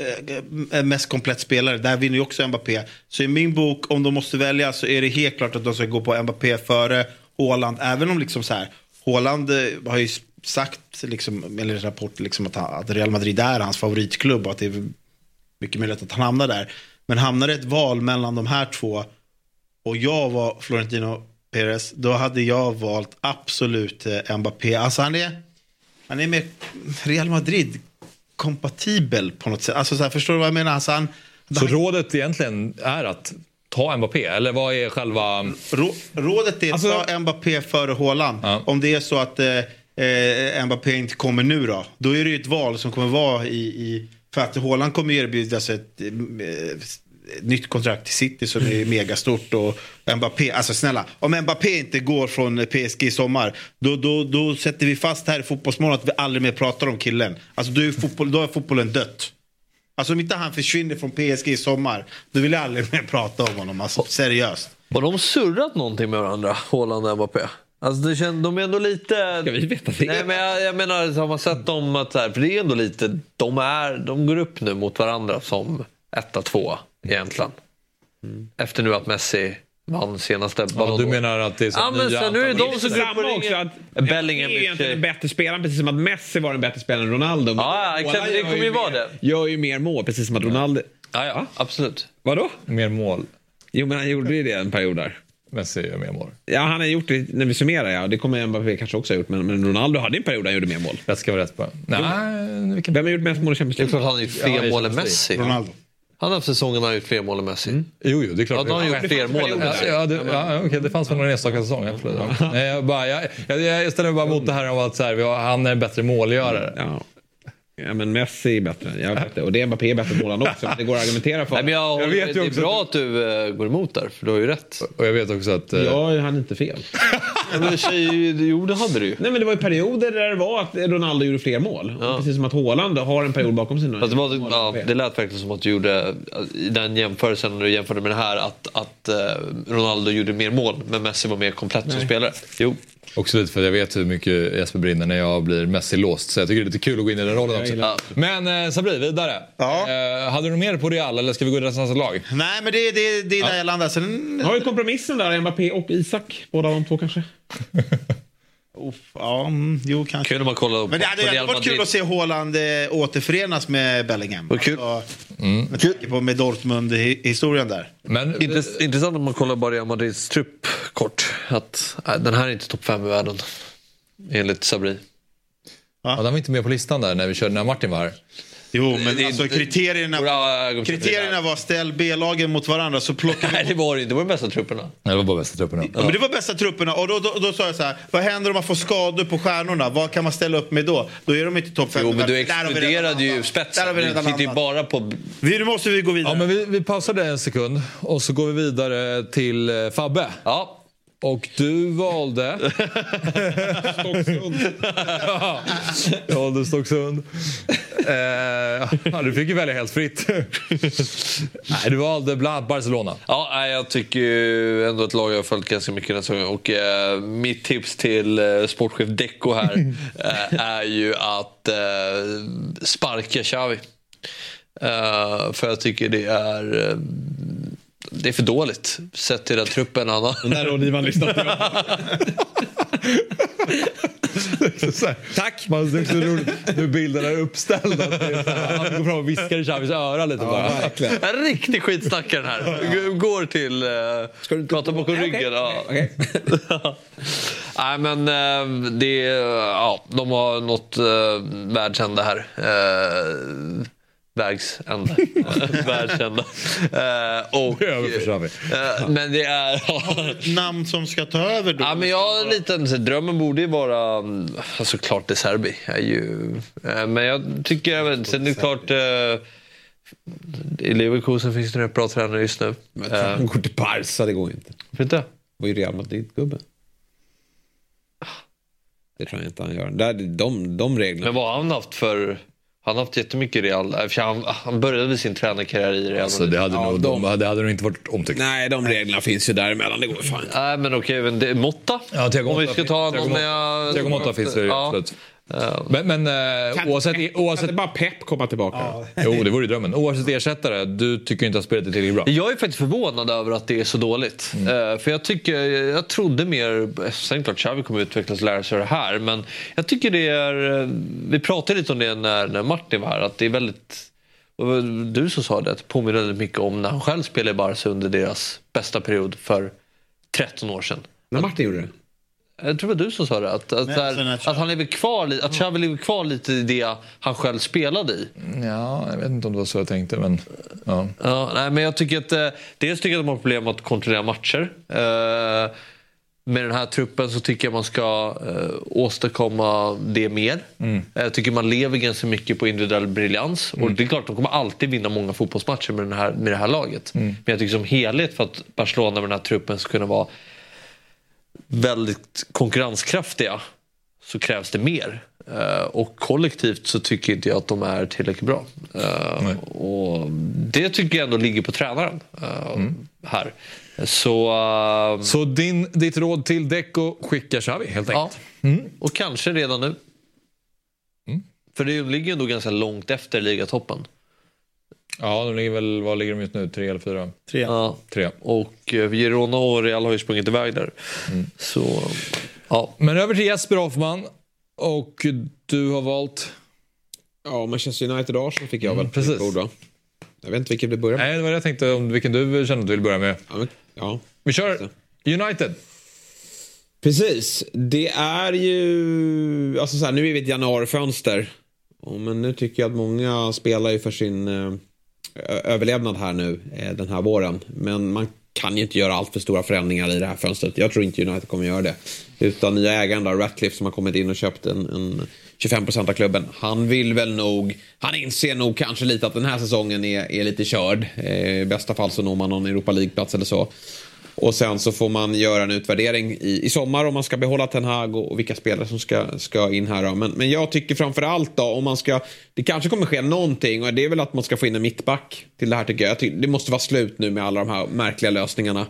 Speaker 4: eh, mest komplett spelare. Där vinner ju också Mbappé. Så i min bok, om de måste välja så är det helt klart att de ska gå på Mbappé före Haaland. Även om liksom så här, Haaland har ju sagt, liksom, eller rapport, liksom att, han, att Real Madrid är hans favoritklubb och att det är mycket möjligt att han hamnar där. Men hamnar det ett val mellan de här två och jag var Florentino Perez, då hade jag valt absolut eh, Mbappé. Alltså han är, han är med Real Madrid kompatibel på något sätt. Alltså så här, förstår du vad jag menar? Alltså han,
Speaker 1: Så rådet egentligen är att ta Mbappé? Eller vad är själva...
Speaker 4: Rå, rådet är att ta Mbappé före Haaland. Om det är så att eh, eh, Mbappé inte kommer nu då. Då är det ju ett val som kommer vara i... i för att Haaland kommer erbjudas ett, eh, nytt kontrakt till City som är megastort. Och Mbappé, alltså snälla, om Mbappé inte går från PSG i sommar då, då, då sätter vi fast här i Fotbollsmorgon att vi aldrig mer pratar om killen. Alltså då är, fotboll, då är fotbollen dött. Alltså om inte han försvinner från PSG i sommar då vill jag aldrig mer prata om honom. Alltså seriöst.
Speaker 2: Har de surrat någonting med varandra, Haaland och Mbappé? Alltså det känns, de är ändå lite... Ska
Speaker 3: vi veta det?
Speaker 2: Nej, men jag, jag menar, har man sett dem att så här, för det är ändå lite, de, är, de går upp nu mot varandra som etta, tvåa egentligen. Efter nu att Messi vann senaste
Speaker 1: Ja,
Speaker 2: Ballon
Speaker 1: du
Speaker 2: d'Or.
Speaker 1: menar att det är så
Speaker 2: Ja, men sen nu är det de som går
Speaker 3: också att
Speaker 2: Bellingham
Speaker 3: är egentligen en bättre spelare, precis som att Messi var en bättre spelare än Ronaldo. Men
Speaker 2: Ja, exakt, det kommer ju vara
Speaker 3: mer-
Speaker 2: det.
Speaker 3: Gör ju mer mål, precis som att Ronaldo...
Speaker 2: Ja, ja, absolut.
Speaker 3: Vadå?
Speaker 1: Mer mål.
Speaker 3: Jo, men han gjorde ju det en period där.
Speaker 1: Messi gör mer mål.
Speaker 3: Ja, han har gjort det när vi summerar, ja. Det kommer Mbappé kanske också ha gjort. Men, men Ronaldo hade en period där han gjorde mer mål.
Speaker 1: Rätt ska vara rätt på. Nej, vilken...
Speaker 3: Vem har gjort mest mål i Champions
Speaker 2: Det är
Speaker 3: League?
Speaker 2: klart han har gjort fler
Speaker 1: Ja,
Speaker 2: mål än Messi.
Speaker 4: Ronaldo.
Speaker 2: Han har haft säsongen har han gjort fler mål än Messi.
Speaker 1: Jo, jo, det är klart.
Speaker 2: Ja, då har han gjort fler mål än Messi.
Speaker 1: ja, det, ja, okej, det fanns väl någon enstaka säsong. Absolut. Ja. Nej, jag, bara, jag, jag, jag ställer mig bara mot det här om att så här, vi har, han är en bättre målgörare.
Speaker 3: Ja. ja, men Messi är bättre. Jag vet det. Och det är Mbappé är bättre Haaland också. Men det går att argumentera för.
Speaker 2: Nej, men jag,
Speaker 1: Jag vet ju
Speaker 2: det är bra att du eh, går emot där, för du har ju rätt.
Speaker 1: Och jag vet också att... eh,
Speaker 3: Ja, han inte fel. [LAUGHS]
Speaker 2: Ja, men tjej, jo, det hade du ju.
Speaker 3: Nej, men det var ju perioder där det var att Ronaldo gjorde fler mål. Precis som att Haaland har en period bakom sig nu.
Speaker 2: Det, var, ja, det lät verkligen som att du gjorde, i den jämförelsen när du jämförde med det här, att, att eh, Ronaldo gjorde mer mål, men Messi var mer komplett som spelare. Jo.
Speaker 1: Också lite för att jag vet hur mycket Jesper brinner när jag blir Messi-låst. Så jag tycker det är lite kul att gå in i den rollen också.
Speaker 2: Ja.
Speaker 1: Men eh, Sabri, vidare.
Speaker 4: Ja.
Speaker 1: Eh, hade du mer på Real eller ska vi gå i resten av lag?
Speaker 4: Nej men det, det, det är där jag landar. Sen,
Speaker 3: Har vi kompromissen där, Mbappé och Isak? Båda de två kanske? [LAUGHS]
Speaker 4: Uff, ja, mm, jo kanske.
Speaker 2: Kul om man kollar
Speaker 4: Men det hade
Speaker 2: Real
Speaker 4: varit kul att se Haaland eh, återförenas med Bellingham.
Speaker 2: Kul.
Speaker 4: Alltså, Med tanke på med Dortmund-historien där.
Speaker 1: Men,
Speaker 2: Intress- Intressant om man kollar bara Real Madrids trupp kort. Att nej, den här är inte topp fem i världen. Enligt Sabri.
Speaker 1: ja, den var inte med på listan där när vi körde när Martin var här.
Speaker 4: Jo, men
Speaker 2: Det är
Speaker 4: alltså
Speaker 2: inte-
Speaker 4: kriterierna,
Speaker 2: Bra ögonblick.
Speaker 4: kriterierna var ställ B-lagen mot varandra så plockar vi
Speaker 2: Nej, det var det inte. Det var de bästa trupperna.
Speaker 1: Nej, det var bara bästa trupperna.
Speaker 4: Ja, men det var bästa trupperna och då, då, då sa jag så här, vad händer om man får skador på stjärnorna? Vad kan man ställa upp med då? Då är de inte topp fem.
Speaker 2: Jo, men du
Speaker 4: vi
Speaker 2: exkluderade ju spetsen.
Speaker 4: har vi
Speaker 2: Du
Speaker 4: redan
Speaker 2: tittar ju bara på...
Speaker 4: Vi, nu måste vi gå vidare.
Speaker 1: Ja, men vi, vi pausade en sekund och så går vi vidare till eh, Fabbe.
Speaker 2: Ja,
Speaker 1: Och du valde...
Speaker 3: Stocksund.
Speaker 1: Du valde Stocksund. Eh, du fick ju välja helt fritt. Nej, du valde bland Barcelona.
Speaker 2: Ja, jag tycker ju ändå att lag jag har följt ganska mycket den här säsongen. Och eh, mitt tips till eh, sportchef Deco här eh, är ju att eh, sparka Xavi. Eh, för jag tycker det är, eh, det är för dåligt sett till den truppen han har.
Speaker 3: Den där rådgivaren.
Speaker 1: Så här, Tack! Man, det är så roligt. Nu bilden är uppställd. Att [LAUGHS] det är så här, Han går fram och viskar i Xavis öra lite bara.
Speaker 2: En riktig skitsnackare den här. Går till... Uh, prata bakom ryggen. Ja. [LAUGHS] Nej men eh, det, ja, de har nått uh, här. Uh, vägsända. [LAUGHS] världsända. Uh, och,
Speaker 1: Det är
Speaker 2: eh, men det är... [LAUGHS]
Speaker 4: Namn som ska ta över då?
Speaker 2: Ja, men jag har en liten, så drömmen borde ju vara mm, alltså, klart De Serbi. Är ju, eh, men jag tycker även, sen är det klart eh, i Leverkusen finns det en rätt bra tränare just nu.
Speaker 3: Han går till Barca, det går inte.
Speaker 2: Varför inte?
Speaker 3: Det var ju Real Madrid-gubben. Det tror jag inte han gör. Där, de, de reglerna.
Speaker 2: Men vad har han haft för... Han har haft jättemycket Real. För han, han började sin tränarkarriär i Real
Speaker 1: Alltså, det, hade
Speaker 2: Ja,
Speaker 1: nog,
Speaker 2: de-
Speaker 1: de, det hade nog inte varit omtyckt.
Speaker 3: Nej, de reglerna finns ju däremellan. Det går ju fan
Speaker 2: Nej, men okej. men det, Motta?
Speaker 1: Ja, 3,8
Speaker 2: Om vi ska ta någon med...
Speaker 1: 3,8 finns det
Speaker 2: Ja.
Speaker 1: absolut. Men, men eh, oavsett... oavsett
Speaker 3: Kan bara Pep komma tillbaka?
Speaker 1: Jo, det vore ju drömmen. Oavsett ersättare, du tycker inte att spelet är tillräckligt bra?
Speaker 2: Jag är faktiskt förvånad över att det är så dåligt.
Speaker 1: Mm.
Speaker 2: Eh, för jag tycker, jag trodde mer, sen klart Xavi kommer utvecklas och lära sig det här, men jag tycker det är, eh, vi pratade lite om det när, när Martin var här, att det är väldigt, du som sa det, att det påminner väldigt mycket om när han själv spelade i Barca under deras bästa period för 13 år sedan.
Speaker 3: När Martin gjorde det?
Speaker 2: Jag tror det var du som sa det. Att, att,
Speaker 4: när
Speaker 2: att han lever kvar, att Xavi lever kvar lite i det han själv spelade i.
Speaker 1: Ja, jag vet inte om det var så jag tänkte, men... Ja.
Speaker 2: Ja, nej, men jag tycker att, eh, dels tycker jag att de har problem att kontrollera matcher. Eh, med den här truppen så tycker jag man ska eh, åstadkomma det mer.
Speaker 1: Mm.
Speaker 2: Jag tycker man lever ganska mycket på individuell briljans. Och det är klart, de kommer alltid vinna många fotbollsmatcher med, den här, med det här laget.
Speaker 1: Mm.
Speaker 2: Men jag tycker som helhet för att Barcelona med den här truppen ska kunna vara väldigt konkurrenskraftiga så krävs det mer. Eh, och kollektivt så tycker inte jag att de är tillräckligt bra. Eh, och det tycker jag ändå ligger på tränaren eh, här. Så,
Speaker 1: Så din, ditt råd till Deco, skicka Xavi helt
Speaker 2: ja.
Speaker 1: enkelt? Mm.
Speaker 2: Och kanske redan nu. För det ligger ju ändå ganska långt efter ligatoppen.
Speaker 1: Ja, de ligger väl, vad ligger de just nu? Tre eller fyra?
Speaker 4: Tre.
Speaker 2: Ja.
Speaker 1: Tre.
Speaker 2: Och eh, Girona och Real har ju sprungit iväg där. Så, ja.
Speaker 1: Men över till Jesper Hoffman. Och du har valt?
Speaker 3: Ja, Manchester United och Arsenal fick jag väl.
Speaker 1: Mm, precis.
Speaker 3: bord, va? Jag vet inte vilken vi börjar med.
Speaker 1: Nej, det var det jag tänkte om vilken du kände att du vill börja med.
Speaker 3: Ja, men, ja.
Speaker 1: Vi kör United.
Speaker 3: Precis. Det är ju... Alltså så här, nu är vi i ett januarifönster. Ja, Men nu tycker jag att många spelar ju för sin eh, överlevnad här nu eh, den här våren. Men man kan ju inte göra allt för stora förändringar i det här fönstret. Jag tror inte United kommer göra det. Utan nya ägaren där, Ratcliffe som har kommit in och köpt en, en 25% av klubben. Han vill väl nog, han inser nog kanske lite att den här säsongen är, är lite körd. Eh, I bästa fall så når man någon Europa League-plats eller så. Och sen så får man göra en utvärdering i, i sommar om man ska behålla Ten Hag och, och vilka spelare som ska, ska in här. Då. Men, men jag tycker framför allt då om man ska, det kanske kommer ske någonting och det är väl att man ska få in en mittback till det här tycker jag. jag tycker, det måste vara slut nu med alla de här märkliga lösningarna.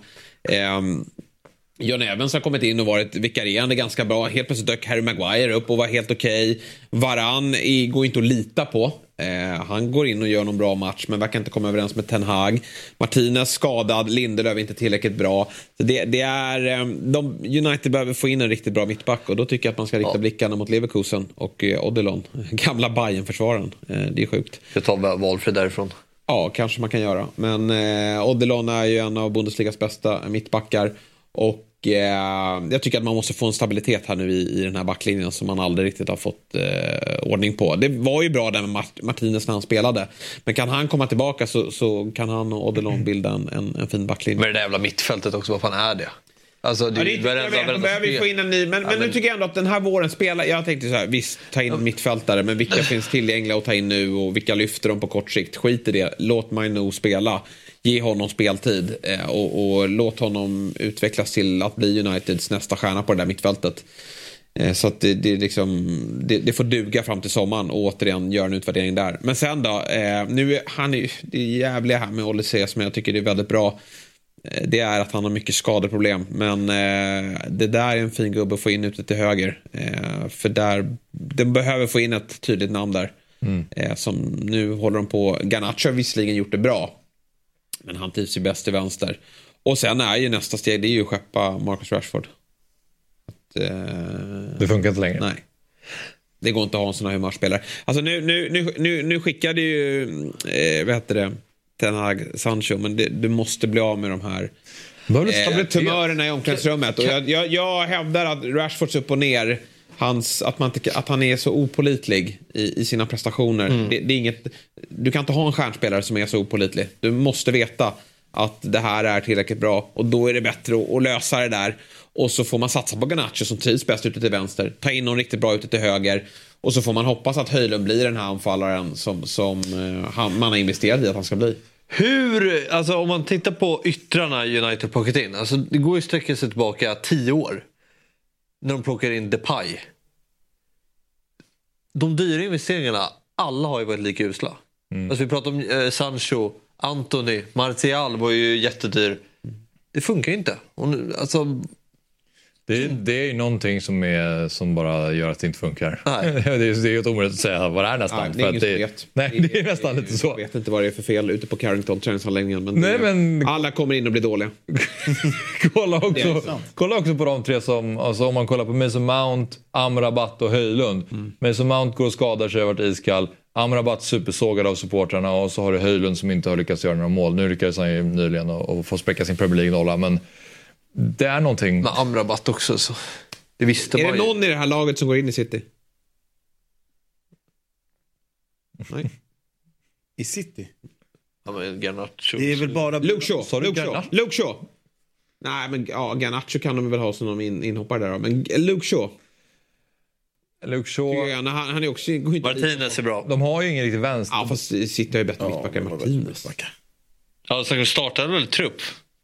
Speaker 3: Ehm, John Evans har kommit in och varit vikarierande ganska bra. Helt plötsligt dök Harry Maguire upp och var helt okej. Varann i- går inte att lita på. Eh, han går in och gör någon bra match men verkar inte komma överens med Ten Hag. Martinez skadad, Lindelöf inte tillräckligt bra. Så det, det är, eh, de, United behöver få in en riktigt bra mittback och då tycker jag att man ska rikta blickarna mot Leverkusen och eh, Odilon. [LAUGHS] Gamla bayern försvararen eh, Det är sjukt.
Speaker 2: Jag tar Valfrid därifrån.
Speaker 3: Ja, kanske man kan göra. Men eh, Odilon är ju en av Bundesligas bästa mittbackar. Och eh, jag tycker att man måste få en stabilitet här nu i, i den här backlinjen som man aldrig riktigt har fått eh, ordning på. Det var ju bra där med Mart- Martinez när han spelade. Men kan han komma tillbaka så, så kan han och Odilon bilda en, en, en fin backlinje.
Speaker 2: Men det där jävla mittfältet också, vad fan är det? Alltså, det,
Speaker 3: Ja, det är inte, jag
Speaker 2: varenda-
Speaker 3: vet,
Speaker 2: varenda
Speaker 3: behöver
Speaker 2: spel-
Speaker 3: få in en ny. Men,
Speaker 2: Ja,
Speaker 3: men,
Speaker 2: men-
Speaker 3: nu tycker jag ändå att den här våren spelar. Jag tänkte så här, visst ta in mittfältare, men vilka finns tillgängliga att ta in nu och vilka lyfter de på kort sikt? Skit i det. Låt Mainu spela. Ge honom speltid eh, och, och låt honom utvecklas till att bli Uniteds nästa stjärna på det där mittfältet. Eh, Så att det, det, liksom, det, det får duga fram till sommaren och återigen göra en utvärdering där. Men sen då, eh, nu är han är, det jävliga här med Olysee som jag tycker är väldigt bra. Det är att han har mycket skadeproblem. Men eh, det där är en fin gubbe att få in ute till höger. Eh, för där, den behöver få in ett tydligt namn där. Eh, som nu håller de på. Garnacho har visserligen gjort det bra. Men han trivs ju bäst till vänster. Och sen är ju nästa steg, det är ju att skeppa Marcus Rashford. Att, eh,
Speaker 1: Det funkar inte längre.
Speaker 3: Nej. Det går inte att ha en sån här humörspelare. Alltså nu, nu, nu, nu, nu skickade ju, eh, vad heter det, Ten Hag Sancho, men det, du måste bli av med de här eh, tumörerna i omklädningsrummet. Och jag, jag, jag hävdar att Rashfords upp och ner, hans, att, man, att han är så opolitlig i, i sina prestationer. Det, det är inget, du kan inte ha en stjärnspelare som är så opolitlig. Du måste veta att det här är tillräckligt bra och då är det bättre att, att lösa det där. Och så får man satsa på Garnacho som trivs bäst ute till vänster. Ta in någon riktigt bra ute till höger. Och så får man hoppas att Höjlund blir den här anfallaren som, som eh, han, man har investerat i att han ska bli.
Speaker 2: Hur, alltså om man tittar på yttrarna United plockat in. Alltså det går ju sträcka sig tillbaka tio år. När de plockar in Depay. De dyra investeringarna, alla har ju varit lika usla. Alltså vi pratar om eh, Sancho, Anthony, Martial var ju jättedyr. Det funkar ju inte. Och nu, alltså,
Speaker 1: Det, det är ju någonting som, är, som bara gör att det inte funkar.
Speaker 2: Nej. [LAUGHS]
Speaker 1: det, är, det är helt omöjligt att säga vad det är nästan. [LAUGHS]
Speaker 3: Ja, det är ingen
Speaker 1: det,
Speaker 3: vet.
Speaker 1: Nej, det är nästan lite
Speaker 3: Jag
Speaker 1: så.
Speaker 3: vet inte vad det är för fel ute på Carrington träningsanläggningen. Men,
Speaker 1: Nej, men-
Speaker 3: alla kommer in och blir dåliga. [LAUGHS]
Speaker 1: kolla, också, kolla också på de tre som, alltså om man kollar på Mason Mount, Amrabat och Höjlund.
Speaker 3: Mm.
Speaker 1: Mason Mount går och skadar sig, har varit iskall. Amrabat supersågad av supportrarna och så har du Höjlund som inte har lyckats göra några mål. Nu lyckades han ju nyligen och, och få spräcka sin Premier League-nolla men det är någonting.
Speaker 2: med Amrabat också. Så. Det visste
Speaker 3: Är
Speaker 2: man
Speaker 3: det
Speaker 2: ju.
Speaker 3: någon i det här laget som går in i City? Nej.
Speaker 4: I City?
Speaker 2: Ja, men Garnacho.
Speaker 4: Det är väl bara...
Speaker 3: Luke Shaw.
Speaker 1: Du
Speaker 3: Luke Shaw. Luke Shaw. Nej, men ja, Garnacho kan de väl ha som någon in, inhoppare där då. Men Luke Shaw.
Speaker 1: Luke Shaw,
Speaker 3: jag, han, han är också... går inte.
Speaker 2: Martinez är bra.
Speaker 1: de har ju ingen riktig vänster.
Speaker 3: Ja, fast City har ju bättre mittbackar än Martinez.
Speaker 2: Ja, så startade väl trupp?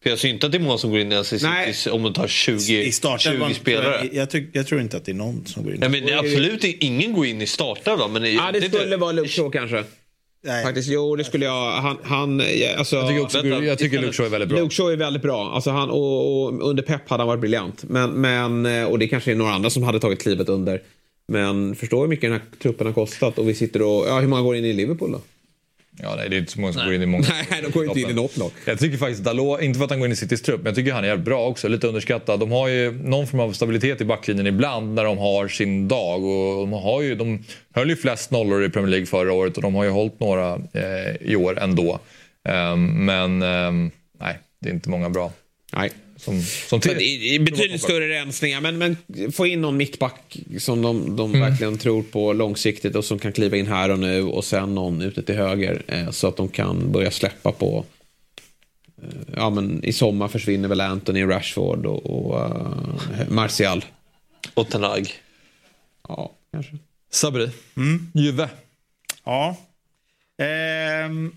Speaker 2: För jag ser inte att det är många som går in i
Speaker 3: Nej.
Speaker 2: City om man tar 20,
Speaker 4: I starten
Speaker 2: 20
Speaker 4: var-
Speaker 2: spelare.
Speaker 4: Jag, tyck, jag tror inte att det är någon som går in.
Speaker 2: Nej, men det är absolut ingen går in i startelvan. Men
Speaker 3: Ja, det skulle vara Luke Shaw kanske.
Speaker 4: Nej.
Speaker 3: Faktiskt, jo det skulle jag. Han, han ja, alltså,
Speaker 1: Jag tycker, också,
Speaker 2: Vänta,
Speaker 1: jag tycker Luke Shaw är väldigt bra.
Speaker 3: Luke Shaw är väldigt bra. Alltså han, och, och under Pep hade han varit briljant. Men, men, eh, och det kanske är några andra som hade tagit klivet under. Men förstår hur mycket den här truppen har kostat. Och vi sitter och... Ja, hur många går in i Liverpool då?
Speaker 1: Ja, nej, det är inte så många som går in i många. [LAUGHS]
Speaker 3: Nej, de går inte in i något lag.
Speaker 1: Jag tycker faktiskt Dalot, inte för att han går in i Citys trupp, men jag tycker han är jävligt bra också. Lite underskattad. De har ju någon form av stabilitet i backlinjen ibland när de har sin dag. Och de, har ju, de höll ju flest nollor i Premier League förra året och de har ju hållit några eh, i år ändå. Ehm, men ehm, nej, det är inte många bra.
Speaker 3: Nej.
Speaker 1: Som, som
Speaker 3: Men det är betydligt större rensningar. Men, men få in någon mittback som de, de verkligen tror på långsiktigt och som kan kliva in här och nu. Och sen någon ute till höger. Eh, så att de kan börja släppa på... Eh, ja, men I sommar försvinner väl Anthony, Rashford och, och eh, Martial.
Speaker 2: Och Tanag.
Speaker 3: Ja, kanske.
Speaker 1: Sabri, Juve.
Speaker 4: Ja. Ehm.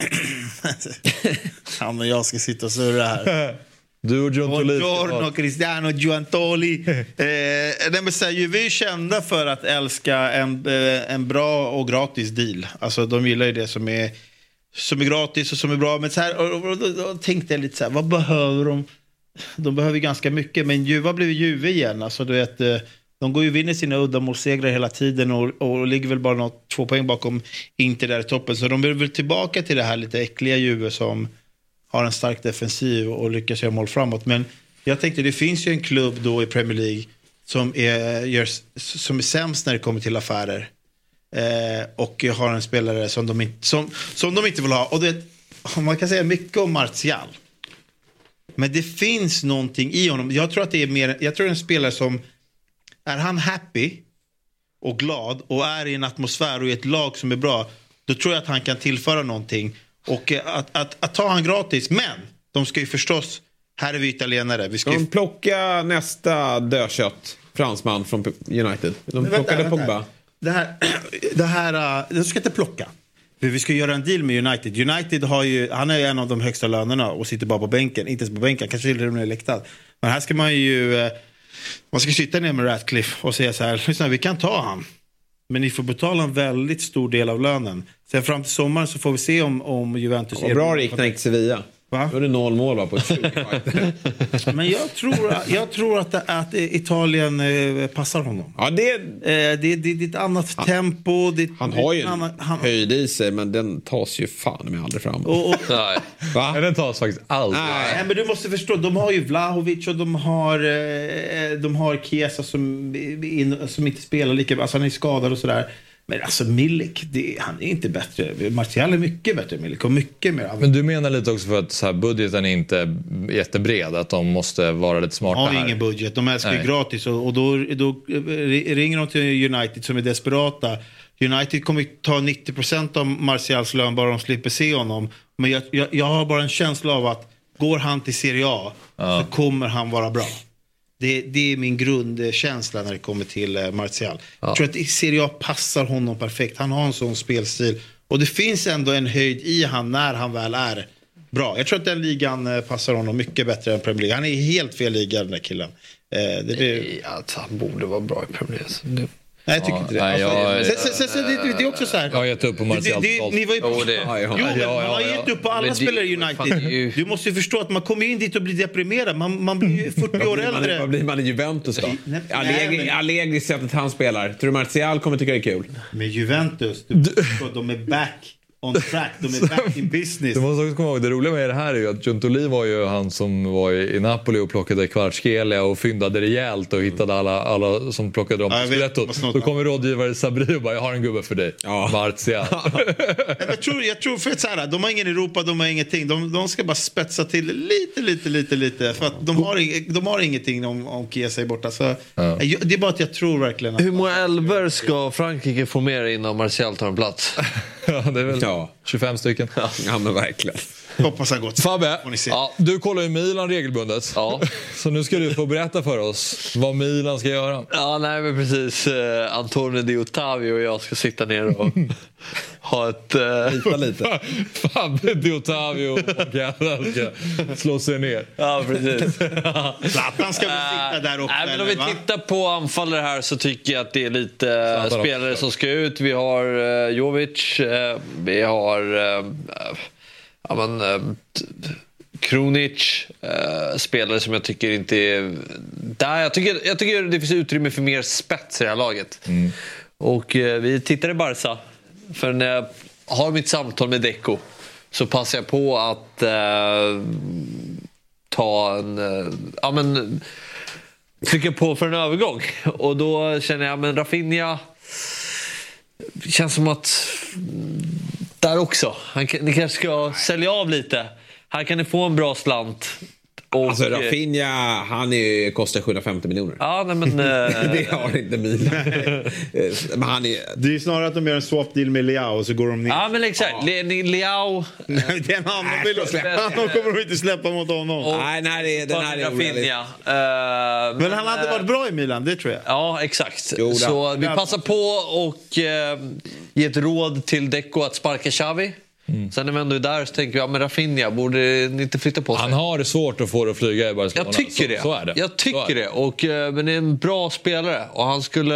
Speaker 4: [CLEARS THROAT] ja, men jag ska sitta och surra här. [LAUGHS]
Speaker 1: Du och John Tolisi.
Speaker 4: Buongiorno Cristiano Giuantoli. [LAUGHS] eh, nej, men så här, Juve är kända för att älska en, eh, en bra och gratis deal. Alltså, de gillar ju det som är, som är gratis och som är bra. Men så här, och, och, och, då- då tänkte jag lite så här, vad behöver de? De behöver ganska mycket, men Juve har blivit Juve igen. Alltså, du vet, eh, de går ju och vinner sina uddamålssegrar hela tiden och, och ligger väl bara något, två poäng bakom Inter där i toppen. Så de vill väl tillbaka till det här lite äckliga Juve som har en stark defensiv och lyckas göra mål framåt. Men jag tänkte, det finns ju en klubb då i Premier League som är, gör, som är sämst när det kommer till affärer. Eh, och har en spelare som de, inte, som, som de inte vill ha. Och det, man kan säga mycket om Martial. Men det finns någonting i honom. Jag tror att det är mer, jag tror det är en spelare som, är han happy och glad och är i en atmosfär och i ett lag som är bra, då tror jag att han kan tillföra någonting. Och eh, att, att, att ta han gratis, men de ska ju förstås, här är vi italienare, vi ska ju
Speaker 3: de plocka nästa dödkött fransman från United? De
Speaker 4: Men
Speaker 3: plockade
Speaker 4: vänta.
Speaker 3: Pogba.
Speaker 4: Det här, [CLEARS THROAT] det här, uh, de ska inte plocka. Vi ska göra en deal med United. United har ju, han är ju en av de högsta lönerna och sitter bara på bänken. Inte ens på bänken, kanske till och med läktad. Men här ska man ju, eh, man ska sitta ner med Ratcliffe och säga så här, lyssna vi kan ta han. Men ni får betala en väldigt stor del av lönen. Sen fram till sommaren så får vi se om, om Juventus...
Speaker 3: Vad bra det gick när Sevilla.
Speaker 4: Va?
Speaker 3: Då är det noll mål va, på 20 [LAUGHS]
Speaker 4: Men jag tror, jag tror att, att Italien eh, passar honom.
Speaker 3: Ja, det,
Speaker 4: Eh, det, det, det är ett annat tempo. Det,
Speaker 3: han har ju
Speaker 4: det annat- han,
Speaker 3: höjd i sig men den tas ju fan med aldrig fram.
Speaker 4: och, och, [LAUGHS]
Speaker 2: Nej.
Speaker 3: Va?
Speaker 1: Men den tas faktiskt aldrig.
Speaker 4: Nej, men du måste förstå, de har ju Vlahovic och de har, eh, de har Chiesa som, som inte spelar lika bra. Alltså han är skadad och sådär. Men alltså Milik, det, han är inte bättre. Martial är mycket bättre än Milik och mycket mer.
Speaker 1: Men du menar lite också för att så här, budgeten är inte jättebred, att de måste vara lite
Speaker 4: De
Speaker 1: smarta
Speaker 4: har
Speaker 1: här.
Speaker 4: ingen budget, de älskar ju gratis och, och då, då ringer de till United som är desperata. United kommer ta 90% av Martials lön bara de slipper se honom. Men jag, jag, jag har bara en känsla av att går han till Serie A så kommer han vara bra. Det, det är min grundkänsla när det kommer till eh, Martial. Jag tror att Serie A passar honom perfekt. Han har en sån spelstil. Och det finns ändå en höjd i han när han väl är bra. Jag tror att den ligan eh, passar honom mycket bättre än Premier League. Han är helt fel liga den där killen. Eh, det, det,
Speaker 2: Ja, han borde vara bra i Premier League. Det-
Speaker 4: Nej, jag tycker
Speaker 1: Ja,
Speaker 4: inte det.
Speaker 1: nej,
Speaker 4: Alltså,
Speaker 1: jag-
Speaker 4: sen, sen, det, det är också så här.
Speaker 1: Jag har gett upp på Martial totalt.
Speaker 4: ni var ju,
Speaker 2: Jo, det-
Speaker 4: jo,
Speaker 2: ja,
Speaker 4: men
Speaker 1: ja,
Speaker 4: man har gett upp på alla spelare i United. Du måste ju förstå att man kommer in dit och blir deprimerad. Man, man blir ju [LAUGHS] 40 år äldre.
Speaker 3: Vad blir man i Juventus då? Allegri, sättet han spelar. Tror du Martial kommer tycka det är kul?
Speaker 4: Med Juventus, du, de är back on track. De är back in business.
Speaker 1: Du måste också komma ihåg, det roliga med det här är ju att Giuntoli var ju han som var i Napoli och plockade Kvaratskhelia och fyndade rejält och hittade alla, alla som plockade dem
Speaker 4: Ja,
Speaker 1: på
Speaker 4: vad snart-
Speaker 1: Då kommer rådgivare Sabri och bara “jag har en gubbe för dig”.
Speaker 3: Ja. [LAUGHS]
Speaker 1: Martial.
Speaker 4: Jag tror, jag tror för att så här, de har ingen Europa, de har ingenting. De, de ska bara spetsa till lite, lite, lite, lite. För att de har, de har ingenting om, om Chiesa är borta. Så, jag, det är bara att jag tror verkligen att...
Speaker 2: Hur många elver ska Frankrike få med innan Martial tar en plats? [LAUGHS]
Speaker 1: ja, det är väl
Speaker 3: Ja.
Speaker 1: 25 stycken.
Speaker 3: Ja, men verkligen.
Speaker 4: Hoppas han gått.
Speaker 1: Fabbe, ja, du kollar ju Milan regelbundet.
Speaker 2: Ja. [LAUGHS]
Speaker 1: Så nu ska du få berätta för oss vad Milan ska göra.
Speaker 2: Ja, nej men precis. Eh, Antonio Di Ottavio och jag ska sitta ner och [LAUGHS] ha ett... Eh,
Speaker 3: Lita lite.
Speaker 1: Fabbe Di Ottavio och Galla ska slå sig ner.
Speaker 2: ja, precis. [LAUGHS]
Speaker 4: Zlatan ska väl sitta där uppe,
Speaker 2: Nej, men om vi
Speaker 4: va?
Speaker 2: tittar på anfallare här så tycker jag att det är lite eh,
Speaker 1: Zlatan
Speaker 2: spelare
Speaker 1: också.
Speaker 2: som ska ut. Vi har uh, Jovic, eh, vi har uh, ja, men, eh, Krunic, eh, spelare som jag tycker inte är där. Jag tycker, jag tycker det finns utrymme för mer spets i det här laget. Och eh, vi tittar i Barca. För när jag har mitt samtal med Deco så passar jag på att eh, ta en... Eh, ja, men, trycka på för en övergång. Och då känner jag, men Rafinha känns som att där också. Han, ni kanske ska sälja av lite. Här kan ni få en bra slant. Och,
Speaker 3: Alltså Rafinha, han är, kostar 750 miljoner.
Speaker 2: Ja, nej, men... [LAUGHS] eh,
Speaker 3: det har inte Milan. men han är...
Speaker 4: Det är snarare att de gör en swap deal med Leao och så går de ner.
Speaker 2: ja, men exakt. Le, Le, Leao
Speaker 4: det är en annan
Speaker 3: Nej,
Speaker 4: bild.
Speaker 3: så släpper
Speaker 4: Han kommer de inte släppa mot honom.
Speaker 2: och
Speaker 3: Nej, nej, det, den här är.
Speaker 2: Rafinha. Eh,
Speaker 4: Men han hade
Speaker 2: eh,
Speaker 4: varit bra i Milan, det tror jag.
Speaker 2: Ja, exakt.
Speaker 3: Jo, då.
Speaker 2: så vi passar på och eh, ge ett råd till Deco att sparka Xavi. Sen när vi ändå är där så tänker vi, ja men Rafinha, borde ni inte flytta på sig?
Speaker 1: Han har det svårt att få det att flyga i Barcelona.
Speaker 2: Jag tycker
Speaker 1: så,
Speaker 2: det.
Speaker 1: Så är det.
Speaker 2: Jag
Speaker 1: Så
Speaker 2: tycker
Speaker 1: är
Speaker 2: det. Och, eh, men det är en bra spelare och han skulle,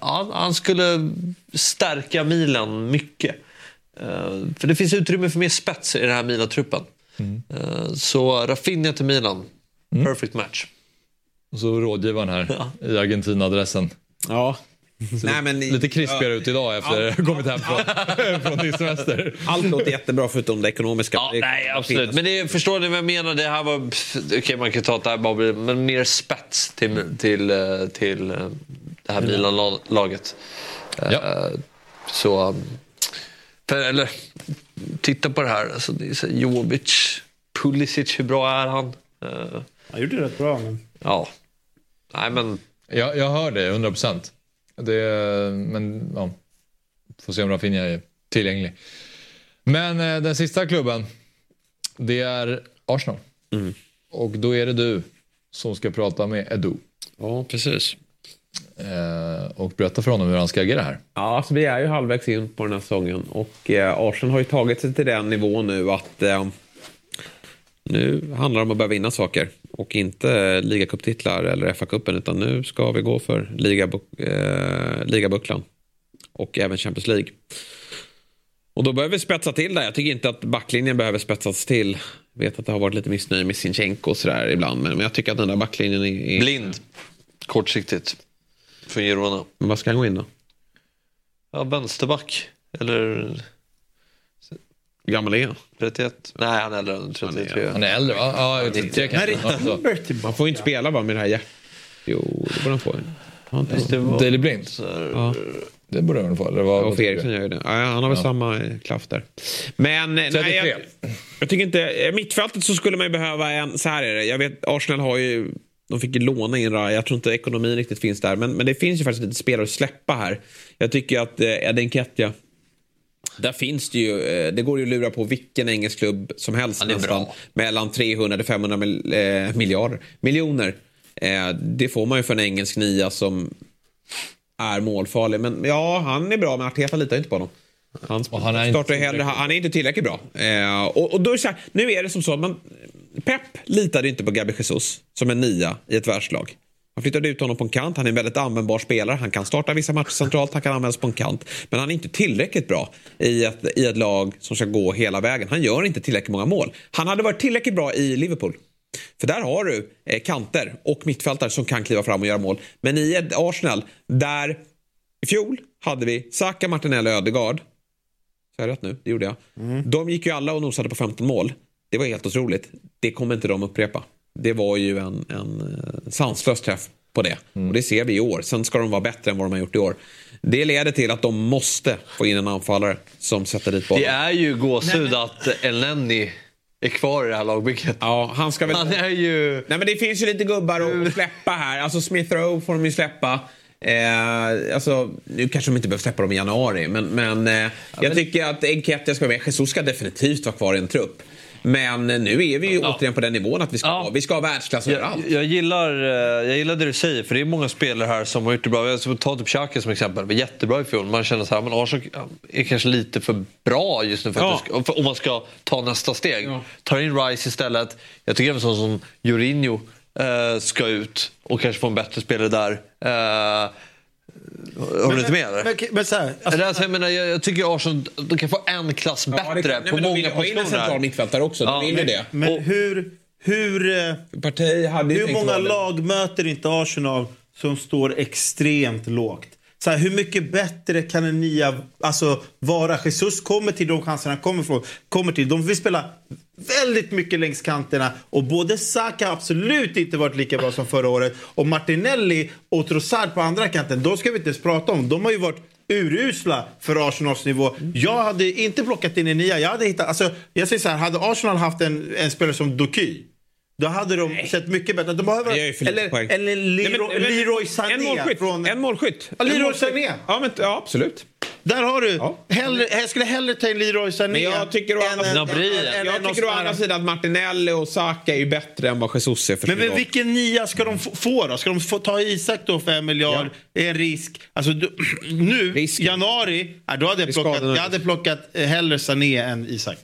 Speaker 2: ja, han skulle stärka Milan mycket. Eh, För det finns utrymme för mer spets i den här Milan-truppen.
Speaker 1: Mm.
Speaker 2: Eh, Så Rafinha till Milan, perfect match.
Speaker 1: Och så rådgivaren här
Speaker 2: Ja.
Speaker 1: i Argentina-adressen.
Speaker 3: Ja. [LAUGHS] Nej, men,
Speaker 1: Lite krispigare ut idag efter att ha [LAUGHS] kommit hem från, [LAUGHS] från din semester.
Speaker 3: Allt låter jättebra förutom det ekonomiska.
Speaker 2: Ja,
Speaker 3: Det-
Speaker 2: nej, absolut. Men det, förstår ni vad jag menar? Det här var... Okej, man kan ta det här bara. Men mer spets till, till, eh, till eh, det här Milan-laget.
Speaker 1: Ja.
Speaker 2: Eh, Så... För, eller, titta på det här. Alltså, det är så Jovic, Pulisic, hur bra är han?
Speaker 4: Han gjorde det rätt bra. Men...
Speaker 2: Ja. Nej, men...
Speaker 1: Jag, jag hör det, 100 procent. Men ja, får se om Rafinha är tillgänglig. Men eh, den sista klubben, det är Arsenal. Och då är det du som ska prata med Edu.
Speaker 3: Ja, precis.
Speaker 1: Eh, och berätta för honom hur han ska agera här.
Speaker 3: Ja, alltså vi är ju halvvägs in på den här säsongen och eh, Arsenal har ju tagit sig till den nivån nu att eh, nu handlar det om att börja vinna saker och inte ligacuptitlar eller FA-cupen utan nu ska vi gå för eh, ligabucklan och även Champions League. Och då behöver vi spetsa till det. Jag tycker inte att backlinjen behöver spetsas till. Jag vet att det har varit lite missnöje med Sinchenko och sådär ibland men men jag tycker att den där backlinjen är... är...
Speaker 2: Blind. Kortsiktigt. För Girona.
Speaker 3: Men vad ska han gå in då?
Speaker 2: Ja, vänsterback. Eller
Speaker 3: Gammal är han?
Speaker 2: 31. Nej, han är äldre än 33.
Speaker 1: Han är äldre va? Ja, 33
Speaker 4: När
Speaker 1: kanske.
Speaker 3: Man får ju inte spela bara med det här hjärt... Jo, det borde han få. Han
Speaker 2: var-
Speaker 1: Daily Blind.
Speaker 3: Ja.
Speaker 1: Det borde han få. Eller vad,
Speaker 3: Och Eriksson gör ju det. Ja, han har väl samma eh, klaff där. Men eh,
Speaker 1: 33.
Speaker 3: nej, jag, jag tycker inte... Mittfältet så skulle man ju behöva en... Så här är det. Jag vet, Arsenal har ju... De fick ju låna in Raya. Jag tror inte ekonomin riktigt finns där. Men, men det finns ju faktiskt lite spelare att släppa här. Jag tycker att eh, Edin Ketja... Där finns det ju, eh, det går ju att lura på vilken engelsk klubb som helst
Speaker 2: är
Speaker 3: nästan.
Speaker 2: bra.
Speaker 3: Mellan 300 till 500 mil, eh, miljarder. Miljoner. Eh, det får man ju för en engelsk nia som är målfarlig. Men ja, han är bra men Arteta litar inte på honom. Han,
Speaker 1: Och han är inte
Speaker 3: startar hellre, han är inte tillräckligt bra. Eh, och, och då är här, nu är det som så att man, Pep litade inte på Gabi Jesus som en nia i ett världslag. Han flyttade ut honom på en kant. Han är en väldigt användbar spelare. Han kan starta vissa matcher centralt. Han kan användas på en kant. Men han är inte tillräckligt bra i ett, i ett lag som ska gå hela vägen. Han gör inte tillräckligt många mål. Han hade varit tillräckligt bra i Liverpool. För där har du eh, kanter och mittfältare som kan kliva fram och göra mål. Men i ett Arsenal där i fjol hade vi Saka, Martinelli och Ödegaard. Så jag rätt nu? Det gjorde jag. De gick ju alla och nosade på 15 mål. Det var helt otroligt. Det kommer inte de upprepa. Det var ju en, en eh, sanslös träff på det. Och det ser vi i år. Sen ska de vara bättre än vad de har gjort i år. Det leder till att de måste få in en anfallare som sätter dit bollen.
Speaker 2: Det är ju gåshud att Elneny är kvar i det här lagbygget.
Speaker 3: Ja, han ska väl...
Speaker 2: Han är ju...
Speaker 3: Nej men det finns ju lite gubbar att släppa här. Alltså Smith Rowe får de ju släppa. Eh, alltså, nu kanske de inte behöver släppa dem i januari, men, men eh, jag tycker att Enketia ska vara med. Jesus ska definitivt vara kvar i en trupp. Men nu är vi ju återigen på den nivån att vi ska, ha, vi ska ha världsklass överallt.
Speaker 2: Jag, jag, gillar, eh, jag gillar det du säger, för det är många spelare här som har gjort det bra. Jag ska ta typ Xhaka som exempel. var jättebra i fjol. Man känner så här, men Arsenal är kanske lite för bra just nu för
Speaker 3: Ja.
Speaker 2: att om man ska ta nästa steg. Tar in Rice istället. Jag tycker även sån som Jorginho eh, ska ut och kanske få en bättre spelare där. Eh, Håller du inte med? eller?
Speaker 4: Men, men så här,
Speaker 2: Eller alltså, jag, menar, jag, jag tycker Arsenal de kan få en klass bättre
Speaker 3: Ja, det kan- nej,
Speaker 2: på
Speaker 3: men de
Speaker 2: många
Speaker 3: vill ha in en
Speaker 2: positioner.
Speaker 3: central mittfältare också. De vill ju det.
Speaker 4: Men hur, hur, eh,
Speaker 3: Parti hade
Speaker 4: hur många lag möter inte Arsenal som står extremt lågt? Så här, hur mycket bättre kan en nia alltså, vara? Jesus kommer till de chanserna han kommer från. Kommer till. De vill spela väldigt mycket längs kanterna och både Saka har absolut inte varit lika bra som förra året och Martinelli och Trossard på andra kanten, de ska vi inte ens prata om. De har ju varit urusla för Arsenals nivå. Jag hade inte plockat in en nia. Jag hade hittat, alltså, jag säger så här, hade Arsenal haft en, en spelare som Doky då hade de sett mycket bättre. De behöver, eller, eller
Speaker 3: Nej,
Speaker 4: Leroy,
Speaker 3: men- men-
Speaker 4: Leroy Sané.
Speaker 3: En målskytt.
Speaker 4: Från,
Speaker 3: En målskytt.
Speaker 4: Ja, Leroy
Speaker 3: målskytt.
Speaker 4: Sané.
Speaker 3: Ja, men, ja, absolut.
Speaker 4: Där har du. Hellre, jag skulle hellre ta in Leroy Sané.
Speaker 3: Men jag tycker å andra,
Speaker 4: en-
Speaker 3: jag tycker å sidan att Martinelli och Saka är ju bättre än vad Jesus är för
Speaker 4: Men, men vilken nia ska de få- då? Ska de få ta Isak då för en miljard? Det är en risk. Alltså, du, [CLEARS THROAT] nu, januari, ja, då hade jag, plockat, jag hade plockat eh, hellre Sané än Isak.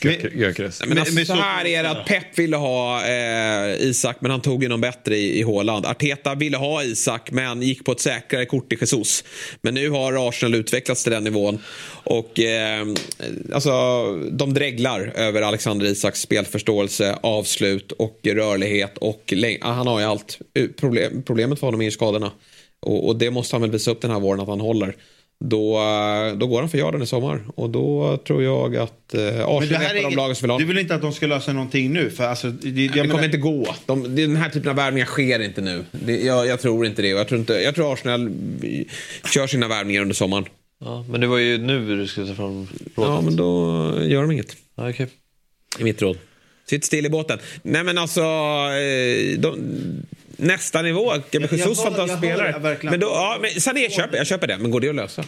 Speaker 1: Gyökeres.
Speaker 3: Men
Speaker 4: Men-
Speaker 3: alltså,
Speaker 4: men
Speaker 3: så här är det att Pep ville ha eh, Isak men han tog ju någon bättre i, i Håland. Arteta ville ha Isak men gick på ett säkrare kort i Jesus. Men nu har Arsenal utvecklats till den nivån. Och eh, alltså, de dreglar över Alexander Isaks spelförståelse, avslut och rörlighet. Och ah, han har ju allt. Problem, problemet för honom är ju skadorna. Och, och det måste han väl visa upp den här våren att han håller. Då, då går han för Jordan i sommar. Och då tror jag att eh, Arsenal är ett av de lagen som vill ha
Speaker 4: Du vill inte att de ska lösa någonting nu? För alltså, det, jag
Speaker 3: det kommer
Speaker 4: menar-
Speaker 3: inte gå. De, det- den här typen av värvningar sker inte nu. Det, jag, jag tror inte det. Jag tror, inte, jag tror Arsenal eh, kör sina värvningar under sommaren.
Speaker 2: Ja, men det var ju nu du skulle ta fram rådet.
Speaker 3: Ja, men då gör de inget.
Speaker 2: Ja, okej.
Speaker 3: I mitt råd. Sitt still i båten. Nej, men alltså... eh, De, nästa nivå. Gabriel
Speaker 4: Jag- jag
Speaker 3: Jesus, fantastisk spelare. Men då, ja, men Sané köper jag. köper det. Men går det att lösa?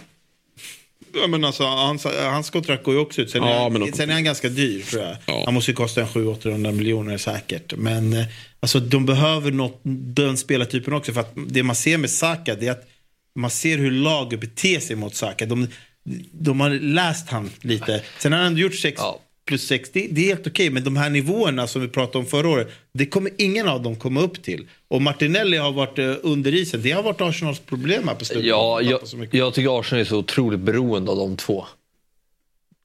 Speaker 4: Ja, men alltså, hans, hans kontrakt går ju också ut. Sen,
Speaker 3: Ja,
Speaker 4: är, han, sen är han ganska dyr tror jag.
Speaker 3: Ja.
Speaker 4: Han måste ju kosta en 700-800 miljoner säkert. Men eh, alltså, de behöver något, den spelartypen också. För att det man ser med Saka det är att man ser hur laget beter sig mot Saka. De, de har läst han lite. Sen har han gjort 6
Speaker 2: Ja.
Speaker 4: Plus 6. Det, det är helt okej. Men de här nivåerna som vi pratade om förra året. Det kommer ingen av dem komma upp till. Och Martinelli har varit eh, under isen. Det har varit Arsenals problem här på slutet.
Speaker 2: Ja, jag, jag tycker Arsenal är så otroligt beroende av de två.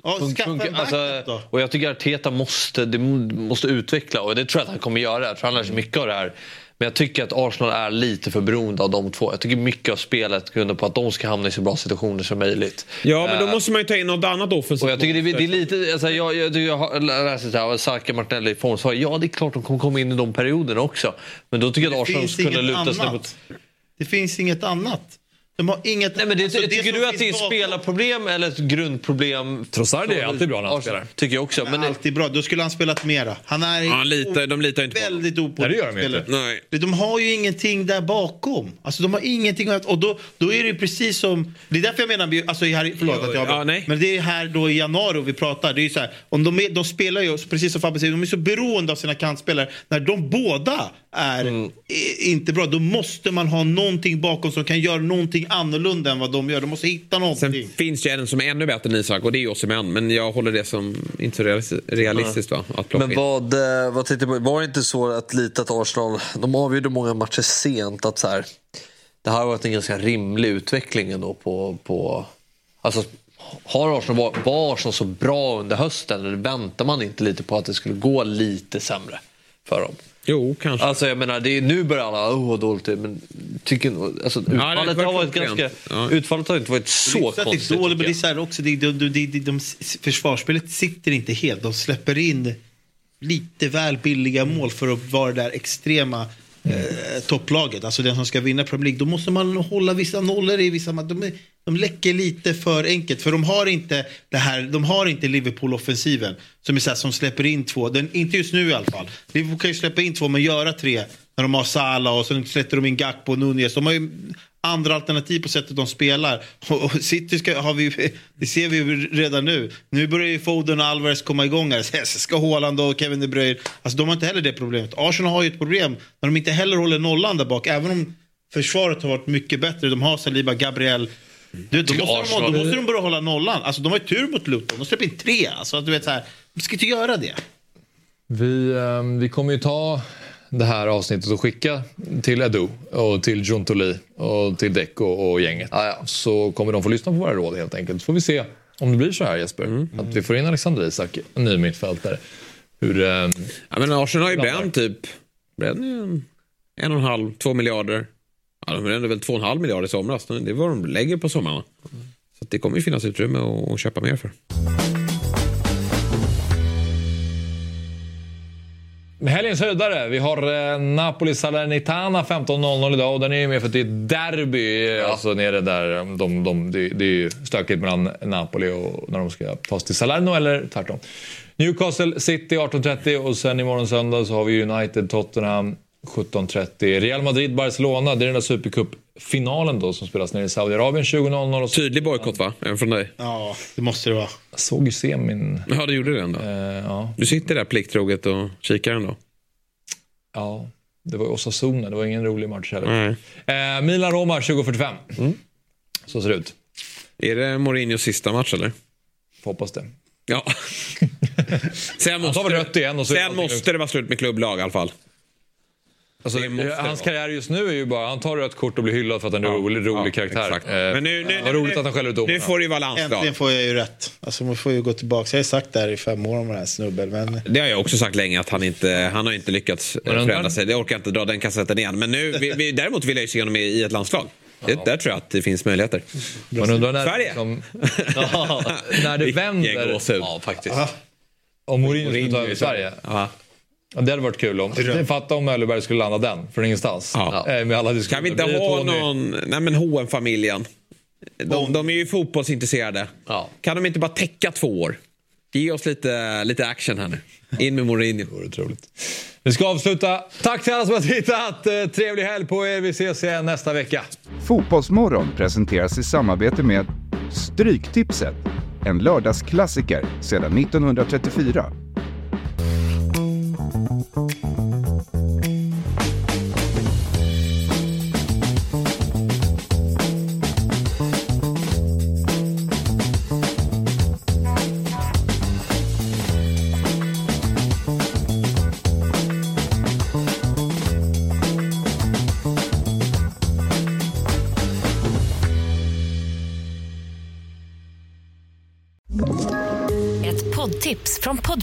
Speaker 4: ja, skaffa
Speaker 2: alltså,
Speaker 4: då.
Speaker 2: och jag tycker Arteta måste, det måste utveckla och det tror jag att han kommer göra. Jag tror han lär sig mycket av det här. Men jag tycker att Arsenal är lite för beroende av de två. Jag tycker mycket av spelet grundar på att de ska hamna i så bra situationer som möjligt.
Speaker 3: Ja, men då
Speaker 2: Eh,
Speaker 3: måste man ju ta in något annat offensivt.
Speaker 2: och jag tycker det är, det är lite, alltså jag, jag, jag har läst det här, Saka Martinelli i form, så ja det är klart de kommer komma in i de perioderna också. Men då tycker jag att Arsenal skulle luta sig mot...
Speaker 4: Det finns inget annat. De har inget
Speaker 2: Nej, men det,
Speaker 4: alltså,
Speaker 2: tycker
Speaker 4: som
Speaker 2: du att det är ett
Speaker 4: bakom-
Speaker 2: spelarproblem eller ett grundproblem?
Speaker 1: Trossard är alltid bra när han spelar.
Speaker 2: Tycker jag också.
Speaker 4: Men
Speaker 2: Men det,
Speaker 4: alltid bra. Då skulle han spelat mera. Han är
Speaker 3: Ja, lite, de litar inte på honom.
Speaker 4: väldigt
Speaker 1: Nej, det gör de
Speaker 4: opålitlig
Speaker 1: inte.
Speaker 3: Nej.
Speaker 4: De har ju ingenting där bakom. Alltså de har ingenting att, och då, då är det ju precis som, det är därför jag menar, alltså här, förlåt att jag
Speaker 3: Ja, nej.
Speaker 4: men det är här då i januari vi pratar. Det är ju så här, om de, är, de spelar ju, precis som Fabbe säger, de är så beroende av sina kantspelare. När de båda är
Speaker 2: Mm.
Speaker 4: inte bra. Då måste man ha någonting bakom som kan göra någonting annorlunda än vad de gör. De måste hitta någonting.
Speaker 3: Sen finns det ju en som är ännu bättre än Isak och det är ju Osimhen. Men jag håller det som inte så realis- realistiskt va? Att
Speaker 2: Men vad, eh, vad tänkte du på? Var det inte så att lite att Arsenal, de avgjorde många matcher sent, att så här, det här har varit en ganska rimlig utveckling ändå på, på alltså, har Arsenal, var, var Arsenal så bra under hösten eller väntar man inte lite på att det skulle gå lite sämre för dem?
Speaker 3: Jo, kanske.
Speaker 2: Alltså jag menar, det är, nu börjar alla, oh vad dåligt det är, men tycker, alltså,
Speaker 3: det har
Speaker 2: utfallet,
Speaker 3: varit
Speaker 2: har varit ganska,
Speaker 3: Ja.
Speaker 2: utfallet har inte varit
Speaker 4: Det
Speaker 2: så konstigt.
Speaker 4: det är dåligt, men det är så här också, det, de, de, de, de, de, försvarsspelet sitter inte helt. De släpper in lite väl billiga mål för att vara det där extrema eh, topplaget. Alltså den som ska vinna Premier League. Då måste man hålla vissa nollor i vissa matcher. De, de läcker lite för enkelt. För de har inte det här, de har inte Liverpool-offensiven. Som är så här, som släpper in två. Den, inte just nu i alla fall. Liverpool kan ju släppa in två men göra tre. När de har Salah och sen släpper de in Gakpo och Nunez. De har ju andra alternativ på sättet de spelar. Och, och City ska, har vi, det ser vi ju redan nu. Nu börjar ju Foden och Alvarez komma igång här. [LAUGHS] Sen ska Haaland och Kevin De Bruyne. Alltså de har inte heller det problemet. Arsenal har ju ett problem när de inte heller håller nollan där bak. Även om försvaret har varit mycket bättre. De har Saliba, Gabriel. Du, då, måste de, då måste de börja hålla nollan. Alltså de har ju tur mot Luton. De släpper in tre. Alltså du vet så här. De ska inte göra det.
Speaker 1: Vi, eh, vi kommer ju ta det här avsnittet och skicka till Edu och till John och till Deco och gänget. Så kommer de få lyssna på våra råd helt enkelt. Så får vi se om det blir så här Jesper. Att vi får in Alexander Isak, en ny mittfältare. Hur, eh,
Speaker 3: Ja, men Arsenal har ju bränt typ bränt en, en och en halv, två miljarder. Ja, de brände väl två och en halv miljard i somras. Det är vad de lägger på sommaren. Så att det kommer ju finnas utrymme att, att köpa mer för.
Speaker 1: Helgens höjdare. Vi har eh, Napoli Salernitana 15.00 idag och den är ju med för att det är derby. Alltså nere där. De, de, det, det är ju stökigt mellan Napoli och när de ska tas till Salerno eller tvärtom. Newcastle City 18.30 och sen imorgon söndag så har vi United Tottenham 17.30. Real Madrid Barcelona. Det är den där Supercup-finalen då som spelas nere i Saudiarabien 20.00. och så-
Speaker 3: Tydlig bojkott va? Även från dig?
Speaker 4: Ja, det måste det vara.
Speaker 1: Jag såg ju semin.
Speaker 3: Ja, du gjorde det ändå.
Speaker 1: Eh, ja.
Speaker 3: Du sitter där plikttroget och kikar ändå.
Speaker 1: ja, det var ju Osasuna. Det var ingen rolig match heller.
Speaker 3: Nej.
Speaker 1: Eh, Milan-Roma 20.45. Så ser det ut.
Speaker 3: Är det Mourinhos sista match eller?
Speaker 1: Får hoppas det.
Speaker 3: Ja. [LAUGHS] sen
Speaker 1: är
Speaker 3: sen måste det vara slut med klubblag i alla fall.
Speaker 1: Alltså, hans karriär just nu är ju bara han tar rött kort och blir hyllad för att han är en rolig, rolig
Speaker 3: ja,
Speaker 1: karaktär.
Speaker 3: exakt.
Speaker 1: Eh,
Speaker 3: Men nu- nu-
Speaker 1: vad
Speaker 3: nu-
Speaker 1: roligt att han skäller ut domarna.
Speaker 3: Nu får det ju vara landslag.
Speaker 4: Äntligen får jag ju rätt. Alltså man får ju gå tillbaka. Jag har sagt det här i fem år om den här snubben. Men...
Speaker 3: Det har jag också sagt länge att han inte han har inte lyckats eh, förändra sig. Det orkar jag inte dra den kassetten igen. Men nu, vi, vi, däremot vill jag ju se honom i, i ett landslag. Det, där tror jag att det finns möjligheter.
Speaker 1: Man undrar när,
Speaker 3: Sverige!
Speaker 1: liksom, [LAUGHS] när det vänder.
Speaker 2: Ja, faktiskt.
Speaker 1: Om Mourinho skulle ta över Sverige.
Speaker 3: Ja.
Speaker 1: Ja, det hade varit kul om. Fatta om Öllerberg skulle landa den från ingenstans.
Speaker 3: Ja.
Speaker 1: Eh, Med alla
Speaker 3: Kan vi inte ha
Speaker 1: Tony?
Speaker 3: någon... Nej men H&M-familjen. De, de är ju fotbollsintresserade.
Speaker 2: Ja.
Speaker 3: Kan de inte bara täcka två år? Ge oss lite, lite action här nu. In med Mourinho.
Speaker 1: Det vore otroligt. Vi ska avsluta. Tack till alla som har tittat. Eh, Trevlig helg på er. Vi ses igen nästa vecka.
Speaker 5: Fotbollsmorgon presenteras i samarbete med Stryktipset, en lördagsklassiker sedan 1934.